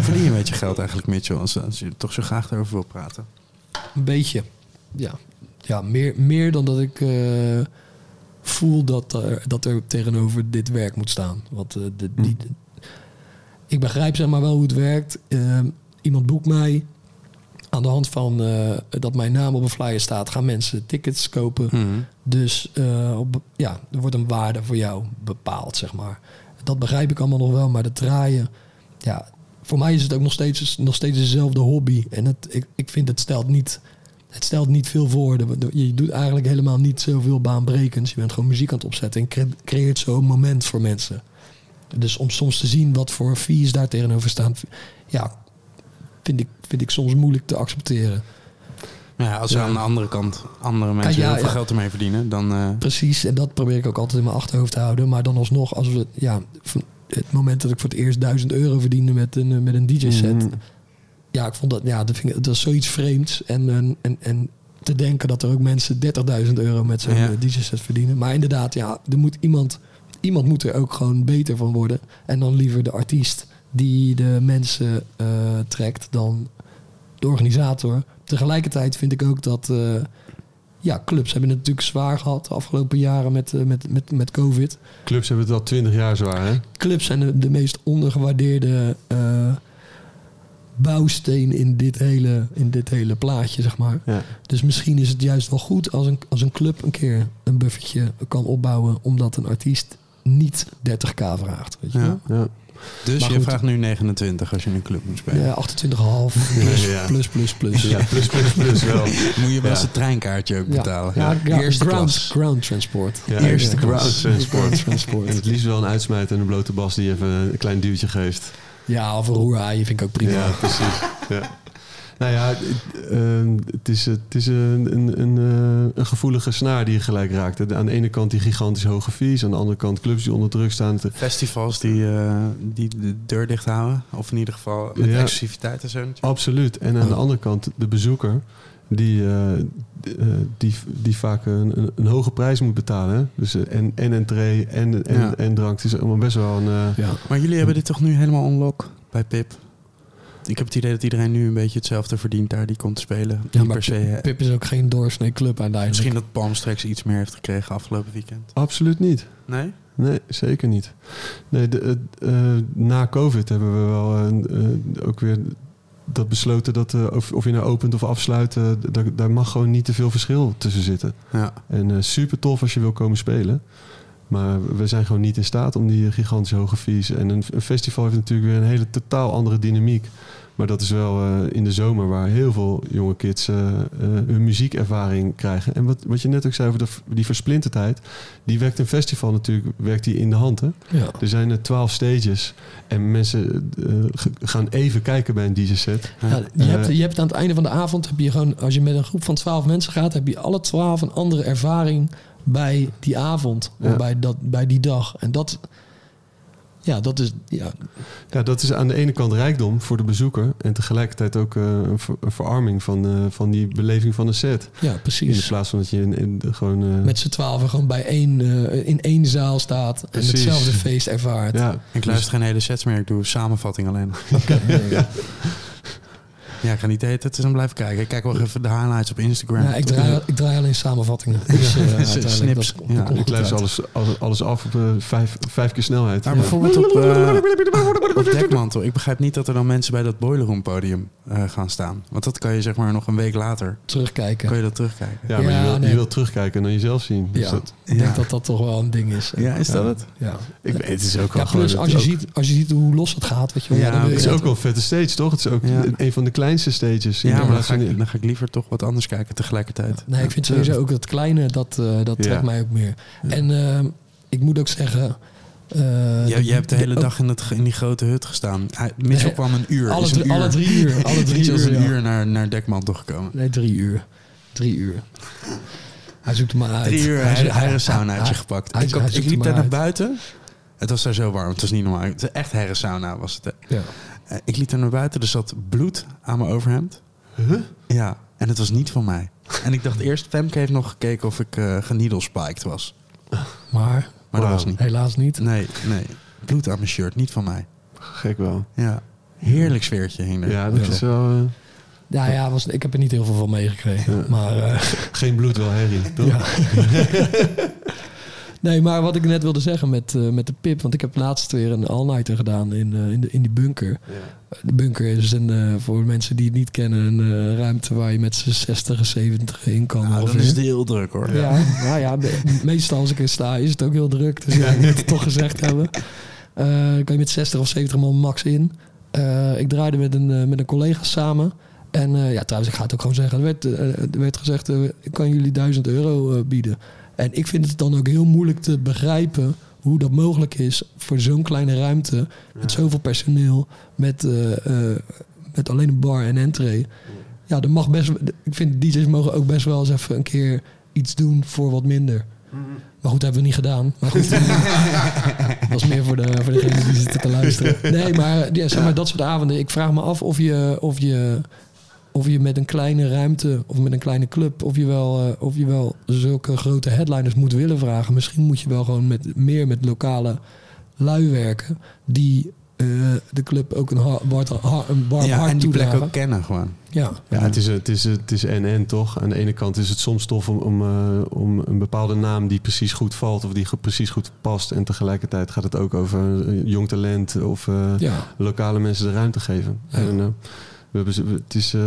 Verdien je een beetje geld eigenlijk, Mitchell, als, als je er toch zo graag over wil praten? Een beetje. Ja, ja meer, meer dan dat ik uh, voel dat er, dat er tegenover dit werk moet staan. Want uh, de, die, Hm. ik begrijp zeg maar wel hoe het werkt. Uh, iemand boekt mij. Aan de hand van uh, dat mijn naam op een flyer staat, gaan mensen tickets kopen. Mm-hmm. Dus op, ja, er wordt een waarde voor jou bepaald, zeg maar. Dat begrijp ik allemaal nog wel, maar het draaien... Ja, voor mij is het ook nog steeds, nog steeds dezelfde hobby. En het, ik, ik vind het stelt niet, het stelt niet veel voor. Je doet eigenlijk helemaal niet zoveel baanbrekends. Je bent gewoon muziek aan het opzetten en creëert zo een moment voor mensen. Dus om soms te zien wat voor fees daar tegenover staan, ja, vind ik, vind ik soms moeilijk te accepteren. Ja, als ja. aan de andere kant andere mensen ja, ja, heel veel geld ermee verdienen, dan... Uh... Precies, en dat probeer ik ook altijd in mijn achterhoofd te houden. Maar dan alsnog, als we, ja, het moment dat ik voor het eerst 1000 euro verdiende met een, met een DJ-set. Mm. Ja, ik vond dat, ja, dat, vind ik, dat was zoiets vreemds. En, en, en, en te denken dat er ook mensen 30.000 euro met zo'n ja. DJ-set verdienen. Maar inderdaad, ja, er moet iemand, iemand moet er ook gewoon beter van worden. En dan liever de artiest die de mensen eh, trekt dan de organisator. Tegelijkertijd vind ik ook dat eh, ja, clubs hebben het natuurlijk zwaar gehad de afgelopen jaren met, eh, met, met, met COVID. Clubs hebben het al twintig jaar zwaar, hè? Clubs zijn de, de meest ondergewaardeerde eh, bouwsteen in dit, hele, in dit hele plaatje, zeg maar. Ja. Dus misschien is het juist wel goed als een, als een club een keer een buffertje kan opbouwen, omdat een artiest niet 30k vraagt. Weet je Ja. wel? Ja. Dus Maar je goed. vraagt nu 29 als je in een club moet spelen. Ja, 28,5 plus, Ja. plus, plus, plus. Ja, plus, plus, plus wel. Moet je wel Ja. eens het treinkaartje ook betalen. Ja, ja, Eerste ground, klas. ground transport. Ja, Eerste ground transport. Ground transport. En het liefst wel een uitsmijter en een blote bas die even een klein duwtje geeft. Ja, of een roeraaien vind ik ook prima. Ja, precies. Ja. Nou ja, het, ehm, het is, het is een, een, een, eh, een gevoelige snaar die je gelijk raakt. Aan de ene kant die gigantisch hoge fees, aan de andere kant clubs die onder druk staan. te- Festivals die, eh, die de deur dicht houden. Of in ieder geval met Ja. exclusiviteit en zo natuurlijk. Absoluut. En aan de andere kant de bezoeker die, eh, eh, die, die vaak een, een, hoge prijs moet betalen. Hè? Dus eh, en, en entree en, en, Ja. en drank. Het is allemaal best wel een... eh, Ja. Maar jullie hebben dit toch nu helemaal onlock bij Pip? Ik heb het idee dat iedereen nu een beetje hetzelfde verdient daar die komt spelen. Ja, Niet maar per se, Pip is ook geen doorsnee club uiteindelijk. Misschien dat Palm straks iets meer heeft gekregen afgelopen weekend. Absoluut niet. Nee? Nee, zeker niet. Nee, de, eh, na COVID hebben we wel eh, eh, ook weer dat besloten dat of, of je nou opent of afsluit, daar, daar mag gewoon niet te veel verschil tussen zitten. Ja. En super tof als je wil komen spelen. Maar we zijn gewoon niet in staat om die gigantisch hoge fees. En een, een festival heeft natuurlijk weer een hele totaal andere dynamiek. Maar dat is wel eh, in de zomer waar heel veel jonge kids eh, eh, hun muziekervaring krijgen. En wat, wat je net ook zei over de, die versplinterdheid. Die werkt een festival natuurlijk werkt die in de hand. Hè? Ja. Er zijn er twaalf stages. En mensen gaan even kijken bij een DJ-set. Ja, je, hebt, je hebt aan het einde van de avond, heb je gewoon, als je met een groep van twaalf mensen gaat, heb je alle twaalf een andere ervaring bij die avond. Of bij, dat, bij die dag. En dat, ja, dat is, ja, Ja, dat is aan de ene kant rijkdom voor de bezoeker. En tegelijkertijd ook eh, een, ver- een verarming van, eh, van die beleving van een set. ja In precies. plaats van dat je in, in de- gewoon... eh, Met z'n twaalf gewoon bij één, eh, in één zaal staat en hetzelfde feest ervaart. ja, Ik luister geen hele sets meer, ik doe samenvatting alleen. ja. Ja, ik ga niet eten, dus dan blijf ik kijken. Ik kijk wel even de highlights op Instagram. Ja, ik, draai, ik draai alleen samenvattingen. Dus, eh, Snips. dat Ja, dat ik luister alles, alles, alles af op eh, vijf, vijf keer snelheid. Maar bijvoorbeeld op, eh, op Dekmantel. Ik begrijp niet dat er dan mensen bij dat Boiler Room podium eh, gaan staan. Want dat kan je zeg maar nog een week later, Terugkijken. kan je dat terugkijken. Ja, maar Ja, je, wil, nee. je wilt terugkijken naar jezelf zien. Dus Ja, dat, ik denk dat dat toch wel een ding is. Ja, is dat het? Ja. ik weet, het is ook wel Ja, plus als je, het is ook- ziet, als je ziet hoe los het gaat, weet je wel. Ja, dan Het is ook wel een vette stage, toch? Het is ook een van de kleinste stages. Ja, maar dan ga, ik, dan ga ik liever toch wat anders kijken tegelijkertijd. Nee, ik vind sowieso ook dat kleine, dat, eh, dat trekt mij ook meer. En eh, ik moet ook zeggen... eh, jij hebt de hele dag in, het, in die grote hut gestaan. Hij, Mitchell kwam een uur. Alle, een drie, uur. alle drie uur. Alle drie Mitchell is een ja. uur naar, naar Dekmantel gekomen. Nee, drie uur. Drie uur. Hij zoekt hem maar uit. Drie uur Hij- hij, hij- hij, saunaatje gepakt. hij- ik, ik liep daar naar uit. buiten. Het was daar zo warm. Het was niet normaal. Het is echt herrensauna was het. Ja. Eh, Ik liep daar naar buiten. Er zat bloed aan mijn overhemd. Ja, en het was niet van mij. En ik dacht eerst, Femke heeft nog gekeken of ik uh, geneedlespiked was. Maar Maar dat was niet. helaas niet. Nee, nee. Bloed aan mijn shirt, niet van mij. Gek wel. Ja. Heerlijk sfeertje hing er. Ja, dat is wel... eh, Ja, ja was, ik heb er niet heel veel van meegekregen. Ja. Maar eh, geen bloed, wel herrie, toch? Ja. nee, maar wat ik net wilde zeggen met, eh, met de pip. Want ik heb laatst weer een all-nighter gedaan in, eh, in, de, in die bunker. De bunker is een, eh, voor mensen die het niet kennen, een ruimte waar je met z'n 60 en 70 in kan. Nou, dan ongeveer. is het heel druk hoor. Ja, nou ja, me- meestal als ik er sta is het ook heel druk. Dus ja, ik moet het toch gezegd hebben. Kan je met 60 of 70 man max in. Ik draaide met een, met een collega samen. En ja, trouwens, ik ga het ook gewoon zeggen. Er werd, er werd gezegd, ik kan jullie 1000 euro bieden. En ik vind het dan ook heel moeilijk te begrijpen hoe dat mogelijk is voor zo'n kleine ruimte. Met zoveel personeel. Met, eh, eh, met alleen een bar en entree. Ja, er mag best, ik vind DJ's mogen ook best wel eens even een keer iets doen voor wat minder. Maar goed, dat hebben we niet gedaan. Maar goed, dat was meer voor, de, voor degene die zitten te luisteren. Nee, maar, ja, zeg maar dat soort avonden. Ik vraag me af of je, of je, of je met een kleine ruimte of met een kleine club... of je wel, eh, of je wel zulke grote headliners moet willen vragen. Misschien moet je wel gewoon met, meer met lokale lui werken... die eh, de club ook een, har- hard, har- een warm Ja, hart en die plek ook kennen gewoon. Ja, Ja, het is, het is, het is en-en toch. Aan de ene kant is het soms tof om, om, eh, om een bepaalde naam die precies goed valt of die ge- precies goed past. En tegelijkertijd gaat het ook over jong talent of eh, ja. lokale mensen de ruimte geven. Ja. En, we, hebben, ze- het is, eh,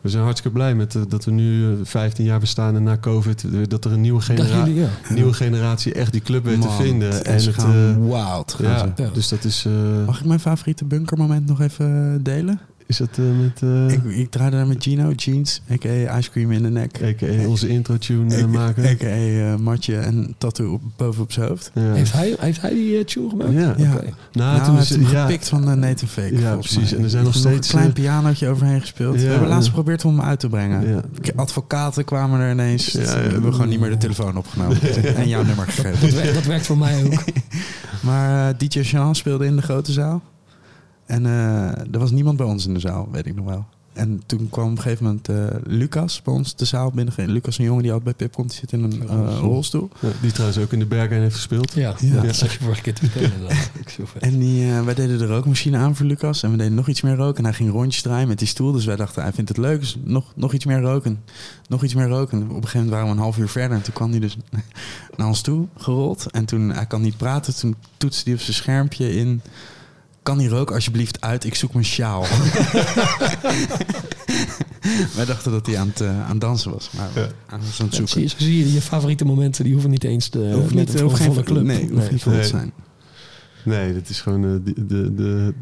we zijn hartstikke blij met eh, dat we nu eh, 15 jaar bestaan en na COVID, eh, dat er een nieuwe, genera jullie, ja. nieuwe generatie echt die club weet te vinden. het En is het, eh, wild. gaan ja, ze. Ja. dus dat is. eh, Mag ik mijn favoriete bunkermoment nog even eh, delen? Is dat eh, met. eh Ik, ik draaide daar met Gino, Jeans, a.k.a. Ice Cream in de nek. a.k.a. onze intro-tune eh, maken. A.k.a. eh, matje en tattoo boven op zijn hoofd. Ja. Heeft, hij, heeft hij die tune gemaakt? Ja. Nou, Nou, toen is ja, gepikt van uh, Nathan Fake. Ja, precies. mij. En er zijn nog Een steeds, klein eh, pianootje overheen gespeeld. Ja, we hebben laatst geprobeerd om hem uit te brengen. Ja. Advocaten kwamen er ineens. Ja, ja. we hebben gewoon niet meer de telefoon opgenomen. en jouw nummer Dat, gegeven. wer- dat werkt voor mij ook. Maar DJ Jean speelde in de grote zaal. En eh, er was niemand bij ons in de zaal, weet ik nog wel. En toen kwam op een gegeven moment eh, Lucas bij ons de zaal binnengegaan. Lucas, een jongen die altijd bij Pip komt, die zit in een eh, rolstoel. Ja, die trouwens ook in de Berghain heeft gespeeld. Ja, Ja. ja. dat zag je vorige keer te vertellen. En die, eh, wij deden de rookmachine aan voor Lucas. En we deden nog iets meer roken. En hij ging rondjes draaien met die stoel. Dus wij dachten, hij vindt het leuk. Dus nog, nog iets meer roken. Nog iets meer roken. Op een gegeven moment waren we een half uur verder. En toen kwam hij dus naar ons toe gerold. En toen, hij kan niet praten. Toen toetste hij op zijn schermpje in... Kan die rook alsjeblieft uit? Ik zoek mijn sjaal. wij dachten dat hij aan het, eh, aan het dansen was. Maar aan het Ja, zie zoeken. zie je, je favoriete momenten, die hoeven niet eens te, Hoeft met niet, hoeft geen volle club. Nee, hoeft niet vol te zijn. Nee, dat is gewoon eh, de, de, de,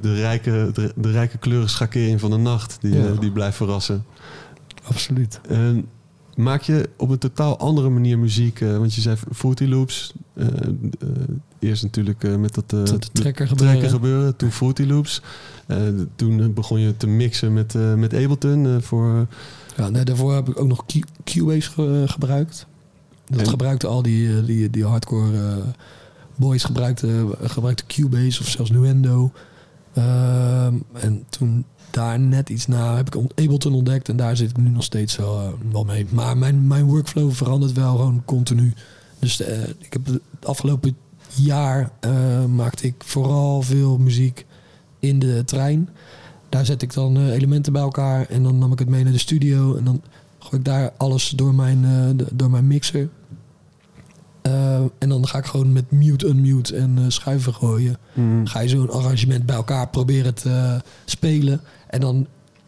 de, rijke, de, de rijke kleurenschakering van de nacht. Die, Ja. eh, die blijft verrassen. Absoluut. En maak je op een totaal andere manier muziek? eh, want je zei Fruity Loops. eh, eh, eerst natuurlijk met dat Dat de de trekker gebeuren. gebeuren. Toen Fruity Loops. Toen begon je te mixen met, met Ableton. voor, Ja, nee, daarvoor heb ik ook nog Q- Cubase ge- gebruikt. Dat En? gebruikte al die, die, die hardcore boys gebruikten, gebruikten Cubase of zelfs Nuendo. Ehm, en toen daar net iets na heb ik on- Ableton ontdekt en daar zit ik nu nog steeds wel, eh, wel mee. Maar mijn, mijn workflow verandert wel gewoon continu. Dus eh, ik heb het afgelopen jaar eh, maakte ik vooral veel muziek in de trein. Daar zet ik dan elementen bij elkaar en dan nam ik het mee naar de studio en dan gooi ik daar alles door mijn, door mijn mixer. Dan ga ik gewoon met mute, unmute en eh, schuiven gooien. Mm. Ga je zo'n arrangement bij elkaar proberen te eh, spelen. En dan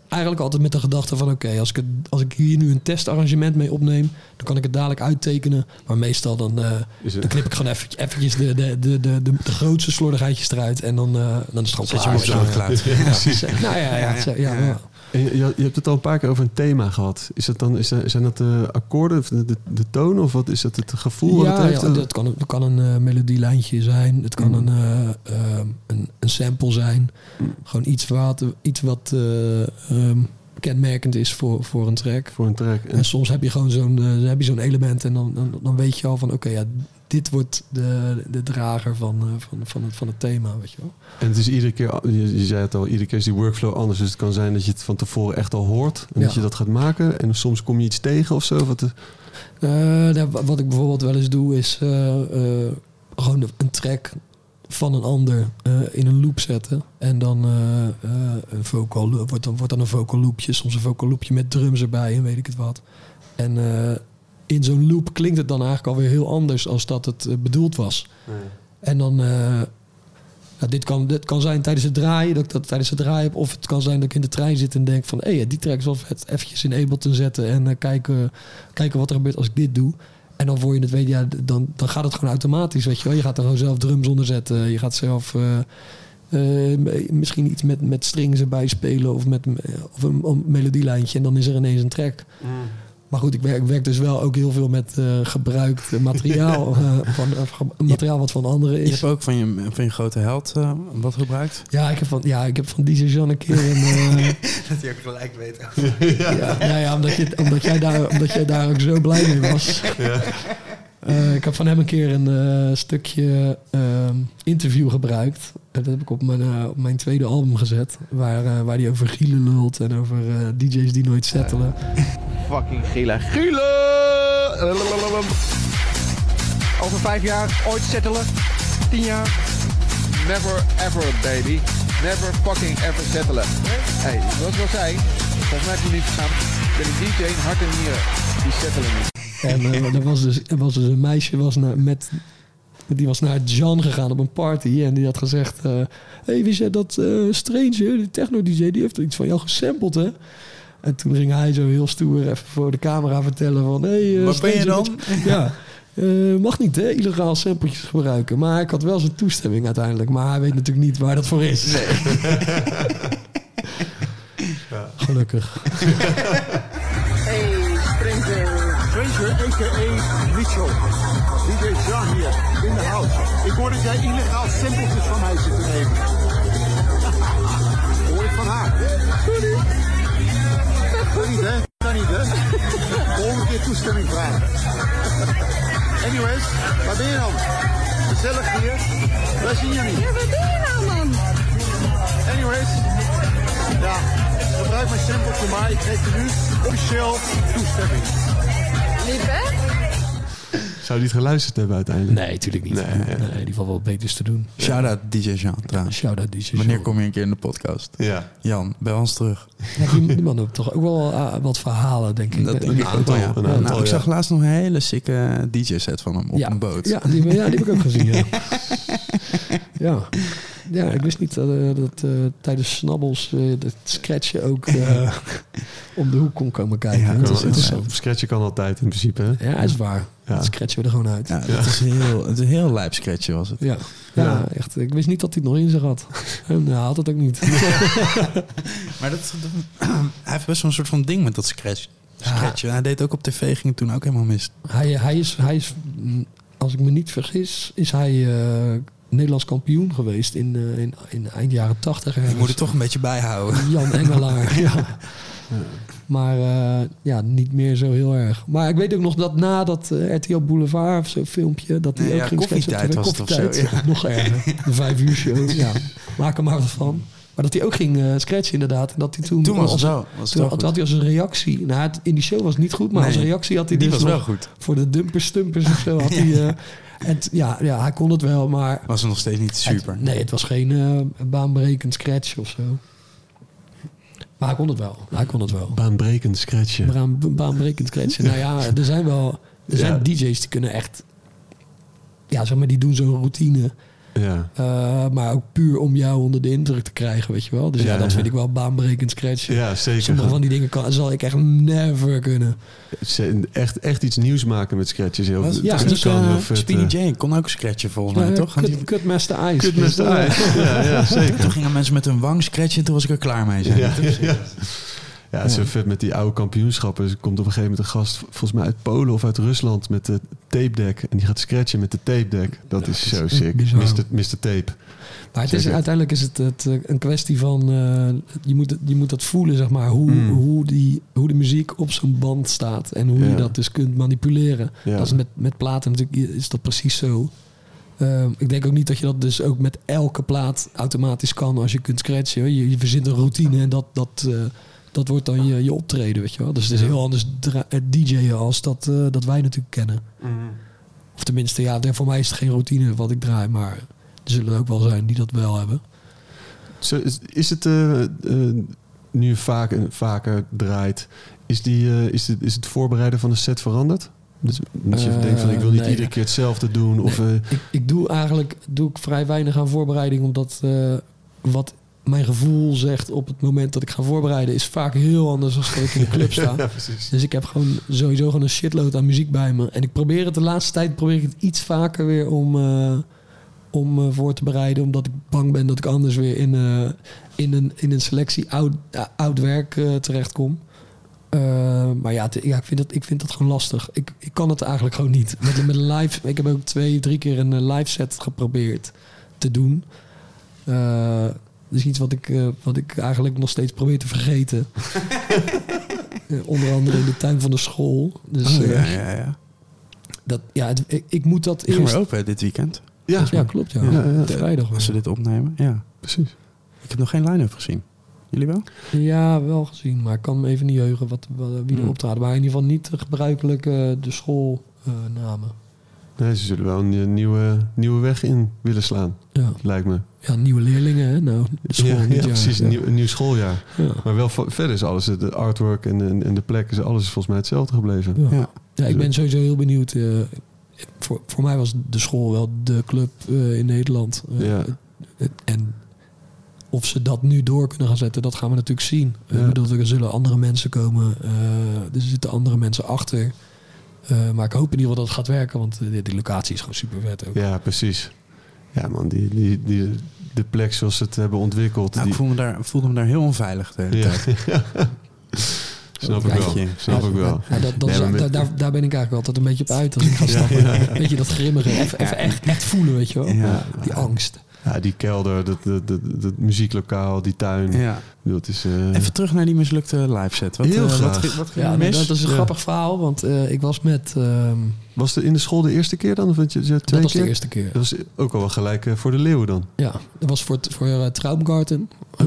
eigenlijk altijd met de gedachte van... oké, als, ik het- als ik hier nu een testarrangement mee opneem... dan kan ik het dadelijk uittekenen. Maar meestal dan, eh, Is het- dan knip ik gewoon eventjes, eventjes de, de, de, de, de, de grootste slordigheidjes eruit. En dan, eh, dan is het gewoon Zet je klaar. hem op Soundcloud. Ja, precies. Nou ja, ja, ja, ja, ja, ja. En je, je hebt het al een paar keer over een thema gehad. Is dat dan, is zijn dat de akkoorden, of de, de, de toon, of wat is dat het gevoel? wat Ja, het heeft? ja, dat kan, dat kan een eh, melodielijntje zijn. Het kan Mm. een, eh, eh, een, een sample zijn. Mm. Gewoon iets wat, iets wat eh, ehm, kenmerkend is voor, voor een track. Voor een track. En, En soms heb je gewoon zo'n eh, heb je zo'n element en dan, dan, dan weet je al van oké, ja, dit wordt de, de drager van, eh, van, van, het, van het thema, weet je wel. en het is iedere keer, je, je zei het al, iedere keer is die workflow anders. Dus het kan zijn dat je het van tevoren echt al hoort. En dat je dat gaat maken. En soms kom je iets tegen of zo. Wat, Eh, daar- wat ik bijvoorbeeld wel eens doe is eh, gewoon een track van een ander in een loop zetten. En dan een vocal, wordt, dan, wordt dan een vocal loopje. Soms een vocal loopje met drums erbij en weet ik het wat. En in zo'n loop klinkt het dan eigenlijk alweer heel anders als dat het eh, bedoeld was. En dan... eh, dit, kan, dit kan zijn tijdens het draaien, dat ik dat tijdens het draaien heb. Of het kan zijn dat ik in de trein zit en denk van... hé, hey, die track is wel vet. Eventjes in Ableton zetten en eh, kijken, kijken wat er gebeurt als ik dit doe. En dan voor je het weet, ja, dan, dan gaat het gewoon automatisch, weet je wel. Je gaat er gewoon zelf drums onder zetten. Je gaat zelf misschien iets met, met strings erbij spelen... of met of een, een melodielijntje en dan is er ineens een track. Maar goed, ik werk, ik werk dus wel ook heel veel met eh, gebruikt materiaal. eh, van, eh, materiaal wat van anderen Je is. hebt ook van je, van je grote held eh, wat gebruikt? Ja, ik heb van, ja, ik heb van DJ Jean een keer een... eh, Dat hij ook gelijk weet. ja, nou ja, omdat, je, omdat, jij daar, omdat jij daar ook zo blij mee was. Eh, ik heb van hem een keer een eh, stukje ehm, interview gebruikt. En dat heb ik op mijn, eh, op mijn tweede album gezet. Waar, waar hij over gielen lult en over DJ's die nooit settelen. Fucking gila. Gila! Over vijf jaar ooit settelen? Tien jaar? never ever, baby. Never fucking ever settelen. hey, zoals ik al zei, volgens mij heb je niet. Ik ben een DJ in hart en nieren. Die settelen niet. En eh, er, was dus, er was dus een meisje was naar, met, die was naar Jan gegaan op een party. En die had gezegd... eh hey, wist jij dat eh Stranger, die techno-dj, die heeft er iets van jou gesampled, hè? En toen ging hij zo heel stoer even voor de camera vertellen van... Hey, Waar ben je dan? wat- Ja, mag niet, hè? Illegaal sampletjes gebruiken. Maar ik had wel zijn toestemming uiteindelijk. Maar hij weet natuurlijk niet waar dat voor is. Gelukkig. Stranger, a.k.a. Mitchell. DJ John hier, in de house. Ik hoor dat jij illegaal simpeltjes van mij zit te nemen. Hoor ik van haar. Sorry. Kan niet, hè? Kan niet, hè? Volgende keer toestemming vragen. Anyways, waar ben je dan? Gezellig hier. Wij zien niet. Ja, wat ben je nou, man? Anyways, ja, gebruik mijn sampletje maar. Ik geef je nu officieel toestemming. Hè? Zou die het geluisterd hebben uiteindelijk? Nee, natuurlijk niet. Nee, die valt wel beters te doen. Shout-out DJ Jean trouwens. Shout-out DJ Wanneer kom je een keer in de podcast? Ja. Jan, bel ons terug. Ja, die, die man heeft toch ook wel eh, wat verhalen, denk ik. Dat denk ik ook wel, ja. nou, ik zag laatst nog een hele sikke DJ-set van hem op ja, een boot. Ja die, ja, die heb ik ook gezien. Ja, ja. Ja ik wist niet dat, eh, dat eh, tijdens Snabbels eh het scratchen ook eh, om de hoek kon komen kijken. Ja, dat is interessant. scratchen kan altijd in principe. Hè? Ja, is waar. Ja. Dat scratchen we er gewoon uit. Ja, dat is heel, het is een heel lijp sketchje was het. Ja. Ja, echt. Ik wist niet dat hij het nog in zich had. En hij had het ook niet. Maar dat, hij heeft best wel een soort van ding met dat scratch. Scratchen. Hij deed ook op tv, ging het toen ook helemaal mis. Hij, hij, is, hij is, mm, als ik me niet vergis, is hij eh, Nederlands kampioen geweest in, eh, in, in eind jaren tachtig. Je moet het toch een beetje bijhouden. Jan Engelaar, ja. Maar eh, ja, niet meer zo heel erg. Maar ik weet ook nog dat na dat eh, RTL Boulevard of zo'n filmpje... dat hij Nee, ook ja, ging koffietijd was het of zo, Koffietijd, ja. Nog erger. De vijf uur show, ja. Maak er maar wat van. Maar dat hij ook ging scratchen inderdaad. En dat hij toen, Toen was als- zo, was toen had, hij als een reactie... Nou, het- in die show was het niet goed, maar als reactie had hij die dus was wel goed. Voor de dumpers, stumpers of zo had hij... en ja, ja, hij kon het wel, maar... Was het nog steeds niet super. Het- nee, het was geen eh, baanbrekend scratch of zo. Maar hij kon het wel. Hij kon het wel. Baanbrekend scratchen. Baan, baanbrekend scratchen. nou ja, er zijn wel... Er zijn Ja. DJ's die kunnen echt... Ja, zeg maar, die doen zo'n routine. Ja. eh, maar ook puur om jou onder de indruk te krijgen, weet je wel. Dus ja, Ja, dat ja. vind ik wel baanbrekend scratchen. Ja, zeker. Sommige van die dingen kan, zal ik echt never kunnen. Ze- Echt, echt iets nieuws maken met scratches. Heel, Was, dat ja, dus, gewoon eh, heel vet, Speedy eh. J kon ook scratchen volgens mij, Ja, toch? Kut, Die- Kutmaster Ice. Kutmaster Ice. Ja, ja, zeker. Toen gingen mensen met hun wang scratchen en toen was ik er klaar mee. Zei Ja. ja, het is zo vet met die oude kampioenschappen. Er komt op een gegeven moment een gast, volgens mij uit Polen of uit Rusland, met de tape deck. En die gaat scratchen met de tape deck. Dat is zo sick. bizar. Mr. Mr. Tape. Maar het is, Zeker. uiteindelijk is het, het eh, een kwestie van... eh, je, moet, het- je moet dat voelen, zeg maar. Hoe, Mm. hoe, die, hoe de muziek op zo'n band staat. En hoe Ja. je dat dus kunt manipuleren. Ja. Dat is met, met platen natuurlijk is dat precies zo. Eh, ik denk ook niet dat je dat dus ook met elke plaat automatisch kan als je kunt scratchen. Je, je verzint een routine en dat, dat, eh, dat wordt dan je, je optreden, weet je wel. Dus het is heel anders dra- eh, DJ'en als dat, eh, dat wij natuurlijk kennen. Of tenminste, ja, voor mij is het geen routine wat ik draai, maar er zullen er ook wel zijn die dat wel hebben. Zo, is, is het eh, eh, nu vaak, vaker draait, is, die, is, het, is het voorbereiden van de set veranderd? Dus dat je denkt van ik wil niet nee. iedere keer hetzelfde doen. Of, Ik, ik doe eigenlijk doe ik vrij weinig aan voorbereiding, omdat eh, wat mijn gevoel zegt op het moment dat ik ga voorbereiden, is vaak heel anders dan dat ik in de club sta. Ja. Dus ik heb gewoon sowieso gewoon een shitload aan muziek bij me. En ik probeer het de laatste tijd probeer ik het iets vaker weer om, eh, om eh, voor te bereiden. Omdat ik bang ben dat ik anders weer in, eh, in, een, in een selectie oud, oud werk terechtkom. Maar ja, ja ik, vind dat, ik vind dat gewoon lastig. Ik, ik kan het eigenlijk gewoon niet. Met, met een live, ik heb ook twee, drie keer een live set geprobeerd te doen. Eh dus iets wat ik, eh, wat ik eigenlijk nog steeds probeer te vergeten. Eh, onder andere in de tuin van de school. Dus Oh, ja, eh, ja, ja. Dat, ja het- ik, ik moet dat gaan eerst... open dit weekend. ja, Ja, klopt. Ja. Ja, ja. Vrijdag. Als ze dit opnemen, ja. precies. Ik heb nog geen line-up gezien. Jullie wel? Ja, wel gezien. Maar ik kan me even niet heugen wat, wat, wie er Hmm. optraden. Maar in ieder geval niet de gebruikelijke de schoolnamen. Nee, ze zullen wel een nieuwe, nieuwe weg in willen slaan, ja. lijkt me. Ja, nieuwe leerlingen, hè? Nou, de school ja, ja, jaar. precies. Ja. Een nieuw, een nieuw schooljaar. Ja. Maar wel verder is alles, de artwork en, en, en de plek, is alles is volgens mij hetzelfde gebleven. Ja. Ja. ik ben sowieso heel benieuwd. eh, voor, voor mij was de school wel de club eh, in Nederland. Eh, Ja. het- en of ze dat nu door kunnen gaan zetten, dat gaan we natuurlijk zien. Ja. Ik bedoel, er zullen andere mensen komen. eh, er zitten andere mensen achter. Eh, maar ik hoop in ieder geval dat het gaat werken, want die, die locatie is gewoon super vet ook. Ja, precies. Ja, man, die, die, die, de plek zoals ze het hebben ontwikkeld. Nou, die, ik voelde me, daar, voelde me daar heel onveilig de hele Ja. tijd. Snap ik wel. Snap ik wel. Ja, dat, dat Nee, is- maar met- daar, ben ik eigenlijk altijd een beetje op uit als ik ga stappen. ja, ja. Weet je, dat grimmige. Even, even echt, echt voelen, weet je wel. Ja. Die angst. Ja, die kelder, dat, dat, dat, dat muzieklokaal, die tuin. Ja. Het is, eh, Even terug naar die mislukte live set. Wat, Heel eh, graag. Wat, ging- wat ging Ja, er nee, mis? dat is een Ja. grappig verhaal, want eh, ik was met... ehm, Was het in de school de eerste keer dan? Of je, je twee dat was keer? de eerste keer. Dat was ook al wel gelijk voor de leeuwen dan. Ja, dat was voor, het- voor uh, Traumgarten. Eh,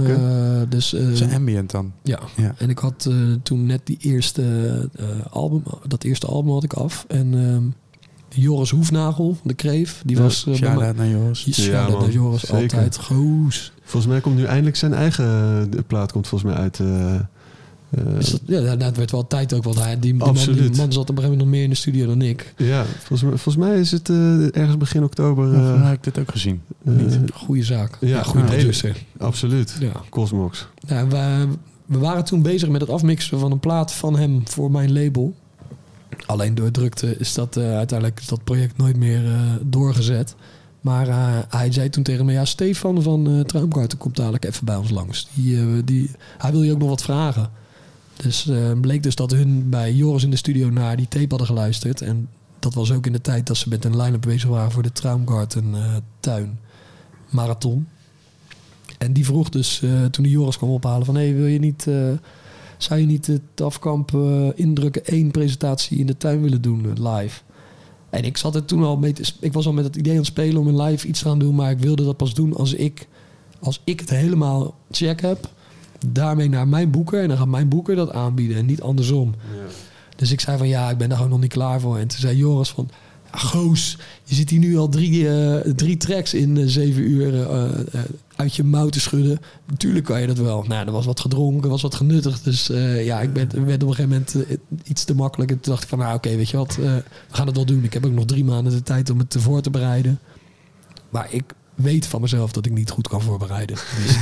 dus, eh, Dat is ambient dan. ja. Ja. en ik had eh, toen net die eerste eh, album, dat eerste album had ik af. En ehm, Joris Hoefnagel van de Kreef, die Ja, was... eh, bij shout-out mij- naar Joris. Ja, man. naar Joris, Zeker. altijd. Goos. Volgens mij komt nu eindelijk zijn eigen eh, de plaat komt volgens mij uit. eh, eh, Dus dat, ja, dat- werd wel tijd ook, want hij, die, die, man, die Absoluut. man zat op een gegeven moment nog meer in de studio dan ik. ja, volgens mij, volgens mij is het eh, ergens begin oktober. Ja, eh, heb ik dit ook gezien. eh, Niet. Goeie zaak. Ja, Ja, goede producer. absoluut. Ja. Cosmox. Ja, we, we waren toen bezig met het afmixen van een plaat van hem voor mijn label. Alleen door drukte is dat eh, uiteindelijk dat project nooit meer eh, doorgezet. Maar eh, hij zei toen tegen me, ja, Stefan van uh, komt dadelijk even bij ons langs. Die, die, hij wil je ook nog wat vragen. Dus bleek dus dat hun bij Joris in de studio naar die tape hadden geluisterd. En dat was ook in de tijd dat ze met een line-up bezig waren voor de Traumgarten tuin marathon. En die vroeg dus toen die Joris kwam ophalen van... hé, wil je niet, zou je niet het afkamp eh, indrukken één presentatie in de tuin willen doen, eh, live? En ik zat er toen al mee te, Ik was al met het idee aan het spelen om een live iets te gaan doen... maar ik wilde dat pas doen als ik, als ik het helemaal check heb... daarmee naar mijn boeker en dan gaat mijn boeker dat aanbieden en niet andersom. Dus ik zei van ja, ik ben daar gewoon nog niet klaar voor. En toen zei Joris van... Ja, goos, je zit hier nu al drie, eh, drie tracks in zeven uur uit je mouw te schudden. Natuurlijk kan je dat wel. Nou, er was wat gedronken, er was wat genuttigd. Dus eh, ja, ik ben, werd op een gegeven moment eh, iets te makkelijk. En toen dacht ik van, nou oké, weet je wat, eh, we gaan het wel doen. Ik heb ook nog drie maanden de tijd om het voor te bereiden. Maar ik weet van mezelf dat ik niet goed kan voorbereiden. Dus,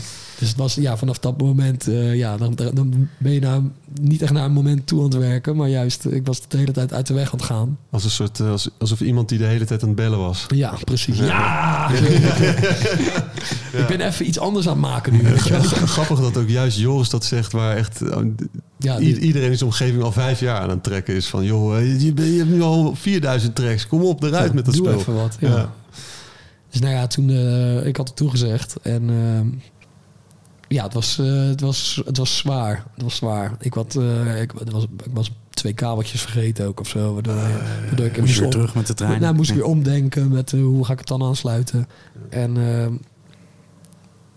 dus het was ja, vanaf dat moment, eh, ja, dan, dan ben je nou niet echt naar een moment toe aan het werken. Maar juist, ik was de hele tijd uit de weg aan het gaan. Als een soort, eh, als, alsof iemand die de hele tijd aan het bellen was. Ja, precies. Ja! Ja. Ik ben even iets anders aan het maken nu. Grappig dat ook juist Joris dat zegt, waar echt eh, Ja, iedereen in zijn omgeving al vijf jaar aan het trekken is. Van joh, eh, je, je hebt nu al 4000 tracks, kom op eruit Ja, met dat doe spel. even wat, ja. Dus nou ja, toen, eh, ik had het toegezegd. En ehm, ja, het was, eh, het, was, het was zwaar. Het was zwaar. Ik, had, eh, ik, was, ik was twee kabeltjes vergeten ook of zo. Waardoor, waardoor ik Moest je weer om- terug met de trein? Nou, moest ik weer omdenken met eh, hoe ga ik het dan aansluiten. En ehm,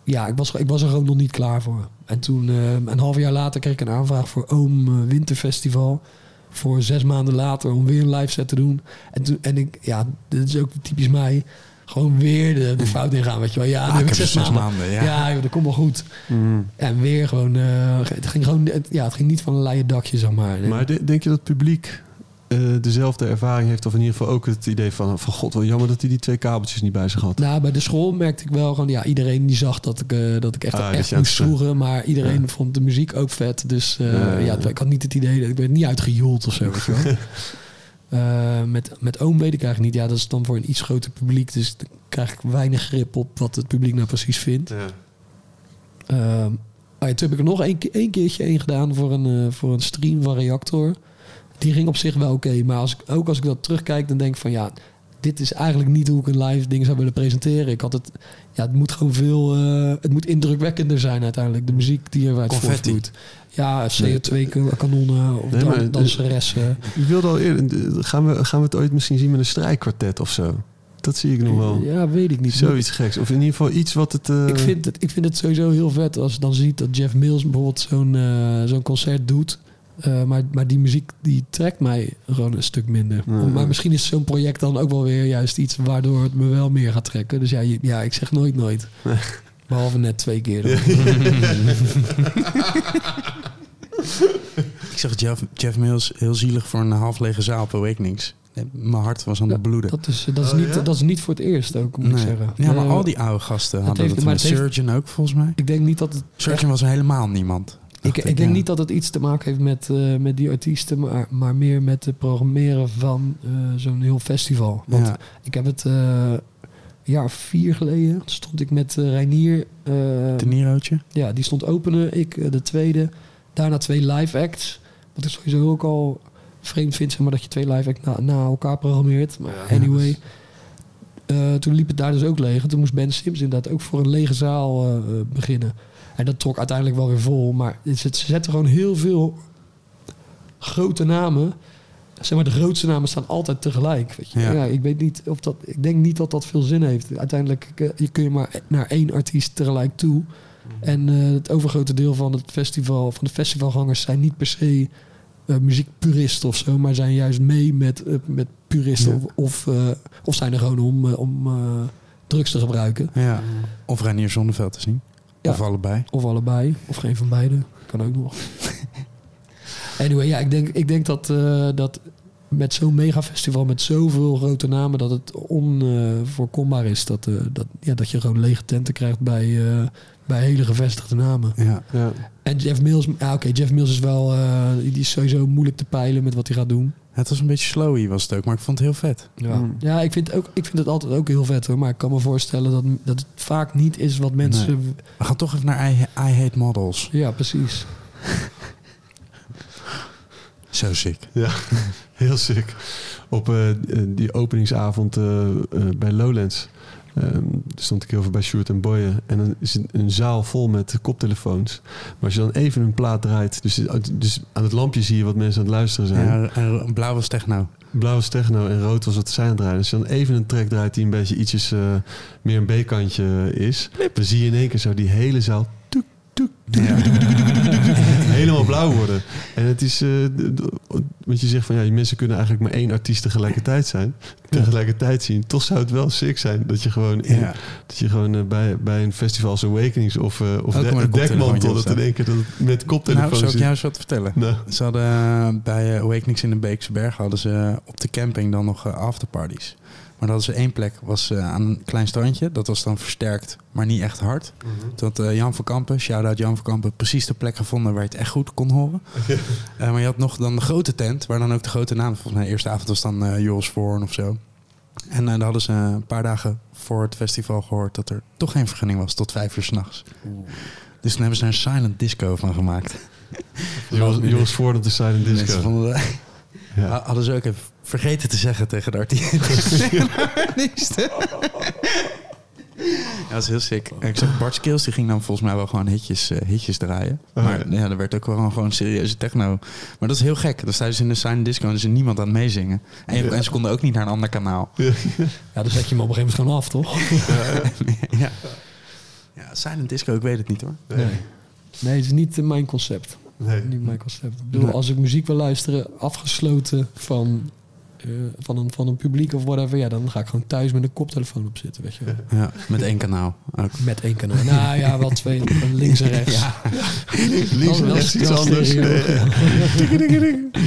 ja, ik was, ik was er gewoon nog niet klaar voor. En toen, ehm, een half jaar later, kreeg ik een aanvraag voor Oom Winterfestival. Voor zes maanden later om weer een live set te doen. En, toen, en ik, ja, dit is ook typisch mij. Gewoon weer de, de fout ingaan, weet je wel. Ja, Ah, nu ik heb heb zes maanden, ja. ja. dat komt wel goed. Mm. En weer gewoon, eh, het ging gewoon, het- ja, het ging niet van een leien dakje, zeg maar. Maar de- denk je dat het publiek eh, dezelfde ervaring heeft? Of in ieder geval ook het idee van, van god, wel jammer dat hij die twee kabeltjes niet bij zich had. Nou, bij de school merkte ik wel gewoon, ja, iedereen die zag dat ik, eh, dat ik echt, Ah, echt moest zwoegen. Maar iedereen Ja. vond de muziek ook vet. Dus eh, Ja, ja, ja, ja. ik had niet het idee dat ik werd niet uitgejoeld of zo. Eh, met, met Oom weet ik eigenlijk niet. Ja, dat is dan voor een iets groter publiek. Dus dan krijg ik weinig grip op wat het publiek nou precies vindt. Ja. Maar ja, toen heb ik er nog één, één keertje één gedaan voor een, eh, voor een stream van Reactor. Die ging op zich wel oké. maar als ik, ook als ik dat terugkijk, dan denk ik van ja, dit is eigenlijk niet hoe ik een live ding zou willen presenteren. Ik had het, ja, het moet gewoon veel, eh, het moet indrukwekkender zijn uiteindelijk. De muziek die eruit voortvloeit. Ja, CO2-kanonnen of Nee, dan, dus- danseressen. Je wilde al eerder, gaan we, gaan we het ooit misschien zien met een strijkkwartet of zo? Dat zie ik nog wel. Ja, weet ik niet. Zoiets geks. Of in ieder geval iets wat het... eh, Ik vind, het, ik vind het sowieso heel vet als je dan ziet dat Jeff Mills bijvoorbeeld zo'n eh, zo'n concert doet. Eh, maar, maar die muziek die trekt mij gewoon een stuk minder. Ja. Maar misschien is zo'n project dan ook wel weer juist iets waardoor het me wel meer gaat trekken. Dus ja, ja ik zeg nooit nooit. Behalve net twee keer. Ik zag Jeff, Jeff Mills heel zielig voor een half lege zaal op Awakenings. Mijn hart was aan het bloeden. Dat is, dat, is niet, dat is niet voor het eerst ook, moet ik zeggen. Ja, maar Eh, al die oude gasten het hadden heeft- dat. maar met het heeft- Surgeon ook, volgens mij. Ik denk niet dat het Surgeon was helemaal niemand. Ik, ik denk ja. niet dat het iets te maken heeft met, eh, met die artiesten, maar, maar meer met het programmeren van eh, zo'n heel festival. Want Ja. ik heb het eh, jaar of vier geleden, stond ik met eh, Reinier. eh, De Nirootje. ja, die stond openen, ik eh, de tweede. Daarna twee live acts. Wat ik sowieso ook al vreemd vind, zeg maar, dat je twee live acts na, na elkaar programmeert. Maar anyway. Eh, toen liep het daar dus ook leeg. En toen moest Ben Sims inderdaad ook voor een lege zaal beginnen. En dat trok uiteindelijk wel weer vol. Maar het- ze zetten gewoon heel veel grote namen. Zeg maar, de grootste namen staan altijd tegelijk. Weet je? Ja. Ja. ik weet niet of dat. Ik denk niet dat dat veel zin heeft. Uiteindelijk eh, je kun je maar naar één artiest tegelijk toe. En eh, het overgrote deel van het festival, van de festivalgangers zijn niet per se eh, muziekpuristen of zo, maar zijn juist mee met, met puristen Ja. of, of, eh, of zijn er gewoon om, om eh, drugs te gebruiken. Ja. Of Reinier Zonneveld te zien. Ja. Of allebei. Of allebei, of geen van beide. Kan ook nog. anyway, ja, ik denk, ik denk dat, eh, dat met zo'n megafestival met zoveel grote namen... dat het onvoorkombaar is dat, eh, dat, ja, dat je gewoon lege tenten krijgt bij, eh, bij hele gevestigde namen. Ja. Ja. En Jeff Mills, ja, oké, Jeff Mills is wel, eh, die is sowieso moeilijk te peilen met wat hij gaat doen. Het was een beetje slowy was het ook, maar ik vond het heel vet. Ja, ja ik, vind ook, ik vind het altijd ook heel vet hoor. Maar ik kan me voorstellen dat, dat het vaak niet is wat mensen. Nee. We gaan toch even naar I, I Hate Models. Ja, precies. Zo sick. Ja, heel sick. Op eh, die openingsavond eh, eh, bij Lowlands ehm, stond ik heel veel bij Sjoerd en Boyen. En dan is het een zaal vol met koptelefoons. Maar als je dan even een plaat draait... Dus, dus aan het lampje zie je wat mensen aan het luisteren zijn. Ja, en blauw was techno. Blauw is techno en rood was wat zij aan het draaien. Als je dan even een track draait die een beetje ietsjes eh, meer een B-kantje is... dan zie je in één keer zo die hele zaal... toek, toek, toek, toek, helemaal blauw worden. En het is... d- want je zegt van ja, mensen kunnen eigenlijk maar één artiest tegelijkertijd zijn. Tegelijkertijd zien. Toch zou het wel sick zijn dat je gewoon, in- Ja. dat je gewoon eh, bij, bij een festival als Awakenings of, eh of Ook de, Dekmantel... dat in één keer dat het met koptelefoon Nou, zal ik jou eens wat vertellen? Nou. Ze hadden bij Awakenings in de Beekse Bergen hadden ze op de camping dan nog afterparties. Maar hadden ze één plek, was eh, aan een klein strandje. Dat was dan versterkt, maar niet echt hard. Toen had eh, Jan van Kampen, shout-out Jan van Kampen, precies de plek gevonden waar je het echt goed kon horen. Eh, maar je had nog dan de grote tent, waar dan ook de grote namen... Volgens mij de eerste avond was dan eh Joris Voorn of zo. En dan hadden ze een paar dagen voor het festival gehoord... dat er toch geen vergunning was tot vijf uur s'nachts. Dus toen hebben ze er een silent disco van gemaakt. Joris Voort op de Silent Mensen Disco. vonden dat- Ja. Ha- Hadden ze ook even vergeten te zeggen tegen de artiesten. artiesten. Ja, dat is heel sick. En ik zag Bart Skills, die ging dan volgens mij wel gewoon hitjes, eh, hitjes draaien. Oh, maar ja. er werd ook wel gewoon serieuze techno. Maar dat is heel gek. Dan staan ze in de silent disco en is er niemand aan het meezingen. En, je- Ja. en ze konden ook niet naar een ander kanaal. Ja. Ja, dan zet je hem op een gegeven moment gewoon af, toch? ja. ja, silent disco, ik weet het niet hoor. Nee. Nee, het is niet mijn concept. Nee. Niet mijn concept. Ik bedoel, Nee. als ik muziek wil luisteren, afgesloten van, eh, van, een, van een publiek of whatever, ja, dan ga ik gewoon thuis met een koptelefoon op zitten, weet je wel. Ja, met één kanaal ook. Met één kanaal. Nou ja, wel twee, links en rechts. Ja. Links en rechts iets anders.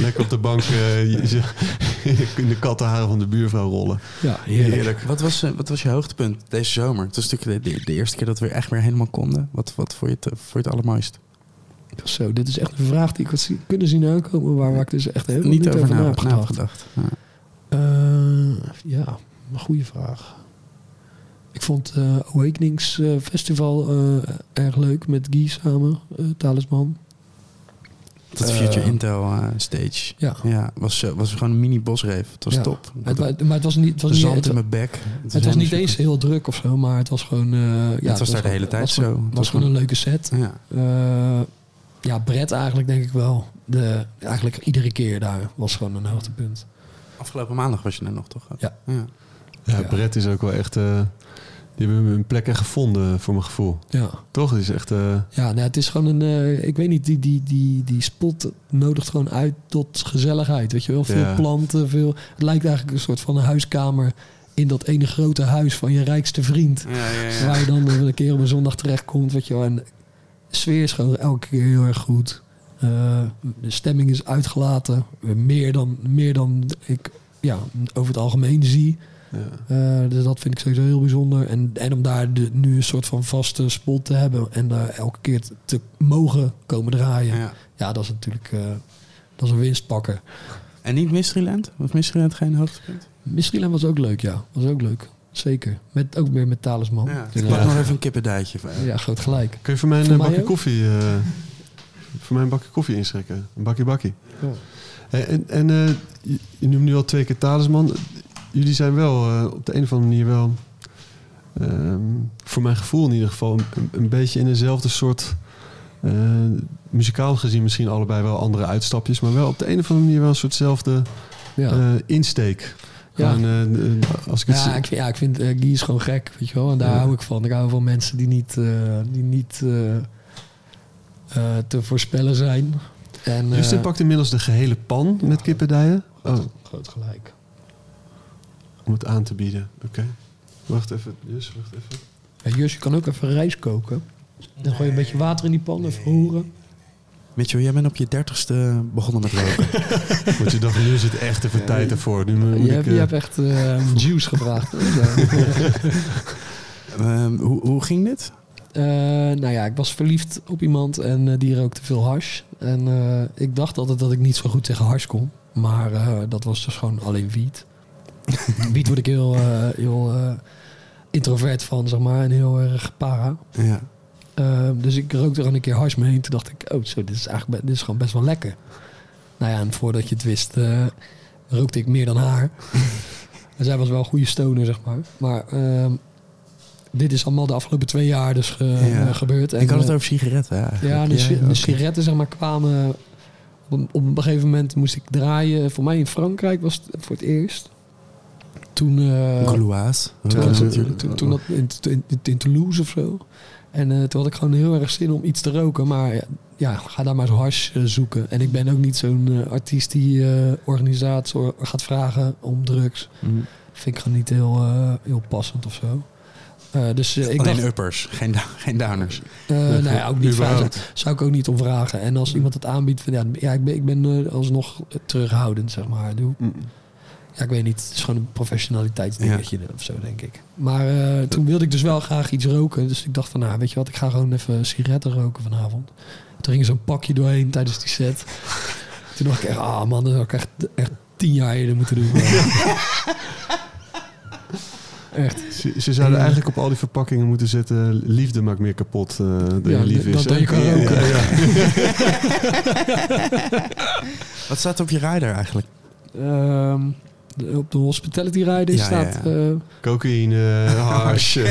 Lekker op de bank eh, je- je- in de kattenharen van de buurvrouw rollen. Ja, heerlijk. Wat was, eh, wat was je hoogtepunt deze zomer? Het was natuurlijk de, de, de eerste keer dat we weer echt weer helemaal konden. Wat, wat vond, je het, vond je het allermooist? Zo, dit is echt een vraag die ik had kunnen zien aankomen, waar, waar ik dus echt helemaal Niet niet, over over na heb gedacht. Ja. Eh, ja, een goede vraag. Ik vond eh Awakenings eh, Festival erg leuk met Guy samen, Talisman. Dat Future Intel stage. Ja. ja was, was gewoon een mini bosreef. Het was Ja. top. Het, maar het was niet, het was niet, Zand het, in mijn bek. het was helemaal niet eens heel druk of zo, maar het was gewoon. ja, was daar de hele tijd was zo. gewoon- Het Het was was gewoon een leuke set. Ja. Ja, Brett eigenlijk denk ik wel. De, eigenlijk iedere keer daar was gewoon een hoogtepunt. Afgelopen maandag was je er nog, toch? Ja. ja. Ja, Brett is ook wel echt... eh, Die hebben een plek echt gevonden, voor mijn gevoel. Ja. Toch? Het is echt... eh, Ja, nou, het is gewoon een. eh, ik weet niet, die, die, die, die spot nodigt gewoon uit tot gezelligheid. Weet je wel? Veel Ja. planten, veel. Het lijkt eigenlijk een soort van een huiskamer in dat ene grote huis van je rijkste vriend. Ja, ja, ja. Waar je dan een keer op een zondag terechtkomt. Weet je wel. En de sfeer is gewoon elke keer heel erg goed. Eh, de stemming is uitgelaten. Meer dan, meer dan ik ja, over het algemeen zie. Eh, dus dat vind ik sowieso heel bijzonder. En, en om daar de, nu een soort van vaste spot te hebben en daar elke keer te, te mogen komen draaien. Ja. Ja, dat is natuurlijk eh, dat is een winst pakken. En niet Mysteryland? Was Mysteryland geen hoogtepunt? Mysteryland was ook leuk, ja. Was ook leuk. Zeker. Met, ook weer met Talisman. Ja, ik pak ja. nog even een kippendijtje. van- Ja, groot gelijk. Kun je voor mij een bakje koffie... eh, voor mij een bakje koffie inschenken? Een bakje bakkie. Ja. Eh, En, en eh, je, je noemt nu al twee keer talisman. Jullie zijn wel eh, op de een of andere manier wel... ehm, voor mijn gevoel in ieder geval... een, een beetje in dezelfde soort... muzikaal gezien misschien allebei wel andere uitstapjes... maar wel op de een of andere manier wel een soortzelfde Ja. insteek. Ja. Gewoon, als ik Ja, ik vind, ja, ik vind Guy is gewoon gek, weet je wel. En daar Ja. hou ik van. Ik hou van mensen die niet, die niet te voorspellen zijn. En, Justin eh, pakt inmiddels de gehele pan met kippendijen. Oh, groot gelijk. om het aan te bieden. Oké. Wacht even, Jus, wacht even. Ja, Jus, je kan ook even rijst koken. Dan gooi je een beetje water in die pan, even horen. Mitchell, jij bent op je dertigste begonnen met roken. Want je dacht, nu zit echt even tijd ervoor. Nu moet Je ik, hebt, je eh, hebt echt eh, juice gevraagd. Ehm, hoe, hoe ging dit? Eh, nou ja, ik was verliefd op iemand en eh, die rookte veel hash. En eh, ik dacht altijd dat ik niet zo goed tegen hash kon. Maar dat was dus gewoon alleen wiet. wiet word ik heel, heel introvert van, zeg maar. En heel erg para. Ja. Dus ik rookte er een keer hash mee. Toen dacht ik, oh, zo, dit is eigenlijk dit is gewoon best wel lekker. Nou ja, en voordat je het wist, rookte ik meer dan haar. en zij was wel een goede stoner, zeg maar. Maar ehm, dit is allemaal de afgelopen twee jaar dus ge- Ja. eh, gebeurd. ik had het over sigaretten. Ja, ja, de, eigenlijk. sigaretten zeg maar, kwamen... Op een, op een gegeven moment moest ik draaien. Voor mij in Frankrijk was het voor het eerst. Toen... eh, toen, toen, natuurlijk. toen, toen dat in, in, in Toulouse of zo. En eh, toen had ik gewoon heel erg zin om iets te roken. Maar ja, ga daar maar eens hash eh, zoeken. En ik ben ook niet zo'n artiest die organisator gaat vragen om drugs. Mm. Vind ik gewoon niet heel, heel passend of zo. Eh, dus eh, ik Alleen dacht, uppers, geen, geen downers. eh, nou ja, ook niet vragen. Zou ik ook niet om vragen. En als iemand het aanbiedt, van, ja, ja, ik ben, ik ben alsnog terughoudend, zeg maar. Doe. Ja, ik weet niet. Het is gewoon een professionaliteitsdingetje of zo, denk ik. Maar toen wilde ik dus wel graag iets roken. Dus ik dacht van, nou, weet je wat, ik ga gewoon even sigaretten roken vanavond. Toen ging er zo'n pakje doorheen tijdens die set. Toen dacht ik echt, ah man, dat zou ik echt, echt tien jaar eerder moeten doen. echt. Ze, ze zouden Ja. eigenlijk op al die verpakkingen moeten zetten... liefde maakt meer kapot eh dan Ja, je lief is. dat- roken. ja, ja. Wat staat op je rider eigenlijk? Ehm, de- op de hospitality rider Ja, staat... ja, eh, Cocaïne, hash. ja,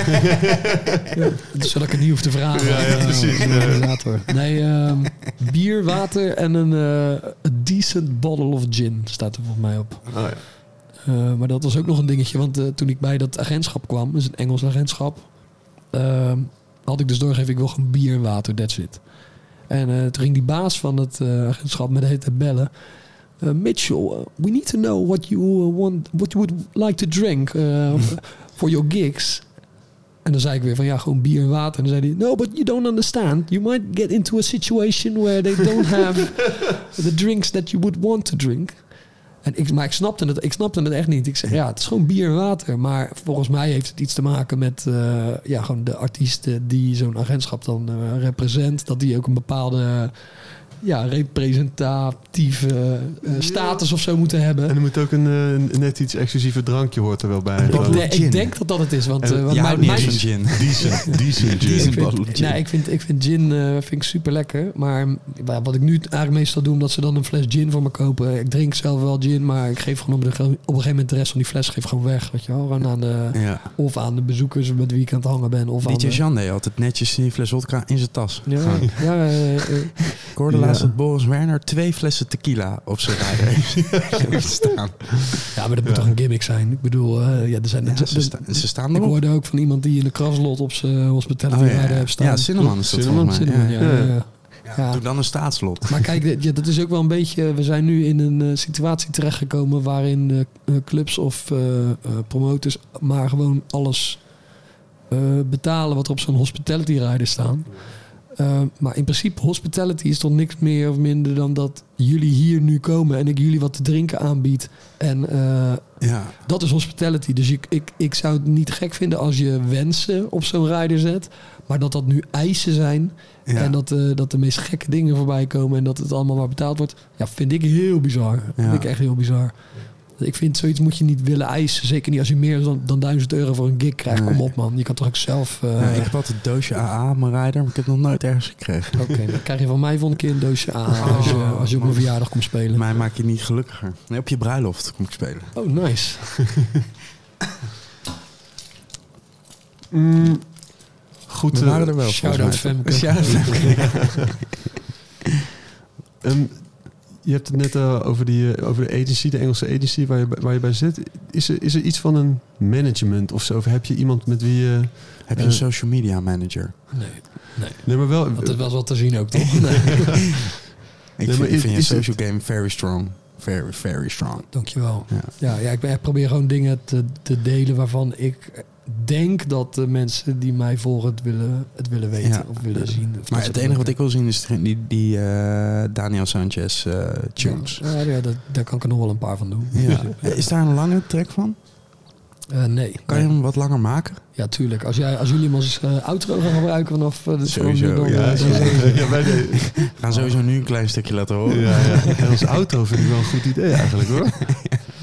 dus zodat ik het niet hoef te vragen. Ja, precies. organisator. Nee, ehm, bier, water en een eh, a decent bottle of gin staat er volgens mij op. Oh, Eh, maar dat was ook nog een dingetje, want eh, toen ik bij dat agentschap kwam, dus een Engels agentschap, ehm, had ik dus doorgegeven, ik wil gewoon bier en water, that's it. En eh, toen ging die baas van het agentschap met de bellen. Mitchell, we need to know what you want, what you would like to drink for your gigs. En dan zei ik weer van ja, gewoon bier en water. En dan zei hij, no, but you don't understand. You might get into a situation where they don't have the drinks that you would want to drink. En ik, maar ik snapte, het, ik snapte het echt niet. Ik zeg, ja, het is gewoon bier en water. Maar volgens mij heeft het iets te maken met eh, ja, gewoon de artiesten die zo'n agentschap dan eh represent. Dat die ook een bepaalde ja, representatieve eh, status of zo moeten hebben. En er moet ook een, eh, net iets exclusiever drankje hoort er wel bij. Ik, de- denk dat dat het is. Want, En eh, want mijn- mijn- gin. Decent, decent gin. Decent ik bottle vind, gin. nee, ik vind, ik vind gin eh, vind ik super lekker. Maar wat ik nu eigenlijk meestal doe, omdat ze dan een fles gin voor me kopen. Ik drink zelf wel gin, maar ik geef gewoon op, de, op een gegeven moment de rest van die fles geef ik gewoon weg. Weet je wel? Gewoon aan de, Ja. Of aan de bezoekers met wie ik aan het hangen ben. Of aan DJ de, Jean deed altijd netjes die fles vodka in zijn tas. ja, Gewoon. ja, Ik hoorde Ja. Laatst Ja. dat Boris Werner twee flessen tequila op zijn rijder heeft staan. Ja, maar dat moet toch een gimmick zijn? Ik bedoel, eh, ja, er zijn... Ja, er- ze, er- sta- ze staan ik hoorde ook van iemand die in de kraslot op zijn hospitality Oh, heeft staan. Ja, Cinnamon is dat Cinnamon, volgens mij. Cinnamon, ja. Ja. ja, ja. Ja. Doe dan een staatslot. Maar kijk, ja, dat is ook wel een beetje. We zijn nu in een eh, situatie terechtgekomen waarin eh, clubs of eh, eh, promoters maar gewoon alles eh, betalen wat er op zo'n hospitality rider staan. Eh, maar in principe, hospitality is toch niks meer of minder dan dat jullie hier nu komen en ik jullie wat te drinken aanbied. En eh, Ja. dat is hospitality. Dus ik, ik, ik zou het niet gek vinden als je wensen op zo'n rider zet. Maar dat dat nu eisen zijn. Ja. En dat, eh, dat de meest gekke dingen voorbij komen. En dat het allemaal maar betaald wordt. Ja, vind ik heel bizar. Ja. Vind ik echt heel bizar. Ik vind zoiets moet je niet willen eisen. Zeker niet als je meer dan, dan 1000 euro voor een gig krijgt. Nee. Kom op man. Je kan toch ook zelf... eh, Ja, ik heb altijd een doosje AA op mijn rijder, maar ik heb nog nooit ergens gekregen. Oké, dan krijg je van mij volgende keer een doosje aan. als, je, als je op mijn verjaardag komt spelen. Mij maak je niet gelukkiger. Nee, op je bruiloft kom ik spelen. Oh, nice. Mm, goed. We eh, waren er wel. Shout-out. Femke. Shout-out Femke. Ehm, je hebt het net eh, over, die, eh, over de agency, de Engelse agency waar je, bij- waar je bij zit. Is er, is er iets van een management of zo? Of heb je iemand met wie je... Heb je eh, een social media manager? Nee, nee. Nee, maar wel... Dat is wel wat te zien ook, toch? Nee. Ik Nee, maar vind, ik is- vind je het- social game very strong. Very, very strong. Dankjewel. Ja. Ja, ja ik, ben, ik probeer gewoon dingen te, te delen waarvan ik denk dat de mensen die mij volgen het willen, het willen weten Ja. of willen zien. Of Maar het enige wat ik wil zien is die, die eh, Daniel Sanchez eh, tunes. Ja, ja dat, daar kan ik er nog wel een paar van doen. Ja. Is daar een lange track van? Eh, nee. Kan je hem wat langer maken? Ja, tuurlijk. Als, jij, als jullie hem als eh, outro gaan gebruiken vanaf uh, de Sowieso, dan, ja, eh, dan- ja, ja, wij We gaan sowieso nu een klein stukje laten horen. ja, ja. En als auto vind ik wel een goed idee eigenlijk hoor.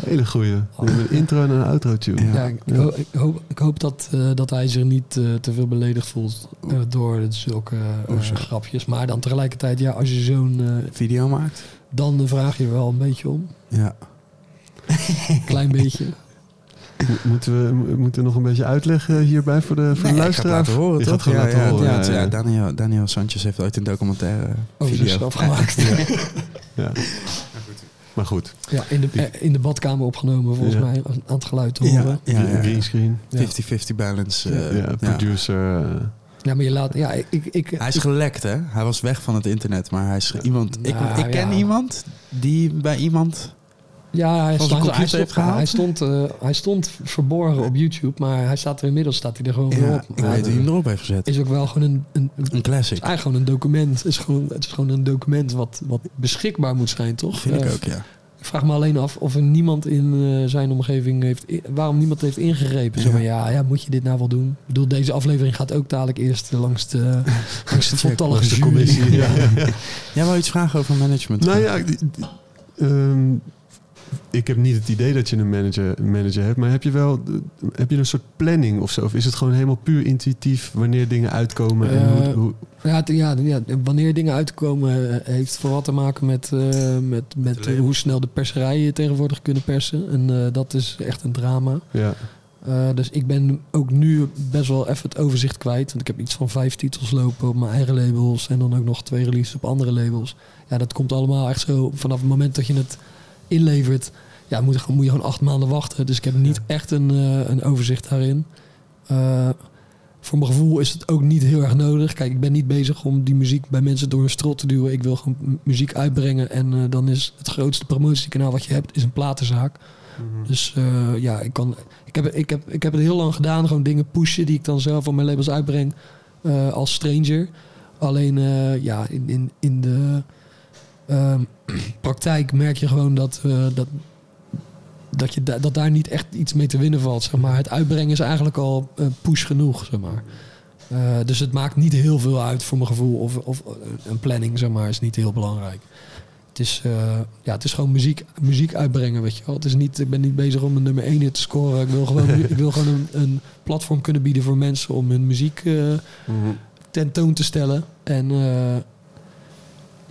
Hele goeie. Een intro en een outro tune. Ja, ik, Ja. ho- ik hoop, ik hoop dat, eh, dat hij zich niet eh, te veel beledigd voelt eh, door zulke grapjes. Maar dan tegelijkertijd, ja, als je zo'n eh, Video maakt? dan vraag je er wel een beetje om. Ja. Klein beetje. Mo- Moeten we, mo- moeten we nog een beetje uitleggen hierbij voor de, voor de Nee, ik ga luisteraar? het laten horen, Je toch? ja, laten ja, horen. ja, ja, het- ja, ja. Daniel, Daniel Sanchez heeft ooit een documentaire Over video zichzelf gemaakt. Ja. Maar goed. Ja, in de, eh, in de badkamer opgenomen volgens Ja. mij aan het geluid te Ja, horen. ja, ja. Greenscreen. 50-50 balance. eh, ja, producer. eh, Ja, maar je laat... Ja, ik, ik, Hij is gelekt, hè? Hij was weg van het internet, maar hij is iemand. Ik, Nou, ik ken ja. iemand die bij iemand. Ja, hij Van zijn stond, hij, stond, heeft gehaald? hij, stond, eh, hij stond verborgen op YouTube, maar hij staat er inmiddels staat hij er gewoon weer Ja, op. ik Maar weet wie hem erop heeft gezet. is ook wel gewoon een, een, een- classic. het is eigenlijk gewoon een document. Het is gewoon, het is gewoon een document wat, wat beschikbaar moet zijn, toch? Vind ik Eh, ook, ja. Ik vraag me alleen af of er niemand in eh, zijn omgeving heeft... waarom niemand heeft ingegrepen. Ja. van, ja, ja, moet je dit nou wel doen? Ik bedoel, deze aflevering gaat ook dadelijk eerst langs de, langs de voltallige commissie, ja. Jij wou iets vragen over management? Nou ja, die- die- ehm, ik heb niet het idee dat je een manager, manager hebt, maar heb je wel heb je een soort planning of zo? Of is het gewoon helemaal puur intuïtief wanneer dingen uitkomen? en hoe, Eh, hoe, Ja, ja, ja, wanneer dingen uitkomen eh, heeft vooral te maken met, eh, met, met hoe snel de perserijen tegenwoordig kunnen persen. En eh, dat is echt een drama. ja. Eh, dus ik ben ook nu best wel even het overzicht kwijt. Want ik heb iets van vijf titels lopen op mijn eigen labels. En dan ook nog twee releases op andere labels. Ja, dat komt allemaal echt zo vanaf het moment dat je het inlevert. Ja, moet je, gewoon- moet je gewoon acht maanden wachten. Dus ik heb niet echt een, eh, een overzicht daarin. Eh, voor mijn gevoel is het ook niet heel erg nodig. Kijk, ik ben niet bezig om die muziek bij mensen door een strot te duwen. Ik wil gewoon muziek uitbrengen. En eh, dan is het grootste promotiekanaal wat je hebt, is een platenzaak. Dus eh, ja, ik, kan, ik, heb, ik, heb, ik heb het heel lang gedaan. Gewoon dingen pushen die ik dan zelf op mijn labels uitbreng als stranger. Alleen ja, in, in, in de ehm, praktijk merk je gewoon dat, eh, dat, dat, je da- dat daar niet echt iets mee te winnen valt. Zeg maar. Het uitbrengen is eigenlijk al eh, push genoeg. Zeg maar. Eh, dus het maakt niet heel veel uit voor mijn gevoel. Of, of een planning zeg maar, is niet heel belangrijk. Het is, ja, het is gewoon muziek, muziek uitbrengen, weet je wel. Het is niet, ik ben niet bezig om een nummer 1 te scoren. Ik wil gewoon, ik wil gewoon een, een platform kunnen bieden voor mensen om hun muziek eh, tentoon te stellen. En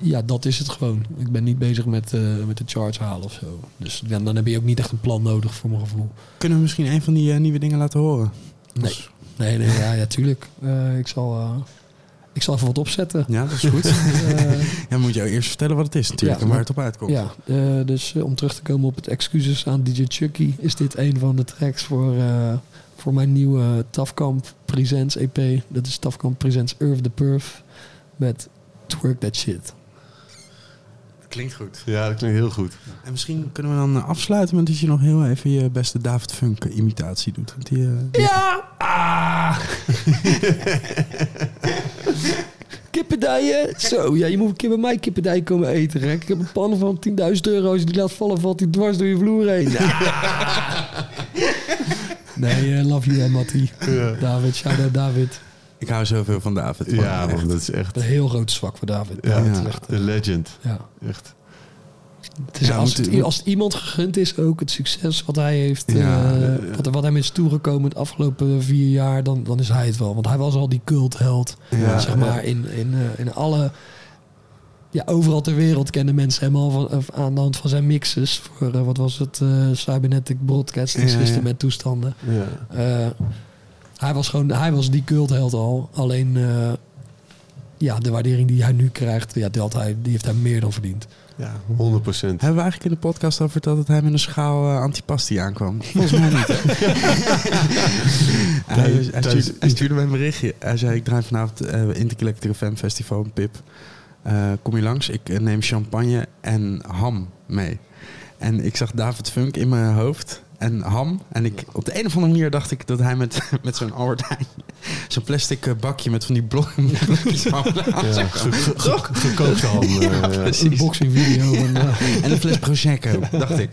ja, dat is het gewoon. Ik ben niet bezig met, eh, met de charts halen of zo. Dus dan, dan heb je ook niet echt een plan nodig voor mijn gevoel. Kunnen we misschien een van die eh, nieuwe dingen laten horen? Nee. Nee, nee, ja, ja tuurlijk. Eh, ik zal... Ik zal even wat opzetten. Ja, dat is goed. Eh, ja, moet jou eerst vertellen wat het is natuurlijk en waar het op uitkomt. Ja, dus om terug te komen op het excuses aan DJ Chucky, is dit een van de tracks voor, voor mijn nieuwe Tafkamp Presents EP. Dat is Tafkamp Presents Earth the Perf met Twerk That Shit. Klinkt goed. Ja, dat klinkt heel goed. En misschien kunnen we dan eh, afsluiten met dat je nog heel even je beste David Funk imitatie doet. Want die, eh, die- Ja! Ah! Kippendijen. Zo, ja, je moet een keer bij mij kippendijen komen eten. Hè. Ik heb een pan van 10.000 euro. Als je die laat vallen, valt die dwars door je vloer heen. Nee, eh, love you, hè, Mattie. David, shout-out David. Ik hou zoveel van David. Ja, man, dat is echt... Een heel groot zwak voor David. Ja, echt, de legend. Ja. Echt. Het is Ja, als, als het iemand gegund is, ook het succes wat hij heeft, Ja, eh, wat, wat hem is toegekomen de afgelopen vier jaar, dan, dan is hij het wel. Want hij was al die cultheld, Ja, zeg maar, in, in, eh, in alle... Ja, overal ter wereld kennen mensen hem al van, of aan de hand van zijn mixes. Voor, eh, wat was het, eh, Cybernetic Broadcasting Ja, ja. System en toestanden. Ja. Hij was gewoon, hij was die cultheld al. Alleen, eh, ja, de waardering die hij nu krijgt, ja, die, had hij, die heeft hij meer dan verdiend. Ja, 100 procent. Hebben we eigenlijk in de podcast al verteld dat hij met een schaal eh, antipasti aankwam? Volgens mij niet. hij, hij, stuurde, hij stuurde mij een berichtje. Hij zei, ik draai vanavond eh Intercollective FM Festival in Pip. Eh, kom je langs? Ik neem champagne en ham mee. En ik zag David Funk in mijn hoofd en ham. En ik, op de een of andere manier dacht ik dat hij met, met zo'n Albert Heijn... zo'n plastic eh, bakje met van die blokken Ja, gekookte ham, eh, Ja. Een boxing video. En, eh, En een fles Prosecco, dacht ik.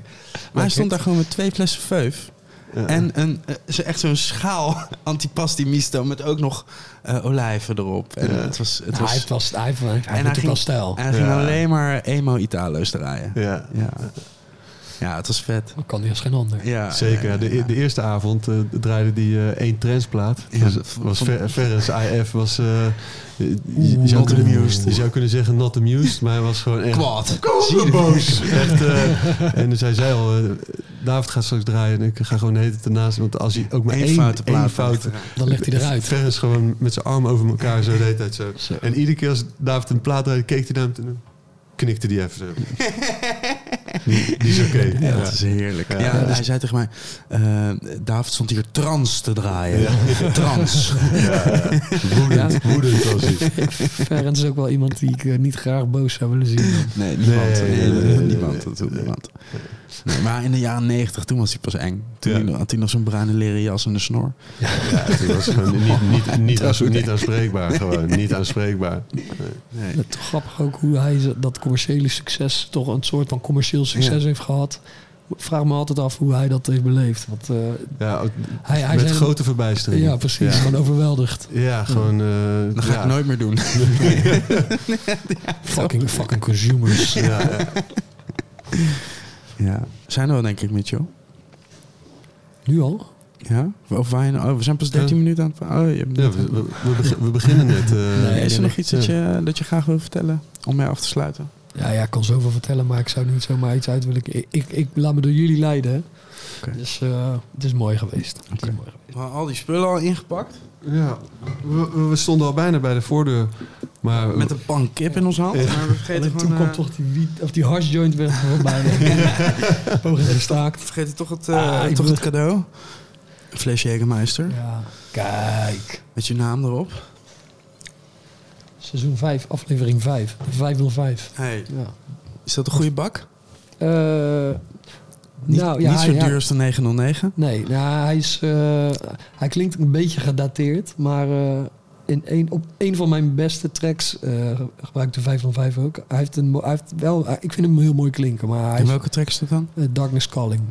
Maar hij stond daar gewoon met twee flessen Veuf. Ja. En een, zo echt zo'n schaal antipasti misto met ook nog eh, olijven erop. En Ja. het was, het Nou, was, hij heeft wel, hij hij en hij ging, wel stijl. en hij ging alleen maar emo Italo's draaien. Ja. Ja. het was vet. Dat kan hij als geen ander. Ja, Zeker. ja, De, ja. de eerste avond eh, draaide die eh één trendsplaat. Ja, was, van- was Fer- Ferris IF was... eh, je, Oeh, zou kunnen, amused. je zou kunnen zeggen not amused, maar hij was gewoon echt... Kwaad. Zie je boos. Echt, eh, en dus hij zei al, eh, David gaat straks draaien en ik ga gewoon de hele tijd ernaast. Want als hij ook maar Eén één, foute plaat één fout... Dan legt hij eruit. Ferris gewoon met zijn armen over elkaar zo de hele tijd zo. En iedere keer als David een plaat draaide, keek hij naar hem knikte hij even zo. die, die is oké. Ja, dat is heerlijk. Ja, hij zei tegen mij, eh, David stond hier trans te draaien. Trans. Woedend, woedend was hij. Ferent is ook wel iemand die ik eh, niet graag boos zou willen zien. Nee, niemand. Nee, Nee, nee, nee, niemand. nee. Dat doet niemand. Nee, maar in de jaren negentig, toen was hij pas eng. Toen Ja. had hij nog zo'n bruine leren jas en een snor. Ja, toen was hij niet, niet, niet, niet aanspreekbaar. Gewoon niet aanspreekbaar. Nee. Nee. Het toch grappig ook hoe hij ze- dat commerciële succes, toch een soort van commercieel succes Ja. heeft gehad. Vraag me altijd af hoe hij dat heeft beleefd. Want, eh, Ja, Hij- hij met grote verbijstering. ja, precies. Ja, Gewoon overweldigd. ja gewoon... eh, Dat ga ja. ik nooit meer doen. Fucking, fucking consumers. Ja, ja. Zijn er wel, denk ik, Mitchell. Nu al? Ja? Of wij, oh, we zijn pas 13 minuten aan het... Oh, je hebt Ja, net- we, we, we begin- we beginnen net. eh, Nee, is er nog iets dat, je, dat je graag wil vertellen om mij af te sluiten? Ja, ja, ik kan zoveel vertellen, maar ik zou niet zomaar iets uit willen. Ik, ik, ik laat me door jullie leiden. Dus eh, het is mooi geweest. Het is mooi geweest. Al die spullen al ingepakt? Ja, we, we stonden al bijna bij de voordeur. Maar Met een pan kip in ons hand. Ja. Maar we vergeten toen kwam eh, toch die, wiet, of die harsjoint weer voorbij. Poging gestaakt. vergeten toch het, eh, Ah, ik toch wil- het cadeau? Een fles Jägermeister. Ja, kijk. Met je naam erop. Seizoen 5, aflevering 5. 505. Hey. Ja. Is dat een goede bak? Eh, Niet, nou, ja, niet zo duur als de 909. Nee, nou, hij, is, eh, hij klinkt een beetje gedateerd, maar eh, in een, op een van mijn beste tracks gebruik ik de 505 ook. Hij heeft, een, hij heeft wel, ik vind hem heel mooi klinken, maar hij En is welke track is dat dan? Darkness Calling.